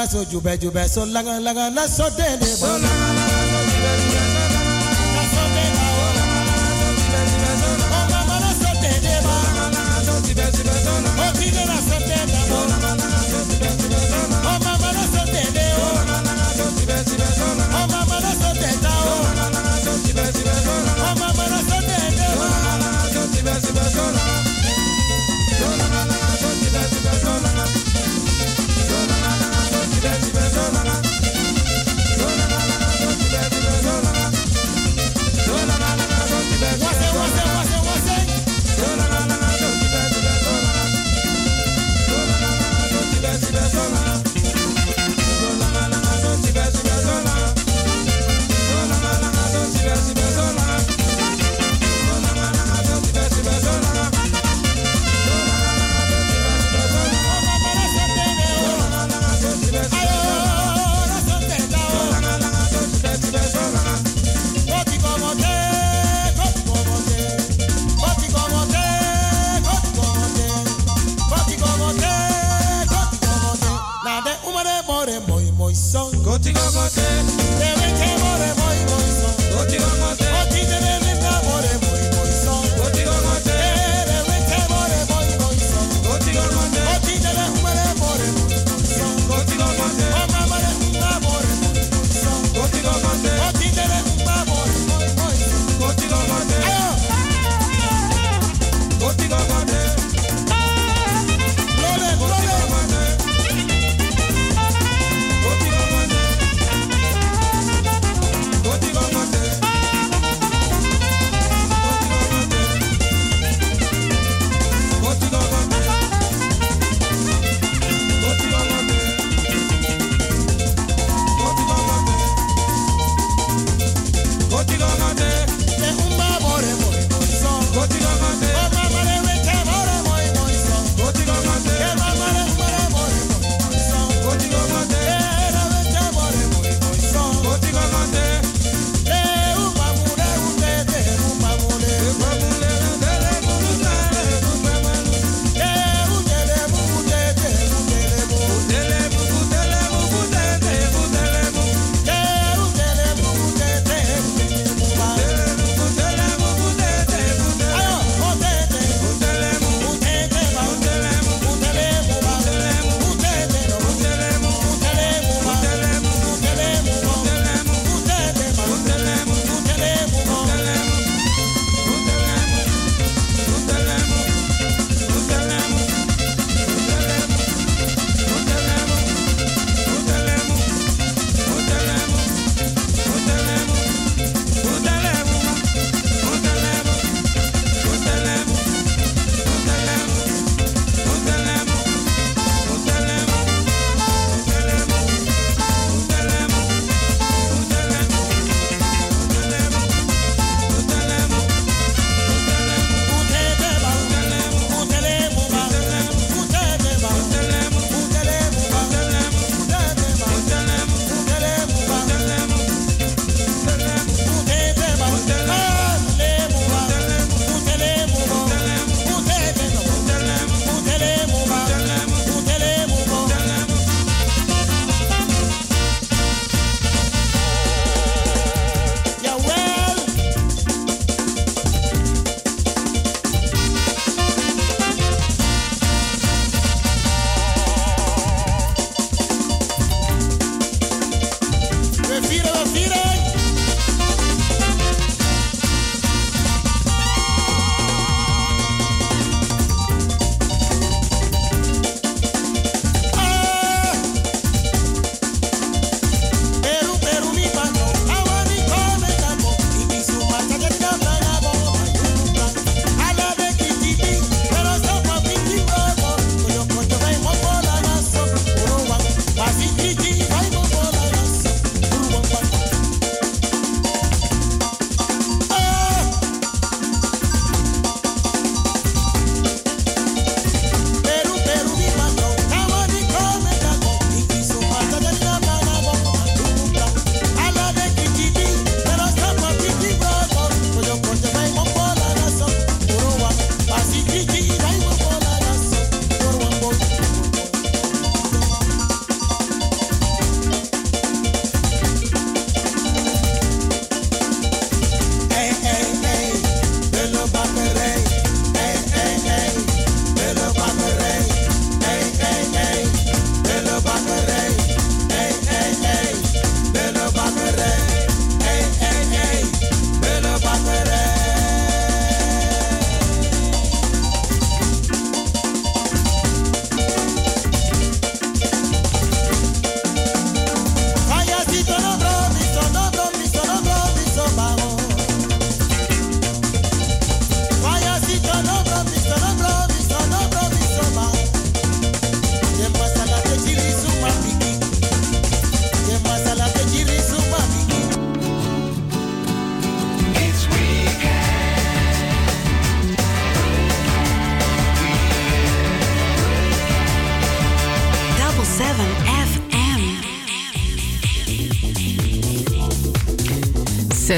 so jube jube so laga laga na so de de. So.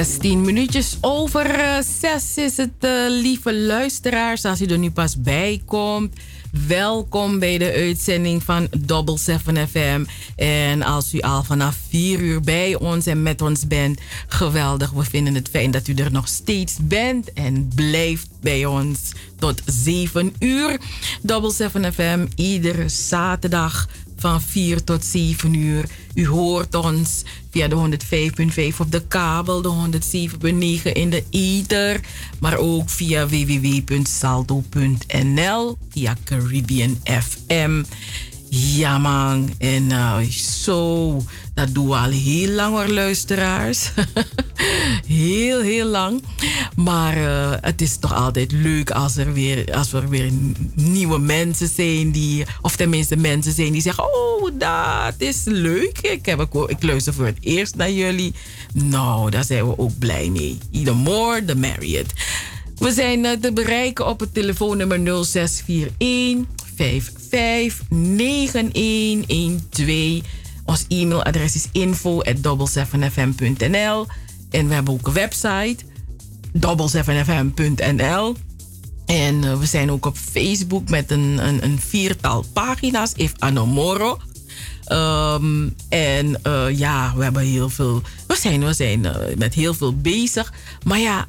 16 minuutjes over eh, 6 is het, eh, lieve luisteraars. Als u er nu pas bij komt, welkom bij de uitzending van Double 7 FM. En als u al vanaf 4 uur bij ons en met ons bent, geweldig. We vinden het fijn dat u er nog steeds bent en blijft bij ons tot 7 uur. Double 7 FM, iedere zaterdag van 4 tot 7 uur. U hoort ons via de 105.5 op de kabel, de 107.9 in de ether, maar ook via www.salto.nl via Caribbean FM. Ja man, en uh, zo, dat doen we al heel lang hoor luisteraars. heel, heel lang. Maar uh, het is toch altijd leuk als er weer, als er weer nieuwe mensen zijn die, of tenminste mensen zijn die zeggen, oh dat is leuk. Ik, heb, ik luister voor het eerst naar jullie. Nou, daar zijn we ook blij mee. The more, the merrier. We zijn uh, te bereiken op het telefoonnummer 0641 559112. Ons e-mailadres is info fmnl En we hebben ook een website, 7fm.nl. En uh, we zijn ook op Facebook met een, een, een viertal pagina's, if anomoro. Um, en uh, ja, we hebben heel veel. We zijn, we zijn uh, met heel veel bezig. Maar ja,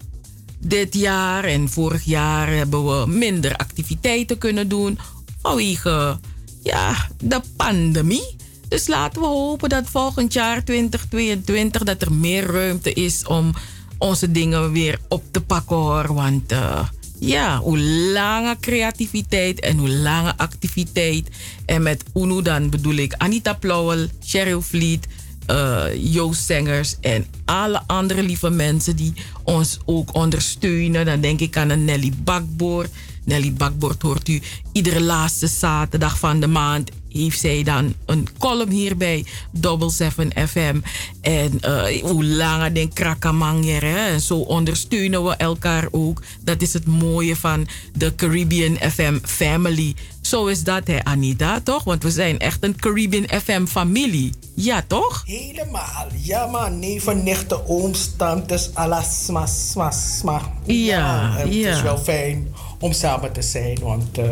dit jaar en vorig jaar hebben we minder activiteiten kunnen doen vanwege ja, de pandemie. Dus laten we hopen dat volgend jaar 2022 dat er meer ruimte is om onze dingen weer op te pakken hoor. Want uh, ja, hoe lange creativiteit en hoe lange activiteit. En met UNO dan bedoel ik Anita Plauwel, Cheryl Vliet, uh, Joost Zengers en alle andere lieve mensen die ons ook ondersteunen. Dan denk ik aan een Nelly Bakboor. Nelly Bakboord hoort u iedere laatste zaterdag van de maand. Heeft zij dan een column hier bij Double 7 FM. En uh, hoe langer den krakamanger. En zo ondersteunen we elkaar ook. Dat is het mooie van de Caribbean FM family. Zo is dat, hè, Anita, toch? Want we zijn echt een Caribbean FM familie. Ja, toch?
Helemaal. Ja, man. Neven, nichten, ooms, tantes, alles, sma, sma, sma.
Ja, ja.
Het is wel fijn om samen te zijn, want uh,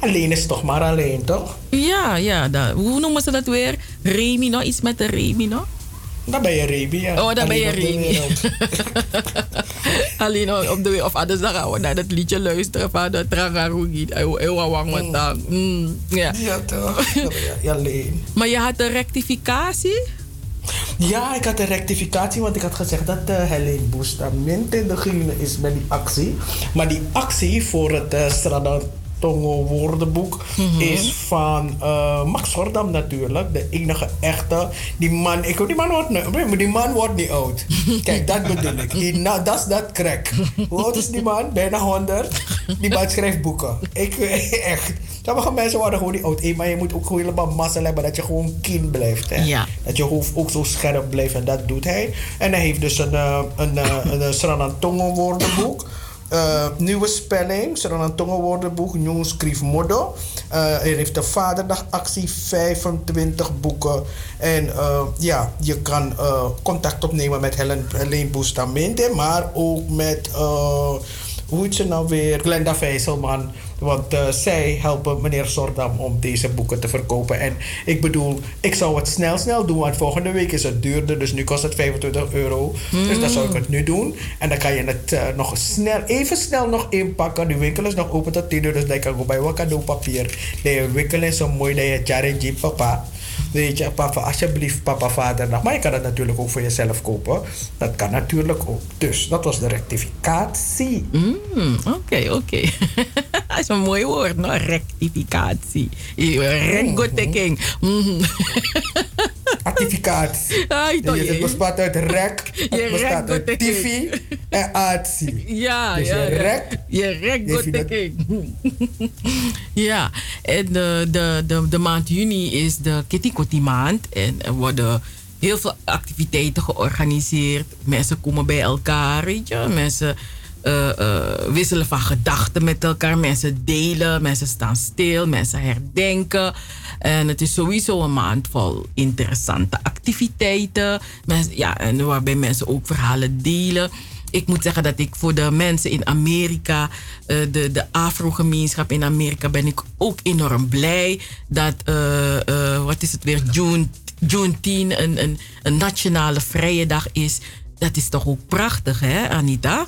alleen is toch maar alleen, toch?
Ja, ja. Dat, hoe noemen ze dat weer? Remi, no? Iets met de Remi, no?
Dan ben je Remi, ja.
Oh, dan ben je
de
Remi. Alleen op de. Of anders dan gaan we naar dat liedje luisteren van de Trangarugi. Ewa wang matang. Mm, Ja.
Ja, toch? Alleen.
Maar je had een rectificatie?
Ja, ik had een rectificatie, want ik had gezegd dat uh, Helene Bustamante degene is met die actie. Maar die actie voor het uh, Stradantongo woordenboek
Mhm.
is van uh, Max Gordam natuurlijk. De enige echte. Die man, ik, die, man wordt, die man wordt niet oud. Kijk, dat bedoel ik. Dat is dat crack. Hoe oud is die man? Bijna 100. Die man schrijft boeken. Ik, echt. Sommige mensen worden gewoon niet oud. Hey, maar je moet ook gewoon helemaal massa hebben dat je gewoon keen blijft. Hè?
Ja.
Dat je hoofd ook zo scherp blijft en dat doet hij. En hij heeft dus een, eh, een, eh, een, een woordenboek. Eh, nieuwe spelling, Sranantongo woordenboek, nieuw schriefmodel. Eh hij heeft een vaderdagactie, 25 boeken. En eh, ja, je kan eh, contact opnemen met Helen, Helene Bustamante, maar ook met... eh, hoe heet ze nou weer? Glenda Vijzelman. Want eh, zij helpen meneer Sordam om deze boeken te verkopen. En ik bedoel, ik zou het snel, snel doen. Want volgende week is het duurder. Dus nu kost het 25 euro. Dus dan zou ik het nu doen. En dan kan je het eh, nog snel, even snel nog inpakken. De winkel is nog open tot 10 uur. Dus dan kan ik bij wat cadeaupapier. De winkel is zo mooi dat je Jarenji papa. Weet je, papa, alsjeblieft, papa, vader. Maar je kan het natuurlijk ook voor jezelf kopen. Dat kan natuurlijk ook. Dus dat was de rectificatie.
Mm, Oké, oké. Dat is een mooi woord, no? Rectificatie. Rengoteking. Mm.
Actificatie.
Je-
het bestaat uit rek,
Je
het bestaat uit tifi en atie.
Ja,
Dus
ja,
je rek,
Je rek,
het-
ja, en de, de, de, de maand juni is de Kitty maand. En er worden heel veel activiteiten georganiseerd. Mensen komen bij elkaar, weet je. Mensen eh, eh, wisselen van gedachten met elkaar. Mensen delen, mensen staan stil, mensen herdenken. En het is sowieso een maand vol interessante activiteiten. Ja, en waarbij mensen ook verhalen delen. Ik moet zeggen dat ik voor de mensen in Amerika, eh, de, de Afro-gemeenschap in Amerika, ben ik ook enorm blij dat, wat is het weer, June, Juneteenth een, een, een nationale vrije dag is. Dat is toch ook prachtig, hè, Anita?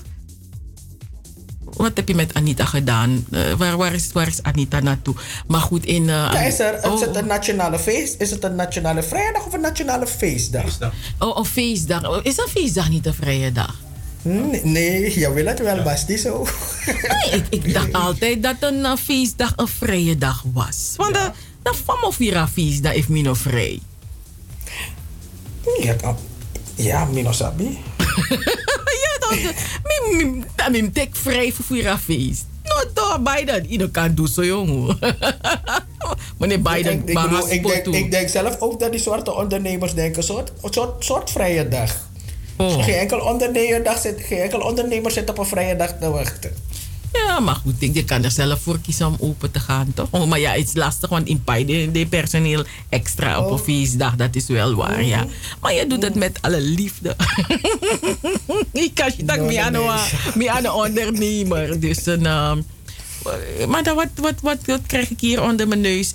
Wat heb je met Anita gedaan? Eh, waar, waar, is, waar is Anita naartoe? Maar goed, in... eh,
Ja, is, er,
oh,
is het een nationale feest? Is het een nationale vrijdag of een nationale feestdag?
Oh, een feestdag. Oh, Is een feestdag niet een vrije dag?
Nee, nee, je wil het wel, is niet zo.
Nee, ik, ik dacht altijd dat een eh, feestdag een vrije dag was. Want de, de famofira feestdag heeft me nog vrij.
Ja, ja Mino Sabi.
ja, dat mi- mi- dat mi tek vrij voor vira feest. No, toch, Biden. Ieder kan doen zo, jongen. Meneer Biden,
ik, bedoel, ik, denk, ik denk zelf ook dat die zwarte ondernemers denken, soort, soort, soort vrije dag.
Oh.
Geen, enkel ondernemer zit, geen enkel ondernemer zit op een vrije dag te wachten.
Ja, maar goed, ik, je kan er zelf voor kiezen om open te gaan, toch? Oh, maar ja, het is lastig, want in Pai de, de personeel extra op een feestdag, dat is wel waar, ja. Maar je doet het met alle liefde. ik kan je dat niet aan een- ondernemer. Dus een, ehm, maar dan, wat, wat, wat, wat krijg ik hier onder mijn neus?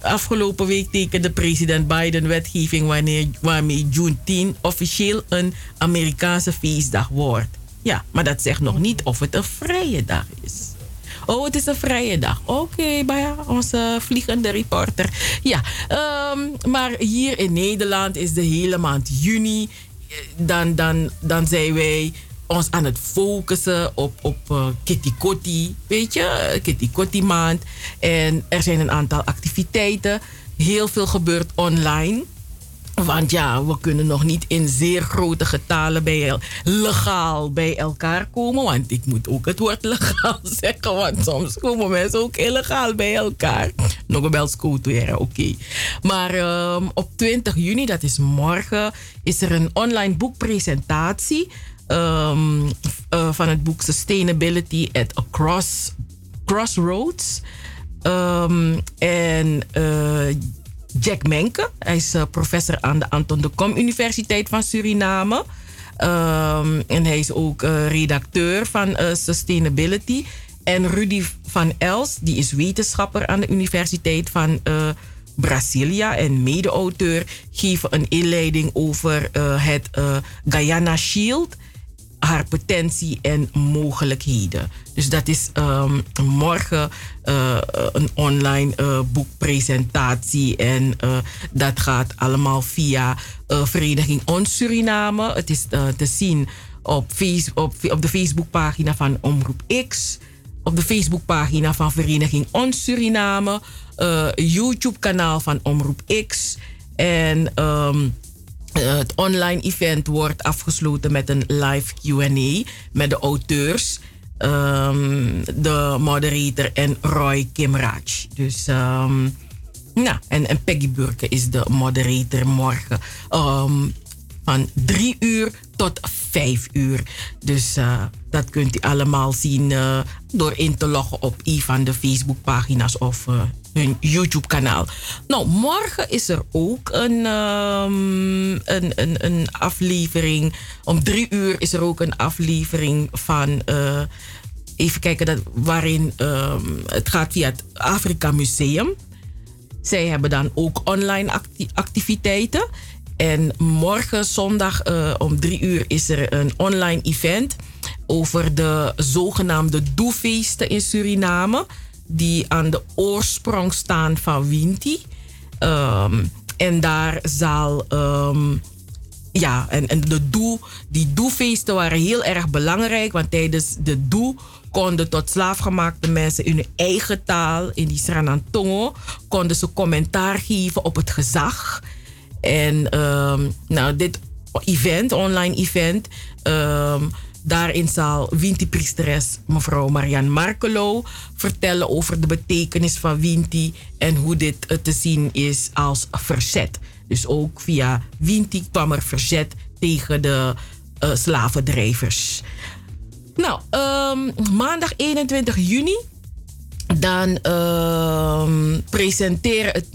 Afgelopen week tekende president Biden wetgeving wanneer, waarmee Juneteenth officieel een Amerikaanse feestdag wordt. Ja, maar dat zegt nog niet of het een vrije dag is. Oh, het is een vrije dag. Oké, bij onze vliegende reporter. Ja, ehm, maar hier in Nederland is de hele maand juni. eh, Dan, dan, dan zijn wij ons aan het focussen op, op eh, Kitty Kotti. Weet je, Kitty Kotti maand. En er zijn een aantal activiteiten. Heel veel gebeurt online. Want ja, we kunnen nog niet in zeer grote getalen bij legaal bij elkaar komen. Want ik moet ook het woord legaal zeggen. Want soms komen mensen ook illegaal bij elkaar. Nog wel scooteren, oké. Maar ehm, op 20 juni, dat is morgen, is er een online boekpresentatie. ehm, eh, van het boek Sustainability at a Cross, Crossroads. Ehm, en eh, Jack Menke. Hij is eh, professor aan de Anton de Kom Universiteit van Suriname. Ehm, en hij is ook eh, redacteur van eh, Sustainability. En Rudy van Els, die is wetenschapper aan de Universiteit van eh, Brasilia en mede-auteur, geven een inleiding over het Guyana Shield haar potentie en mogelijkheden. Dus dat is ehm, morgen eh, een online eh, boekpresentatie. En eh, dat gaat allemaal via Vereniging Ons Suriname. Het is te zien op, op, de Facebookpagina van Omroep X. Op de Facebookpagina van Vereniging Ons Suriname. YouTube-kanaal van Omroep X. En... ehm, eh, het online event wordt afgesloten met een live QA met de auteurs, ehm, de moderator en Roy Kimraj. Dus, ehm, nou, en, Peggy Burke is de moderator morgen ehm, van drie uur tot vijf uur. Dus eh, dat kunt u allemaal zien eh, door in te loggen op een van de Facebookpagina's of eh, hun YouTube-kanaal. Nou, morgen is er ook een, ehm, een, een, een aflevering. Om drie uur is er ook een aflevering van. eh, even kijken, dat, waarin ehm, het gaat via het Afrika Museum. Zij hebben dan ook online acti- activiteiten. En morgen zondag eh, om drie uur is er een online event over de zogenaamde doefeesten in Suriname. Die aan de oorsprong staan van Winti. Ehm, en daar zal ehm, ja, en, en de doe, die doefeesten waren heel erg belangrijk. Want tijdens de doe konden tot slaafgemaakte mensen in hun eigen taal, in die Sranantongo, konden ze commentaar geven op het gezag. En ehm, nou, dit event, online event, daarin zal Winti-priesteres mevrouw Marianne Markelo vertellen over de betekenis van Winti en hoe dit eh, te zien is als verzet. Dus ook via Winti kwam er verzet tegen de eh, slavendrijvers. Nou, ehm, maandag 21 juni. Dan ehm presenteren het,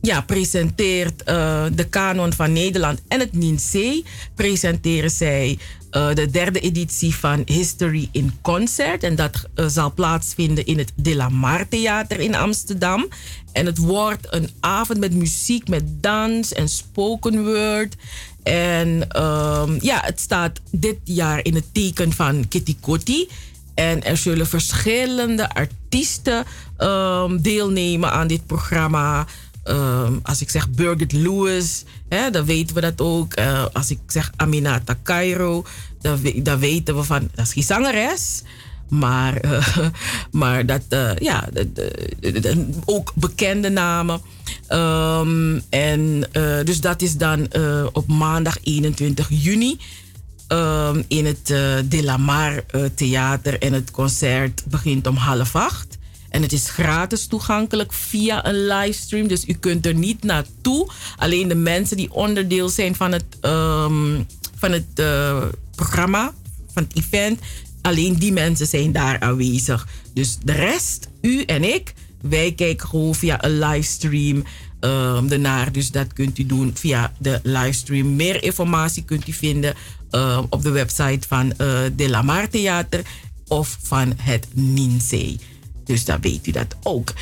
ja, presenteert eh, de Kanon van Nederland en het NINC. Presenteren zij eh, de derde editie van History in Concert. En dat eh, zal plaatsvinden in het De La Mar Theater in Amsterdam. En het wordt een avond met muziek, met dans en spoken word. En ehm, ja, het staat dit jaar in het teken van Kitty Kotti. En er zullen verschillende artiesten ehm, deelnemen aan dit programma. Ehm, als ik zeg Birgit Lewis, hè, dan weten we dat ook. Eh, als ik zeg Aminata Cairo, dan, dan weten we van, dat is geen zangeres. Maar, eh, maar dat, eh, ja, ook bekende namen. Ehm, en dus dat is dan op maandag 21 juni ehm, in het De La Mar Theater. En het concert begint om half acht. En het is gratis toegankelijk via een livestream. Dus u kunt er niet naartoe. Alleen de mensen die onderdeel zijn van het, ehm, van het eh, programma, van het event. Alleen die mensen zijn daar aanwezig. Dus de rest, u en ik, wij kijken gewoon via een livestream ehm ernaar. Dus dat kunt u doen via de livestream. Meer informatie kunt u vinden ehm, op de website van eh De La Mar Theater of van het Ninsee. Dus dan weet u dat ook.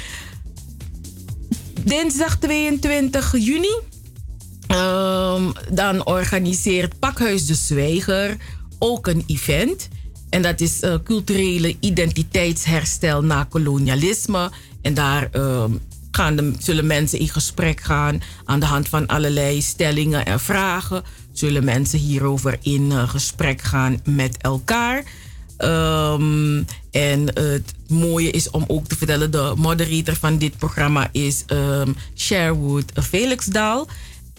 Dinsdag 22 juni. ehm, dan organiseert Pakhuis de Zwijger ook een event. En dat is eh, culturele identiteitsherstel na kolonialisme. En daar ehm, gaan de, zullen mensen in gesprek gaan aan de hand van allerlei stellingen en vragen. Zullen mensen hierover in eh, gesprek gaan met elkaar. Ehm, en het mooie is om ook te vertellen, de moderator van dit programma is ehm Sherwood Felixdaal.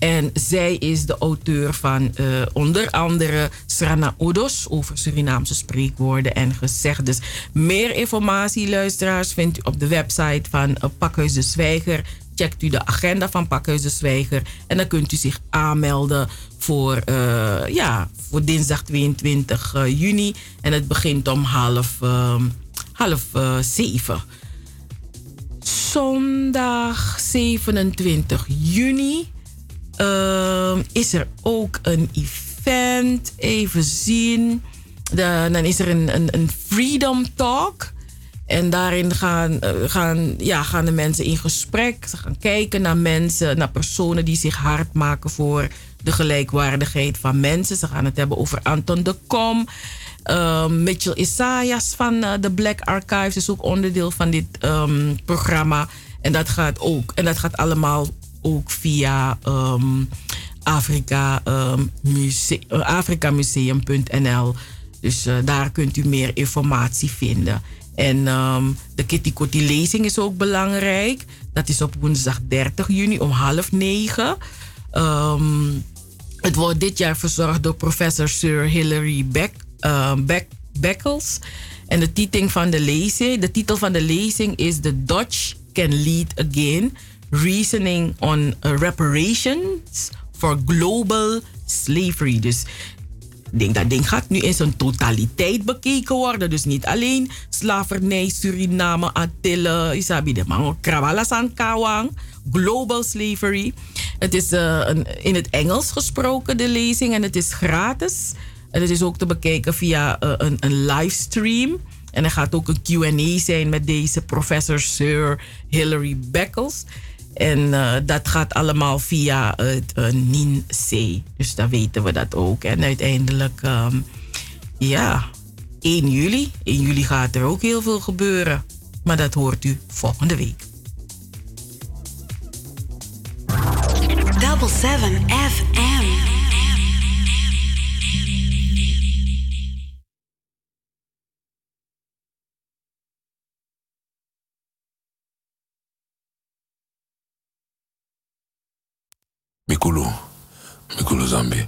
En zij is de auteur van eh, onder andere Srana Odos over Surinaamse spreekwoorden en gezegdes. Meer informatie, luisteraars, vindt u op de website van eh, Pakhuis de Zwijger. Checkt u de agenda van Pakhuis de Zwijger. En dan kunt u zich aanmelden voor, eh, ja, voor dinsdag 22 eh, juni. En het begint om half, ehm, half eh, zeven. Zondag 27 juni ehm, is er ook een event. Even zien. Dan is er een, een, een Freedom Talk. En daarin gaan, eh, gaan, ja, gaan de mensen in gesprek. Ze gaan kijken naar mensen, naar personen die zich hard maken voor de gelijkwaardigheid van mensen. Ze gaan het hebben over Anton de Kom. Ehm, Mitchell Isaias van eh, de Black Archives is ook onderdeel van dit ehm, programma. En dat gaat ook. En dat gaat allemaal ook via ehm, Afrika, ehm, muse- eh, afrikamuseum.nl. Dus daar kunt u meer informatie vinden. En ehm, de Kitty Kotti lezing is ook belangrijk. Dat is op woensdag 30 juni om half negen. Ehm, het wordt dit jaar verzorgd door professor Sir Hilary Beck, eh, Beck, Beckles. En de titel van de lezing, de titel van de lezing is The Dutch Can Lead Again. Reasoning on Reparations for Global Slavery. Dus denk dat ding gaat nu in zijn totaliteit bekeken worden. Dus niet alleen slavernij, Suriname, Antillen, Isabi de Mango, Krawalas Kawang, global slavery. Het is eh, een, in het Engels gesproken, de lezing, en het is gratis. En het is ook te bekijken via eh, een, een livestream. En er gaat ook een QA zijn met deze professor Sir Hilary Beckles. En eh, dat gaat allemaal via het uh, NINC. Dus dan weten we dat ook. En uiteindelijk, ehm, ja, 1 juli. 1 juli gaat er ook heel veel gebeuren. Maar dat hoort u volgende week.
Double seven FM.
Mikulu. Mikulu zambi.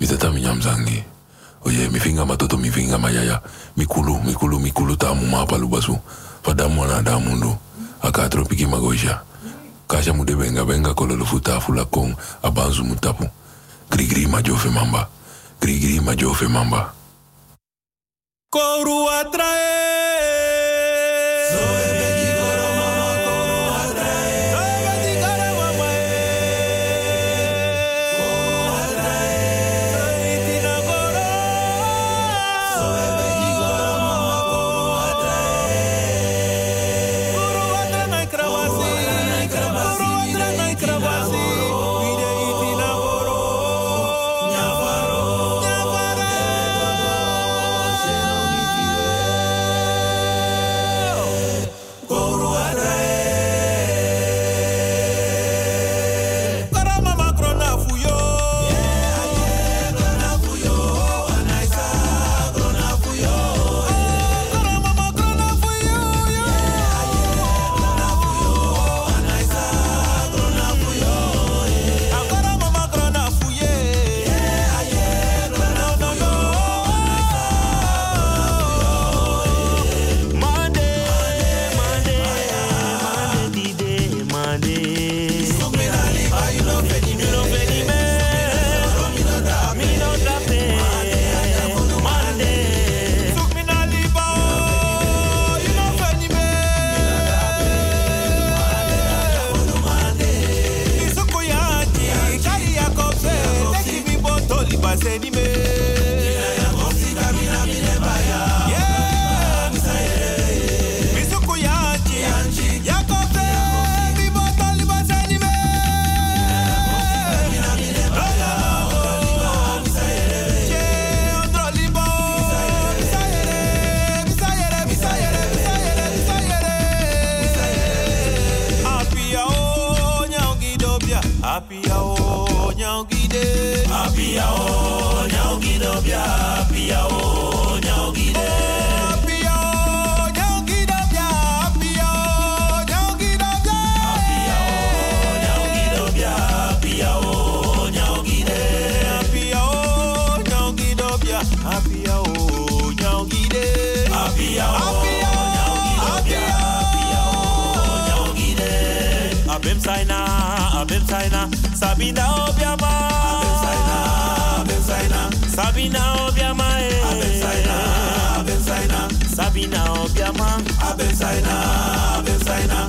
Mitata minyamzangi. Oye mifinga matoto mifinga mayaya. Mikulu mikulu mikulu tamu mapalu basu fadamu ana damundu akatro piki magoisha. Kasha mude benga benga kololo futa fula kong. Abanzu mutapu. Grigri majofe mamba. Grigri majofe mamba.
Koru atrae. Abem saina, abem saina, Sabina obiama. Abem saina, abem saina, Sabina obiama. Abem saina, abem saina, Sabina obiama. Abem saina, abem saina.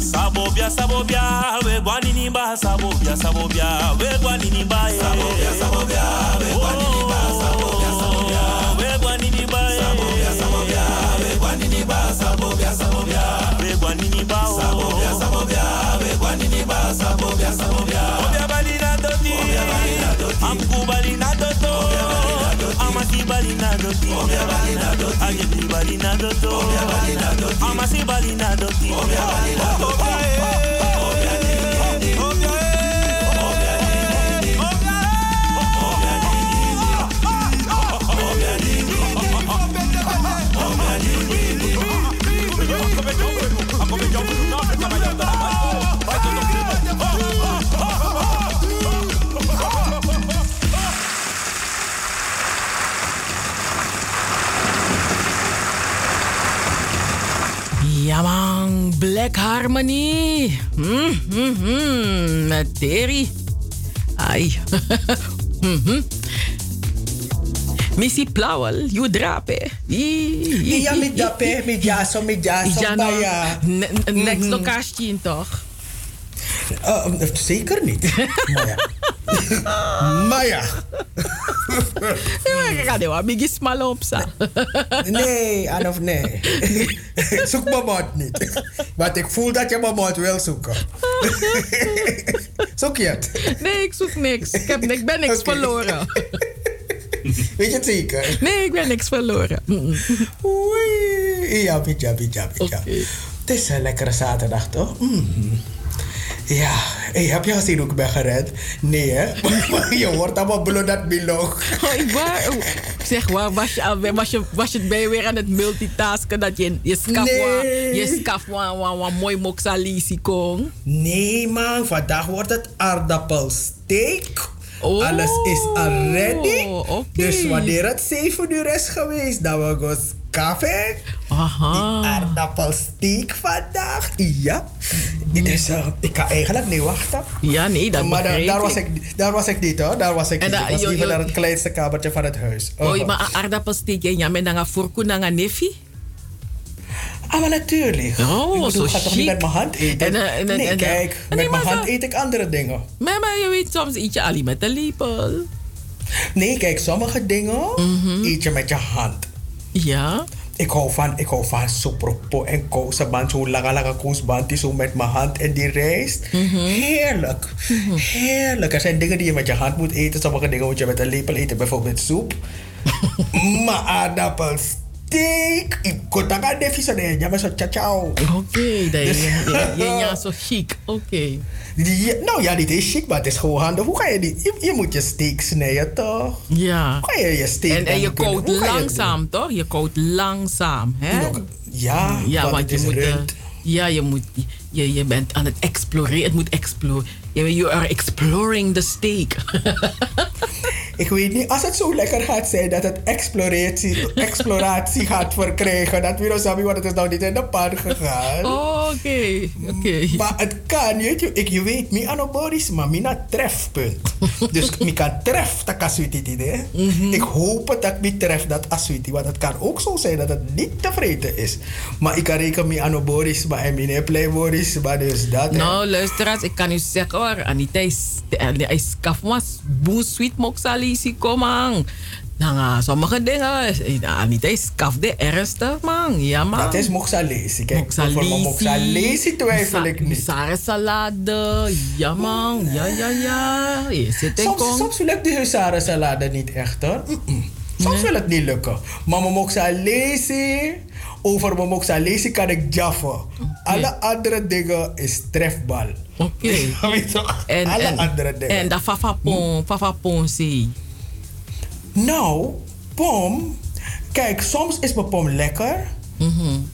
Sabobia, sabobia, we gwani nimba, sabobia, sabobia, we gwani nimba. Sabobia, sabobia, we gwani nimba, sabobia, sabobia, we gwani nimba. Sabobia, sabobia, we sabobia, sabobia, gwani nimba, sabobia, sabobia. Obia bali na doti, obia bali na doti, amku bali na doto, obia bali na doti, amasi bali na doti, obia bali na doti, ajebi bali na doto, obia bali na doti, amasi bali na doti, obia bali na doti.
Black Harmony. Mm, mm, mm, met Terry. Ai. Mhm. Missy Plauwel, you drape.
Ja, met dape, met jaso, met jaso,
Ja, no, ne- Next Kastien toch?
Uh, zeker niet. maar ja. Maar ja.
Ik ga er biggie smal op sa.
Nee, of nee. Zoek mijn mond niet. Want ik voel dat je mijn mond wil zoeken. Zoek je het?
Nee, ik zoek niks. Ik, heb, ik ben niks verloren.
Weet je het zeker?
Nee, ik ben niks verloren.
Oei. Ja, bija, bija, bija. Het is een lekkere zaterdag, toch? Mm. Ja, hey, heb je gezien hoe ik ben gered? Nee, hè? Je hoort allemaal bloed dat bilog.
Oh, ik waar, oh, zeg, waar was je, was je, was je bij weer aan het multitasken? Dat je je skaf
Nee.
je skaf wa- wa- wa- mooi moxalisi kon?
Nee, man. Vandaag wordt het aardappelsteak. Alles is al ready. Dus wanneer het 7 uur is geweest, dan we gaan koffie.
Aha.
Die aardappelsteak vandaag. Ja. Dus eh, ik kan eigenlijk niet wachten.
Ja, nee, dat
Maar daar, was
ik.
daar was ik niet hoor. Daar was ik
En
niet.
dat-
Ik was liever
jo-
naar het kleinste kamertje van het huis.
Oh, maar een aardappelsteek en ja, met een furku en een nefi?
Ah, maar natuurlijk.
Oh,
ik bedoel,
zo
ik ga toch niet met mijn hand eten?
En, eh, en,
nee,
eh,
kijk, met mijn hand
zo-
eet ik andere dingen.
Maar, maar je weet, soms eet je alleen met een lepel.
Nee, kijk, sommige dingen eet je met je hand.
Ja.
Ik hou van, ik hou van sopropo en kousenband, zo'n lange, lange kousband, die zo met mijn hand en die rijst. Heerlijk. Heerlijk. Er zijn dingen die je met je hand moet eten, sommige dingen moet je met een lepel eten, bijvoorbeeld soep. maar aardappelsteak, ik kon daar gaan defissen, nee, ja, maar zo ciao ciao.
Oké, dat je, ja, zo chic. Oké.
Ja, nou ja, dit is chic, maar het is gewoon handig. Hoe ga je die? Je, je moet je steak snijden, toch?
Ja.
Hoe ga je je steak
En, en je kookt
hoe ga je
langzaam, toch? Je kookt langzaam, hè?
Ja,
ja
want
want, je
is
moet...
rund.
ja, je, moet, je, je bent aan het exploreren. Het moet exploreren. You are exploring the steak.
Ik weet niet, als het zo lekker gaat zijn dat het exploratie, exploratie gaat verkrijgen, dat zeggen, want het is nou niet in de pan gegaan.
Oh, Oké, oké.
Maar het kan, weet je, ik, je weet, mi ano Boris, maar mina trefpunt. dus ik kan tref dat kaswiti hè.
Mhm.
Ik hoop het dat ik mi tref dat aswiti, want het kan ook zo zijn dat het niet tevreden is. Maar ik kan rekenen mi ano Boris, maar en mi play Boris, maar dus dat.
Nou, luisteraars, ik kan u zeggen hoor, Anita is, is kafmas, boe sweet moksalisi, kom aan. Nou, sommige dingen, eh, Anita is kaf de ergste, man. Ja, man.
Dat is moksalesi. Kijk, mijn moksalesi twijfel ik niet.
Sare salade, ja man, ja, ja, ja. Je zit
Soms, soms lukt die huzarensalade niet echt hoor. Mm-mm. Soms wil het niet lukken. Maar mijn moksalesi, over mijn moksalesi kan ik jaffen. Alle andere dingen is trefbal.
Oké. En,
Alle
en,
andere dingen.
en dat fafapon, fafapon zie.
Nou, pom. Kijk, soms is mijn pom lekker.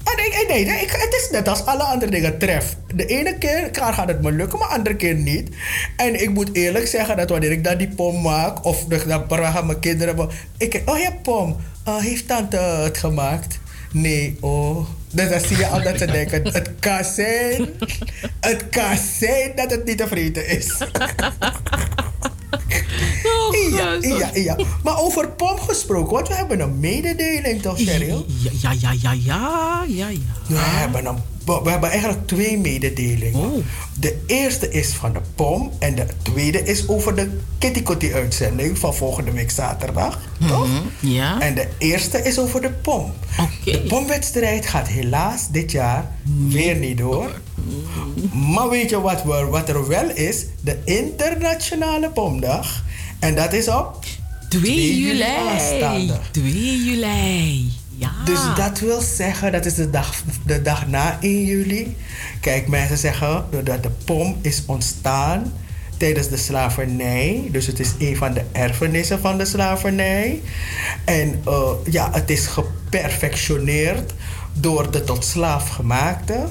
En ik, nee, nee, ik, het is net als alle andere dingen tref. De ene keer gaat het me lukken, maar de andere keer niet. En ik moet eerlijk zeggen dat wanneer ik dan die pom maak, of de- dan vragen mijn kinderen ik, oh ja, pom, eh, heeft tante het gemaakt? Nee, oh. Dus dan zie je al dat ze denken, het kan zijn, het kan zijn dat het niet tevreden is. ja, ja, ja. Maar over pom gesproken, want we hebben een mededeling toch, Cheryl?
Ja, ja, ja, ja, ja, ja, ja.
We hebben, een, we hebben eigenlijk twee mededelingen. De eerste is van de POM en de tweede is over de Kitty Kotti uitzending van volgende week zaterdag. Toch?
Ja.
En de eerste is over de POM. De POM-wedstrijd gaat helaas dit jaar weer niet door. Maar weet je wat, we, wat er wel is? De internationale POM-dag. En dat is op
2 juli.
aanstaande.
2 juli. Ja.
Dus dat wil zeggen, dat is de dag, de dag na 1 juli. Kijk, mensen zeggen dat de pom is ontstaan tijdens de slavernij. Dus het is een van de erfenissen van de slavernij. En eh, ja, het is geperfectioneerd door de tot slaaf gemaakte.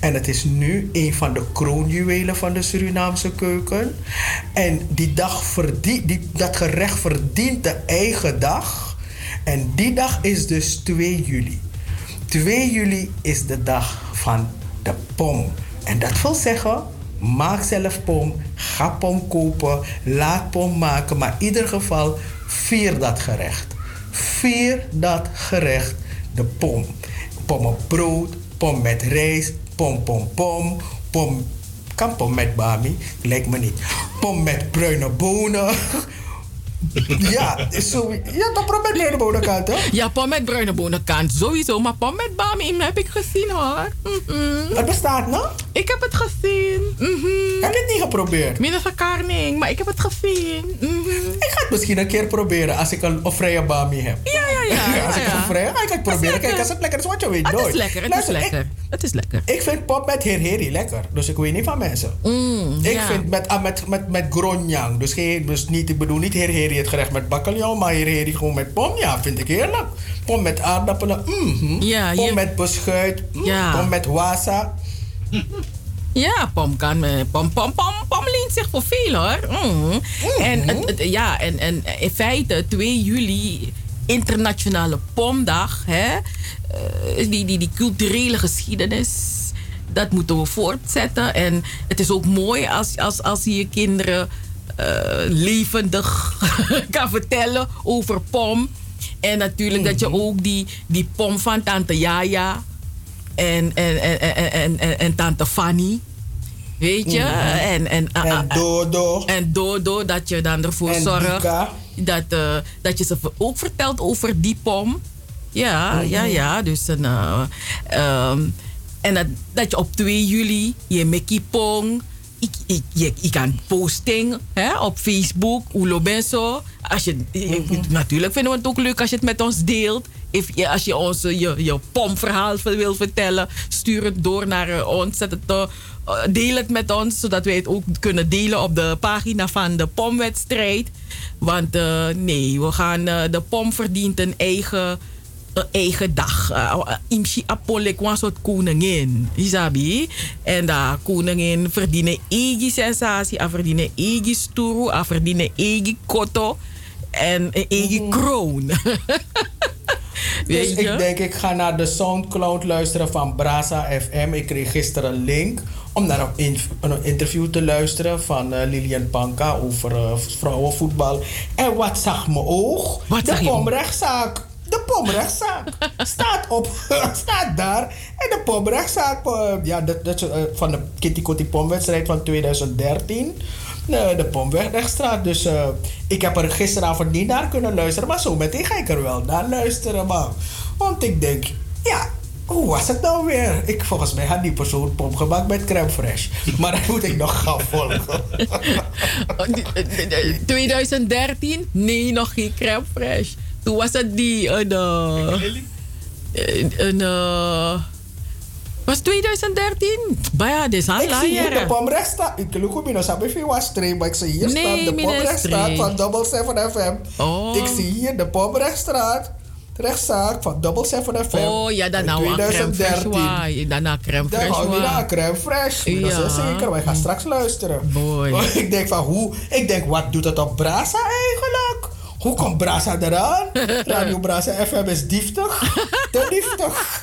En het is nu een van de kroonjuwelen van de Surinaamse keuken. En die dag verdient, die, dat gerecht verdient de eigen dag. En die dag is dus 2 juli. 2 juli is de dag van de pom. En dat wil zeggen, maak zelf pom, ga pom kopen, laat pom maken. Maar in ieder geval, vier dat gerecht. Vier dat gerecht, de pom. Pom op brood, pom met rijst, pom pom pom, pom... Kan pom met bami? Lijkt me niet. Pom met bruine bonen. Ja, zo, ja, toch pom met bruine bonenkant, hè?
Ja, pom met bruine bonenkant sowieso. Maar pom met bami heb ik gezien hoor. Mhm.
Het bestaat nog?
Ik heb het gezien. Mhm.
Heb je het niet geprobeerd?
Minus een karning, maar ik heb het gezien. Mhm.
Ik ga het misschien een keer proberen als ik een, een vrije bami heb.
Ja, ja, ja.
als ik
ja.
een vrije, ga ik het proberen. Kijk, als het lekker is, wat je weet
Het
nooit.
is lekker, het is lekker. Het is lekker.
Ik vind pop met herheri lekker. Dus ik weet niet van mensen.
Mm,
ik vind met, ah, met, met, met gronjang. Dus, geen, dus niet, ik bedoel niet herheri het gerecht met bakkeljauw. Maar herheri gewoon met pom. Ja, vind ik heerlijk. Pom met aardappelen. mhm.
Ja,
pom
je-
met beschuit. mm.
Ja.
Pom met wasa.
Ja, pom kan. eh, Pom, pom, pom, pom leent zich voor veel hoor. Mm. En, het- het- ja, en, en in feite, 2 juli internationale pomdag, hè, eh, die, die, die culturele geschiedenis, dat moeten we voortzetten. En het is ook mooi als, als, als je je kinderen levendig kan vertellen over pom. En natuurlijk dat je ook die, die pom van tante Yaya en, en, en, en, en, en, en tante Fanny. Weet je?
Mhm.
En, en,
En Dodo.
En Dodo, dat je dan ervoor
En
zorgt dat, eh, dat je ze ook vertelt over die pom. Ja,
Mhm.
ja, ja. Dus een, eh, ehm, en dat, dat je op 2 juli je Mickey Pong. Ik, ik, je, je kan posting hè, op Facebook, Ulo Benso. Als je, Natuurlijk vinden we het ook leuk als je het met ons deelt. If, als je ons je, je pomverhaal wil vertellen, stuur het door naar eh, ons. Zet het, eh, eh, deel het met ons, zodat wij het ook kunnen delen op de pagina van de pomwedstrijd. Want nee, we gaan, de pom verdient een eigen, een eigen dag. Uh, Imsi Apolik was soort koningin, Isabi. En de koningin verdienen eigen sensatie, a verdienen eigen stoero, a verdienen eigen koto en een eigen kroon.
Dus
je?
ik denk, ik ga naar de Soundcloud luisteren van Brasa FM. Ik kreeg gisteren een link om naar een, in- een interview te luisteren van eh, Lilian Panka over eh, vrouwenvoetbal. En wat zag mijn oog?
Wat zag
de
je?
De pomrechtszaak staat op, staat daar. En de pomrechtszaak eh, ja, dat, dat, eh, van de Kitty Kotti pomwedstrijd van 2013. Nee, de Pomwegstraat. Dus eh, ik heb er gisteravond niet naar kunnen luisteren. Maar zo meteen ga ik er wel naar luisteren. Maar, want ik denk, ja, hoe was het nou weer? Ik, volgens mij had die persoon pom gemaakt met crème fraîche. Maar dat moet ik nog gaan volgen.
2013? Nee, nog geen crème fraîche. Toen was het die... Een, eh, een, een, was 2013? Baya, dit is al
Ik zie hier de
lang.
pomrechtstraat. Ik look op sabi fi was stream, maar ik zie hier
Nee,
staat de
meneer
pomrechtstraat
Streem.
van Double 7 FM.
Oh.
Ik zie hier de pomrechtstraat. Rechtszaak van Double 7 FM.
Oh ja, dan
in
nou een crème fraîche.
2013.
waai. Daarna crème
Dan we naar
waai.
crème fraîche. Dat
Ja.
is zeker. Wij gaan straks luisteren.
Mooi.
ik denk van hoe... Ik denk, wat doet het op Brasa eigenlijk? Hoe komt Brasa eraan? Radio Brasa FM is dieftig. Te dieftig.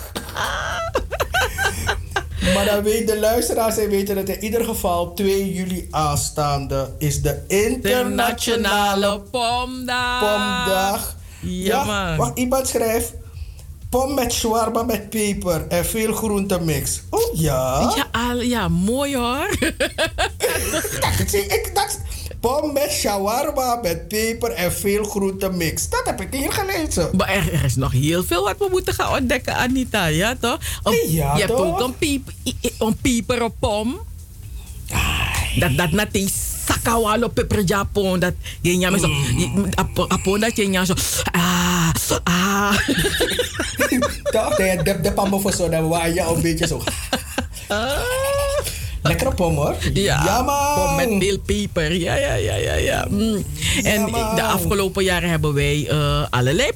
Maar dan weten de luisteraars en weten dat in ieder geval 2 juli aanstaande is de internationale
pomdag.
pomdag.
Ja, man.
wacht, iemand schrijft pom met shawarma met peper en veel groentemix. Oh ja.
Ja, al- ja mooi hoor.
dat, ik, dat, pom met shawarma met peper en veel groentemix. Dat heb ik hier gelezen.
Maar er, er is nog heel veel wat we moeten gaan ontdekken, Anita. Ja, toch?
Ja,
je hebt
toch?
ook een, piep, i- een pieperenpom. Dat, dat na te sakawalo peper japon. Dat je nyame zo. apo- Apon dat je nyame zo. Ah, ah.
Toch? De, de, de pam voor zo, dan waar je een beetje zo. Lekkere pom hoor.
Ja,
Ja, man.
pom met veel peper. Ja, ja, ja, ja. ja. Mm. en de afgelopen jaren hebben wij eh, allerlei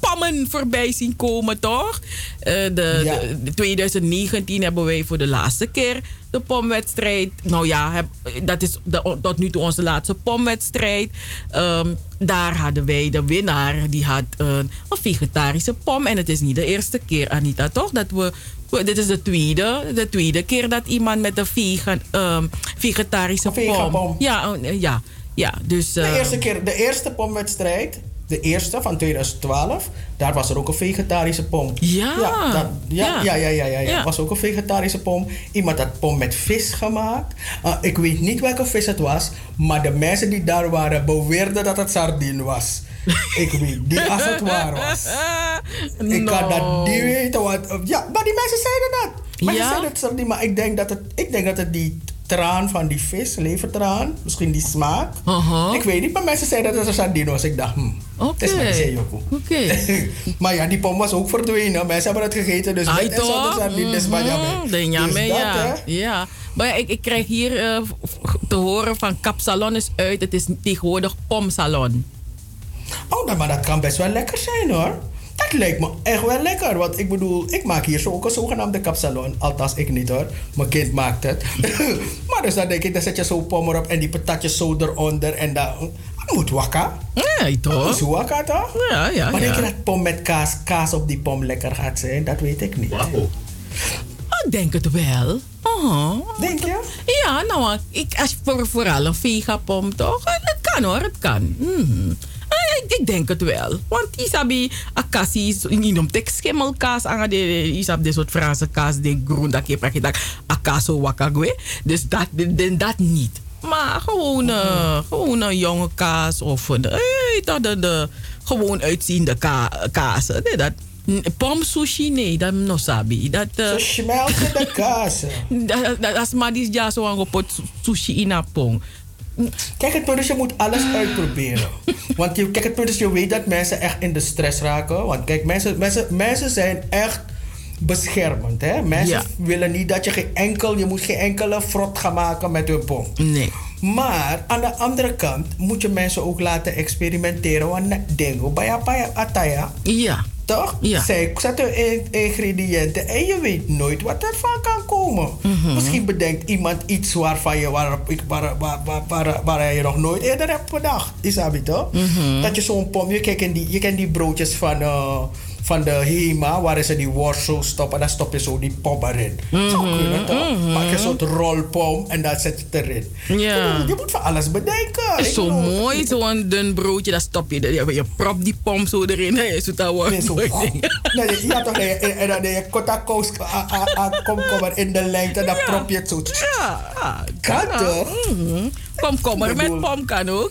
pammen voorbij zien komen, toch? Eh, de,
Ja.
de, de 2019 hebben wij voor de laatste keer de pomwedstrijd. Nou ja, heb, dat is de, tot nu toe onze laatste pomwedstrijd. Ehm, daar hadden wij de winnaar, die had eh, een vegetarische pom. En het is niet de eerste keer, Anita, toch? Dat we, we- dit is de tweede, de tweede keer dat iemand met een vegan, ehm, vegetarische pom. Ja, eh, ja, ja. Dus,
De eerste keer, de eerste pomwedstrijd, de eerste van 2012, daar was er ook een vegetarische pom.
Ja.
Ja, dat- ja,
Ja.
ja, ja, ja, was ook een vegetarische pom. Iemand had pom met vis gemaakt. Ah, ik weet niet welke vis het was, maar de mensen die daar waren beweerden dat het sardine was. ik weet niet als het waar was. Ik kan dat niet weten. Want, ja, maar die mensen zeiden dat. Mensen zeiden het sardine, maar ik denk dat het, ik denk dat het die traan van die vis, levertraan, misschien die smaak. Ik weet niet, maar mensen zeiden dat het een sardine was. Ik dacht, hm,
Oké.
het is zeejoekoe.
Oké.
maar ja, die pom was ook verdwenen. Mensen hebben het gegeten, dus
Ai,
met en zonder sardine is maar jammer.
Mhm,
Dus
ja. ja. Maar ja, ik, ik krijg hier eh, te horen van kapsalon is uit. Het is tegenwoordig pomsalon.
Oh, nou, maar dat kan best wel lekker zijn hoor. Dat lijkt me echt wel lekker. Want ik bedoel, ik maak hier zo ook een zogenaamde kapsalon. Althans, ik niet hoor. Mijn kind maakt het. maar dus dan denk ik, dan zet je zo pom erop en die patatjes zo eronder. En dan, Moet wakka.
Nee, toch?
Moet wakka toch?
Ja, ja,
Maar denk je dat pom met kaas, kaas op die pom lekker gaat zijn? Dat weet ik niet.
Ik denk het wel. Oh.
Denk je?
Ja, nou, ik, als, voor, vooral een vegapom toch? Eh, Het kan hoor, het kan. Mhm. Eh, Ik, ik denk het wel. Want isabi akasi is niet om tek schimmelkaas aan de isab de soort Franse kaas de groen dat je praat dat akaso wakagwe. Dus dat dat- dat niet. Maar gewoon, eh, gewoon een jonge kaas of een, eh, dat de, de gewoon uitziende ka, kaas. Nee, dat pom sushi nee, dat no sabi. Dat
Zo smelten de kazen.
dat, dat, dat is maar die ja zo aan pot sushi in een pong.
Kijk, het is, je moet alles uitproberen. Want je, kijk, het is, je weet dat mensen echt in de stress raken. Want kijk, mensen, mensen, mensen zijn echt beschermend. Hè? Mensen
Ja.
willen niet dat je geen enkel, je moet geen enkele frot gaan maken met hun pom.
Nee.
Maar aan de andere kant moet je mensen ook laten experimenteren. Want dengo, baya baya ataya.
Ja.
Toch?
Ja.
Zij zetten in- ingrediënten en je weet nooit wat er van kan komen.
Mhm.
Misschien bedenkt iemand iets waarvan je, waar, waar, waar, waar, waar, waar je nog nooit eerder hebt bedacht. Isabi toch?
Mhm.
Dat je zo'n pom, je kent die, je kent die broodjes van, eh, van de Hema, waar ze die zo stoppen. Dan stop je zo die pom erin. Zo
Mhm,
kunnen toch?
mhm.
Maak je een soort rolpom en dan zet je het erin.
Ja.
Je moet van alles bedenken. Ik
Zo mooi, zo'n dun broodje, dat stop je. Je, je prop die pom zo erin. Hè, zo dat wordt
Nee, zo.
mooi
oh. Nee, ja, toch? Nee, en en dan je kotta koos komkommer in de lengte. Dan prop je het zo.
Ja,
Kan
kan
toch?
Komkommer met pom kan ook.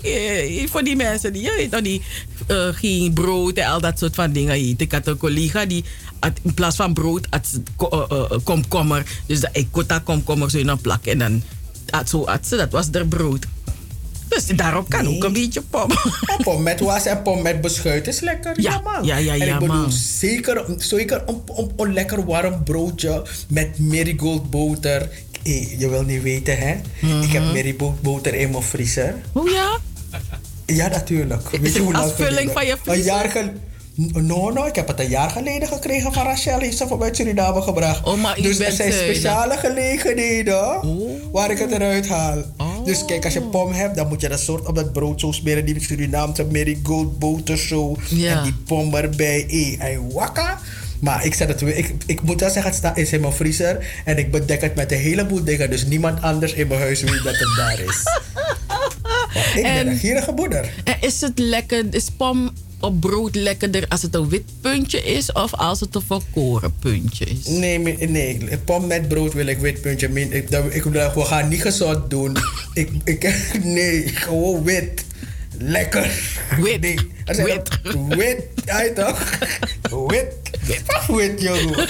Voor die mensen die, je weet die eh, geen brood en al dat soort van dingen eten. Ik had een collega die had in plaats van brood had eh, eh, komkommer. Dus dat ik kotta komkommer zo in een plak. En dan had zo had ze, dat was haar brood. Dus daarop kan ook een beetje pom.
En pom met was en pom met beschuit is lekker. Ja,
Ja,
man.
ja, ja,
en
ja,
ik bedoel,
man.
zeker, zeker een, een, een lekker warm broodje met marigold boter. Hey, je wil niet weten, hè? Ik heb marigold boter in mijn vriezer.
Hoe ja?
Ja, natuurlijk. Weet je hoe lang geleden?
van je
Een
vriezer?
jaar geleden. No, no, ik heb het een jaar geleden gekregen van Rachel. Heeft ze vanuit Suriname gebracht.
Oh, maar
dus er zijn
eh,
speciale gelegenheden waar ik het eruit haal.
Oh.
Dus kijk, als je pom hebt, dan moet je dat soort op dat brood zo smeren. Die Surinaamse marigold boter zo.
Ja.
En die pom erbij. Hey, en wakka. Maar ik, zet het, weer- ik, ik moet wel zeggen, het staat is in mijn vriezer. En ik bedek het met een heleboel dingen. Dus niemand anders in mijn huis weet dat het daar is. Want ik ben
En-
een gierige moeder.
En is het lekker, is pom op brood lekkerder als het een wit puntje is of als het een volkoren puntje is?
Nee, nee, pom met brood wil ik wit puntje. Ik, ik, we gaan niet gezond doen. ik, ik, nee, gewoon wit. Lekker.
Wit. Wit.
Wit. Ja, toch? Wit. Wit. Wit, jongen.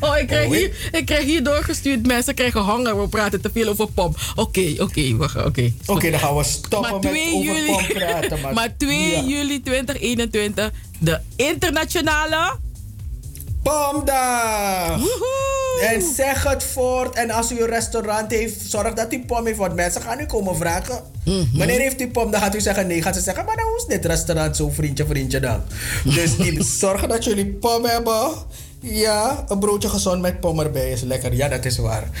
Oh, ik krijg, hier, ik krijg hier doorgestuurd. Mensen krijgen honger. We praten te veel over pom. Oké, oké, gaan. Oké,
Oké, dan gaan we stoppen met
2
over
juli,
pom praten. Maar,
maar 2
Ja.
juli 2021, de internationale
Pomdag! En zeg het voort. En als u een restaurant heeft, zorg dat u pom heeft. Want mensen gaan u komen vragen. Wanneer heeft u pom? Dan gaat u zeggen nee. Gaat ze zeggen, maar dan hoe is dit restaurant zo vriendje, vriendje dan? Dus die zorgen dat jullie pom hebben. Ja, een broodje gezond met pom erbij is lekker. Ja, dat is waar.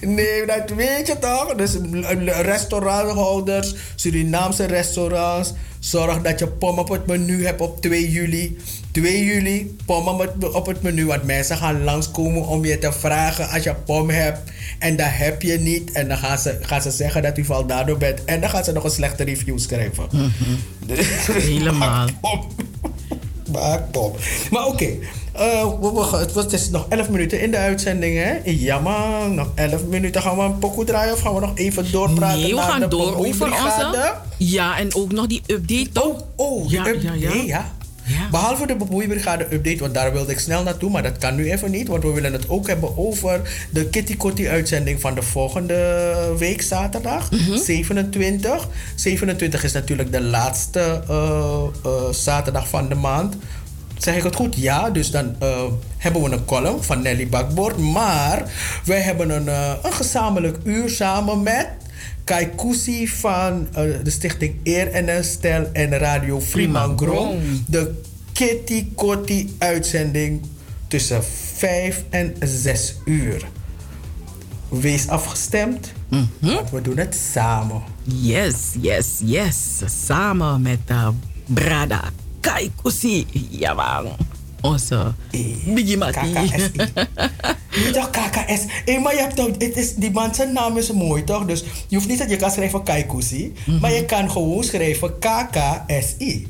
nee, dat weet je toch? Dus eh, restauranthouders, Surinaamse restaurants. Zorg dat je pom op het menu hebt op 2 juli. 2 juli, pom op het- menu. Want mensen gaan langskomen om je te vragen als je pom hebt. En dat heb je niet. En dan gaan ze, gaan ze zeggen dat u Valdado bent. En dan gaan ze nog een slechte review schrijven. Dus-
Helemaal.
Maakpop. Maar oké. eh, we- we gaan- het was- het is nog 11 minuten in de uitzending, hè? Ja, man. Nog 11 minuten. Gaan we een pokoe draaien of gaan we nog even doorpraten?
Nee, we
naar
gaan
de
door over onze... Ja, en ook nog die update, toch?
Oh,
ja, ja, ja.
Ja. Behalve de bemoeibrigade update, want daar wilde ik snel naartoe, maar dat kan nu even niet, want we willen het ook hebben over de Kitty Kotti uitzending van de volgende week zaterdag, 27. 27 is natuurlijk de laatste eh, eh, zaterdag van de maand. Zeg ik het goed? Ja, dus dan eh, hebben we een column van Nelly Bakboord. Maar wij hebben een, een gezamenlijk uur samen met Kai Kusi van eh, de stichting Eer en Herstel en Radio Fremangrom. De Kitty Kotti uitzending tussen 5 en 6 uur. wees afgestemd. Want we doen het samen.
Yes, yes, yes. Samen met uh, Brada Kaikusi. Ja, man. Onze Biggie Mati.
Niet toch KKS. Hé, maar je hebt toch, het is, die man zijn naam is mooi toch? Dus je hoeft niet dat je kan schrijven Kaikusi. Maar je kan gewoon schrijven KKSI.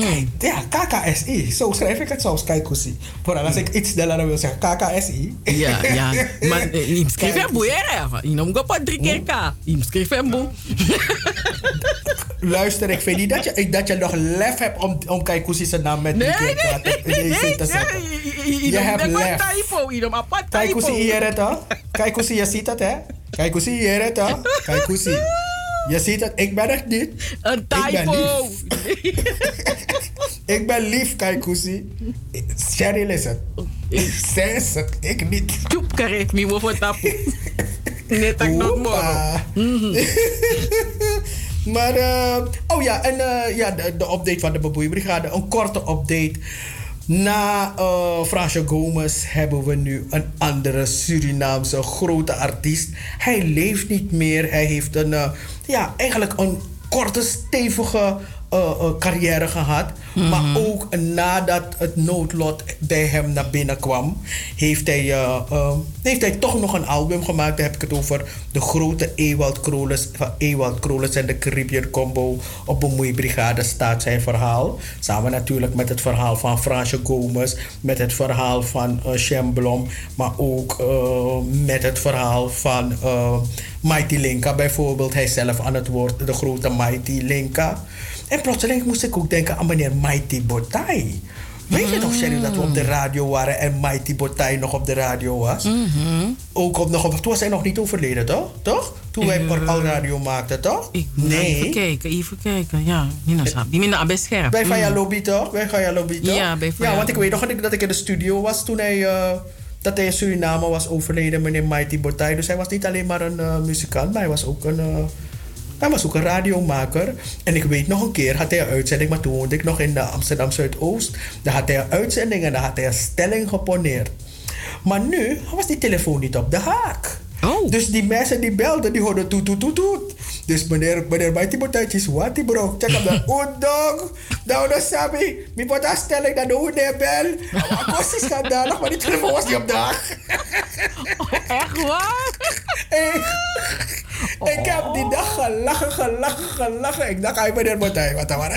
Kijk, Ja, KKSI. Zo schrijf ik het soms, Kaikusi. Vooral als ik iets sneller wil zeggen, KKSI.
Ja, ja. Maar eh, je schreef hem boe, hè? Je noemt ook drie keer K. Je schreef hem boe.
Luister, ik vind niet dat je, dat je nog lef hebt om, om Kaikusi zijn naam met
Nee,
drie keer
nee,
K in deze zin te zetten.
Je
Je hebt lef.
typo. Je
het hè? Kaikusi, je ziet het hè? Kaikusi hier het hè? Kaikusi. Je ziet het, ik ben het niet.
Een
Ik ben
typo.
lief. Ik ben lief. Cheryl is het. Zij is het, ik niet.
Tjoep, mi wo voor tapu. Net ik nog morgen.
Maar, eh, oh ja, en eh, ja, de, de update van de Baboeibrigade. Een korte update. Na eh Fransje Gomez hebben we nu een andere Surinaamse grote artiest. Hij leeft niet meer. Hij heeft een, eh, ja, eigenlijk een korte, stevige eh, eh, carrière gehad. Maar ook nadat het noodlot bij hem naar binnen kwam, heeft hij, eh, heeft hij toch nog een album gemaakt. Daar heb ik het over de grote Ewald Kroles, van Ewald Kroles en de Caribbean Combo op Bemoeibrigade staat zijn verhaal. Samen natuurlijk met het verhaal van Fransje Gomez, met het verhaal van uh, Shem maar ook met het verhaal van Mighty Linka bijvoorbeeld. Hij zelf aan het woord, de grote Mighty Linka. En plotseling moest ik ook denken aan meneer Mighty Botai. Weet je nog, Sherry, dat we op de radio waren en Mighty Botai nog op de radio was? Ook op, nog op, toen was hij nog niet overleden, toch? Toch? Toen wij
Eh,
al radio maakten, toch?
Nee. Even kijken, even kijken. Ja, minder best scherp.
Bij Faya
Mhm.
Lobby, toch? Bij Faya Lobby, toch?
Ja, bij Faya
Ja, want ik weet nog dat ik, ik in de studio was toen hij... eh, dat hij in Suriname was overleden, meneer Mighty Botai. Dus hij was niet alleen maar een eh, muzikant, maar hij was ook een... hij was ook een radiomaker. En ik weet nog een keer had hij een uitzending, maar toen woonde ik nog in Amsterdam Zuidoost. Daar had hij een uitzending en daar had hij een stelling geponeerd. Maar nu was die telefoon niet op de haak. Dus die mensen die belden, die hoorden toet toet toet toet. Dus meneer, meneer Mighty Botaitjes, wat die bro? Check op de oh dog. Nou, dat sabi. Mi pot een stelling dat de hoede bel. Maar kost is schandalig, maar die telefoon was niet op de haak.
Echt waar?
Ik heb die dag gelachen, gelachen, gelachen. Ik dacht, hij meneer Botai, wat dan was?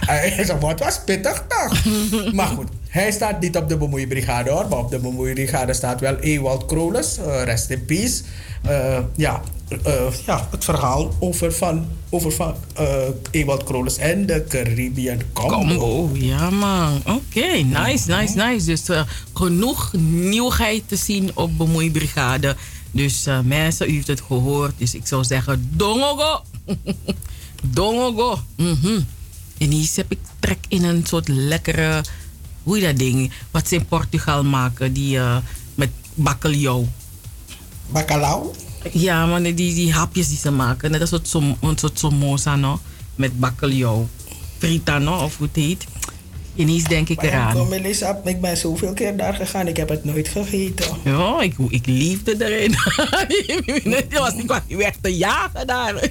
Hij zei, wat was pittig toch? maar goed, hij staat niet op de bemoeibrigade hoor. Maar op de bemoeibrigade staat wel Ewald Kroles, eh, rest in peace. Eh, ja, eh, ja, het verhaal over, van, over van, Ewald Kroles en de Caribbean Combo.
Combo, ja man. Oké, nice, nice, nice. Dus genoeg nieuwigheid te zien op Bemoeibrigade. Dus mensen, u heeft het gehoord. Dus ik zou zeggen, dongogo. dongogo. Mhm. En hier heb ik trek in een soort lekkere, hoe je dat ding, wat ze in Portugal maken, die eh, met bakkeljauw.
Bacalhau?
Ja, maar die, die hapjes die ze maken, net als een soort, som, soort somoza, no? met bakkeljauw. Frita, no? of hoe het heet. En eens denk ik eraan.
kom, Melissa, ik ben zoveel keer daar gegaan. Ik heb het nooit gegeten.
Ja, ik, ik liefde erin. Het was niet wat weg te jagen daar.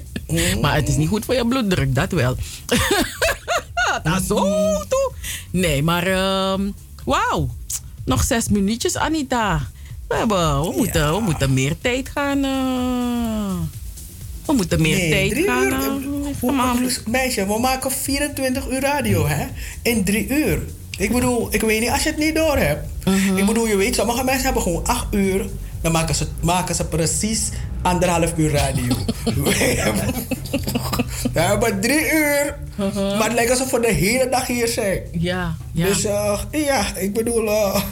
Maar het is niet goed voor je bloeddruk, dat wel. dat is zo toe. Nee, maar ehm, wauw. Nog zes minuutjes, Anita. We, hebben, we, moeten, we moeten meer tijd gaan. eh, we moeten meer
Nee,
tijd
drie
gaan.
uur,
eh,
Hoe- hoe- Meisje, we maken 24 uur radio, hè? In drie uur. Ik bedoel, ik weet niet als je het niet door hebt.
Mhm.
Ik bedoel, je weet, sommige mensen hebben gewoon 8 uur. Dan maken ze, maken ze precies anderhalf uur radio. We hebben- drie uur. Maar het lijkt alsof we de hele dag hier zijn.
Ja, ja.
Dus eh, ja, ik bedoel, uh,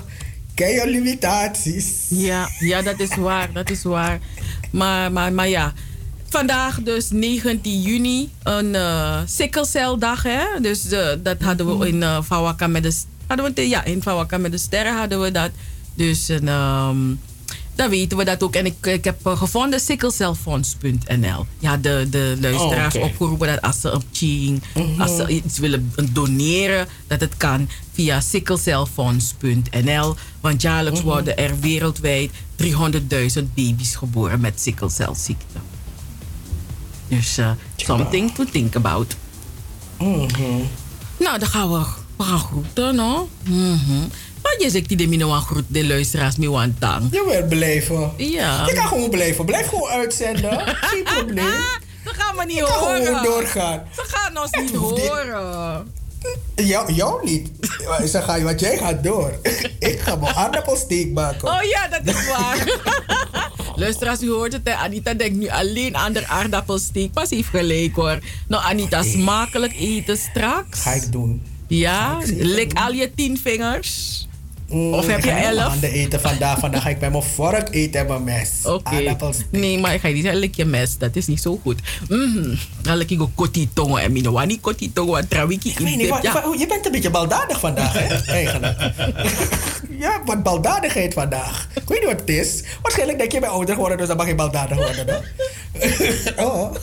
ken je limitaties.
Ja, ja, dat is waar. Dat is waar. Maar, maar, maar ja. Vandaag dus 19 juni, een uh, sikkelceldag. Hè? Dus dat hadden we in uh, Fawaka met de... Hadden we ja, in Fawaka met de sterren hadden we dat. Dus een, ehm, dan weten we dat ook. En ik, ik heb eh, gevonden sikkelcelfonds.nl. Ja, de, de luisteraars
Oh,
opgeroepen dat als ze op Ching,
Mhm.
als ze iets willen doneren, dat het kan via sikkelcelfonds.nl. Want jaarlijks
Mhm.
worden er wereldwijd 300.000 baby's geboren met sikkelcelziekte. Dus eh, something to think about. Nou, dan gaan we, we gaan groeten, no? Je zegt die de mino aan groet de luisteraars me want tang.
Je wilt blijven.
Ja.
Je kan gewoon blijven. Blijf gewoon uitzenden. Geen probleem.
Dat gaan we niet horen.
gewoon doorgaan.
Ze gaan ons niet horen.
Jou, jou niet. Ze gaan, want jij gaat door. Ik ga mijn aardappelsteek maken.
Oh ja, dat is waar. Luisteraars, u hoort het. Hè? Anita denkt nu alleen aan de aardappelsteek. Pas heeft gelijk hoor. Nou, Anita, smakelijk eten straks.
Ga ik doen.
Ja, lik al je tien vingers. Of heb
ik
je elf?
handen eten vandaag. Vandaag ga ik met mijn vork eten en mijn mes.
Oké. Nee, maar ik ga niet zeggen, lik je mes. Dat is niet zo goed. Mhm. Dan lik ik ook koti tongo en mino. Wani koti tongo en trawiki
Ik
in
je bent een beetje baldadig vandaag, hè? Eigenlijk. ja, wat baldadigheid vandaag. Ik weet niet wat het is. Waarschijnlijk denk je bij ouder geworden, dus dan mag je baldadig worden. Oh,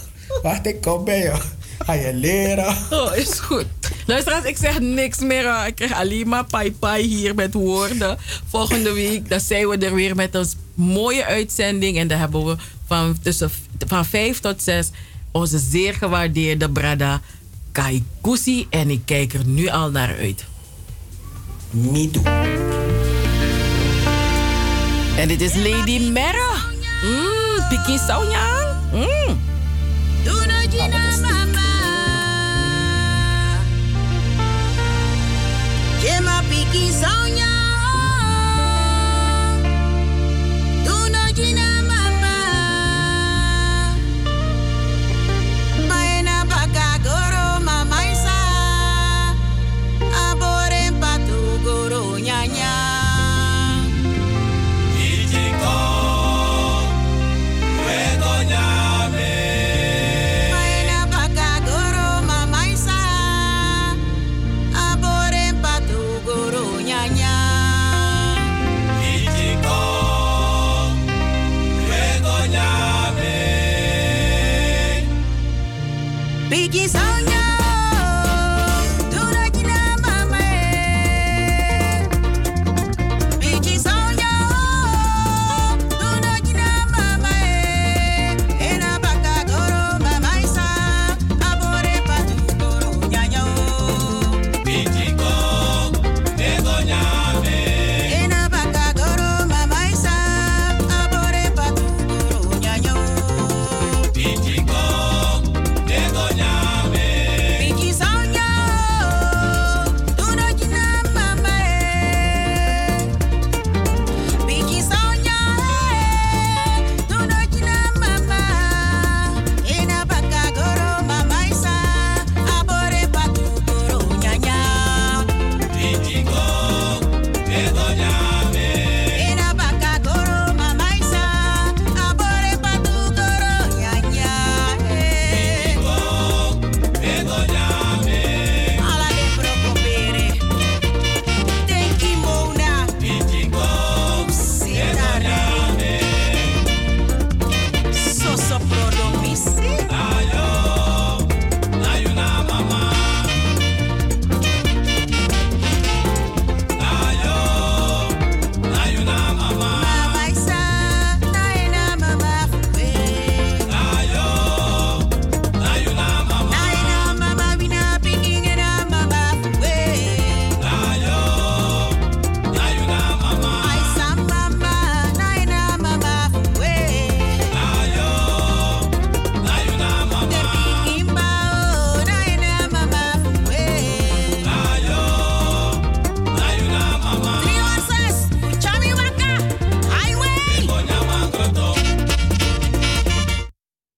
wacht, ik kom bij je. Ga je leren.
Oh, is goed. Luisteraars, ik zeg niks meer. Ik krijg alleen maar pai pai hier met woorden. Volgende week dan zijn we er weer met een mooie uitzending. En dan hebben we van, tussen, van 5 tot 6 onze zeer gewaardeerde brada Kai Kusi. En ik kijk er nu al naar uit.
Too.
En dit is Lady Mera. Mmm, Piki. Mmm.
Jema piki Biggie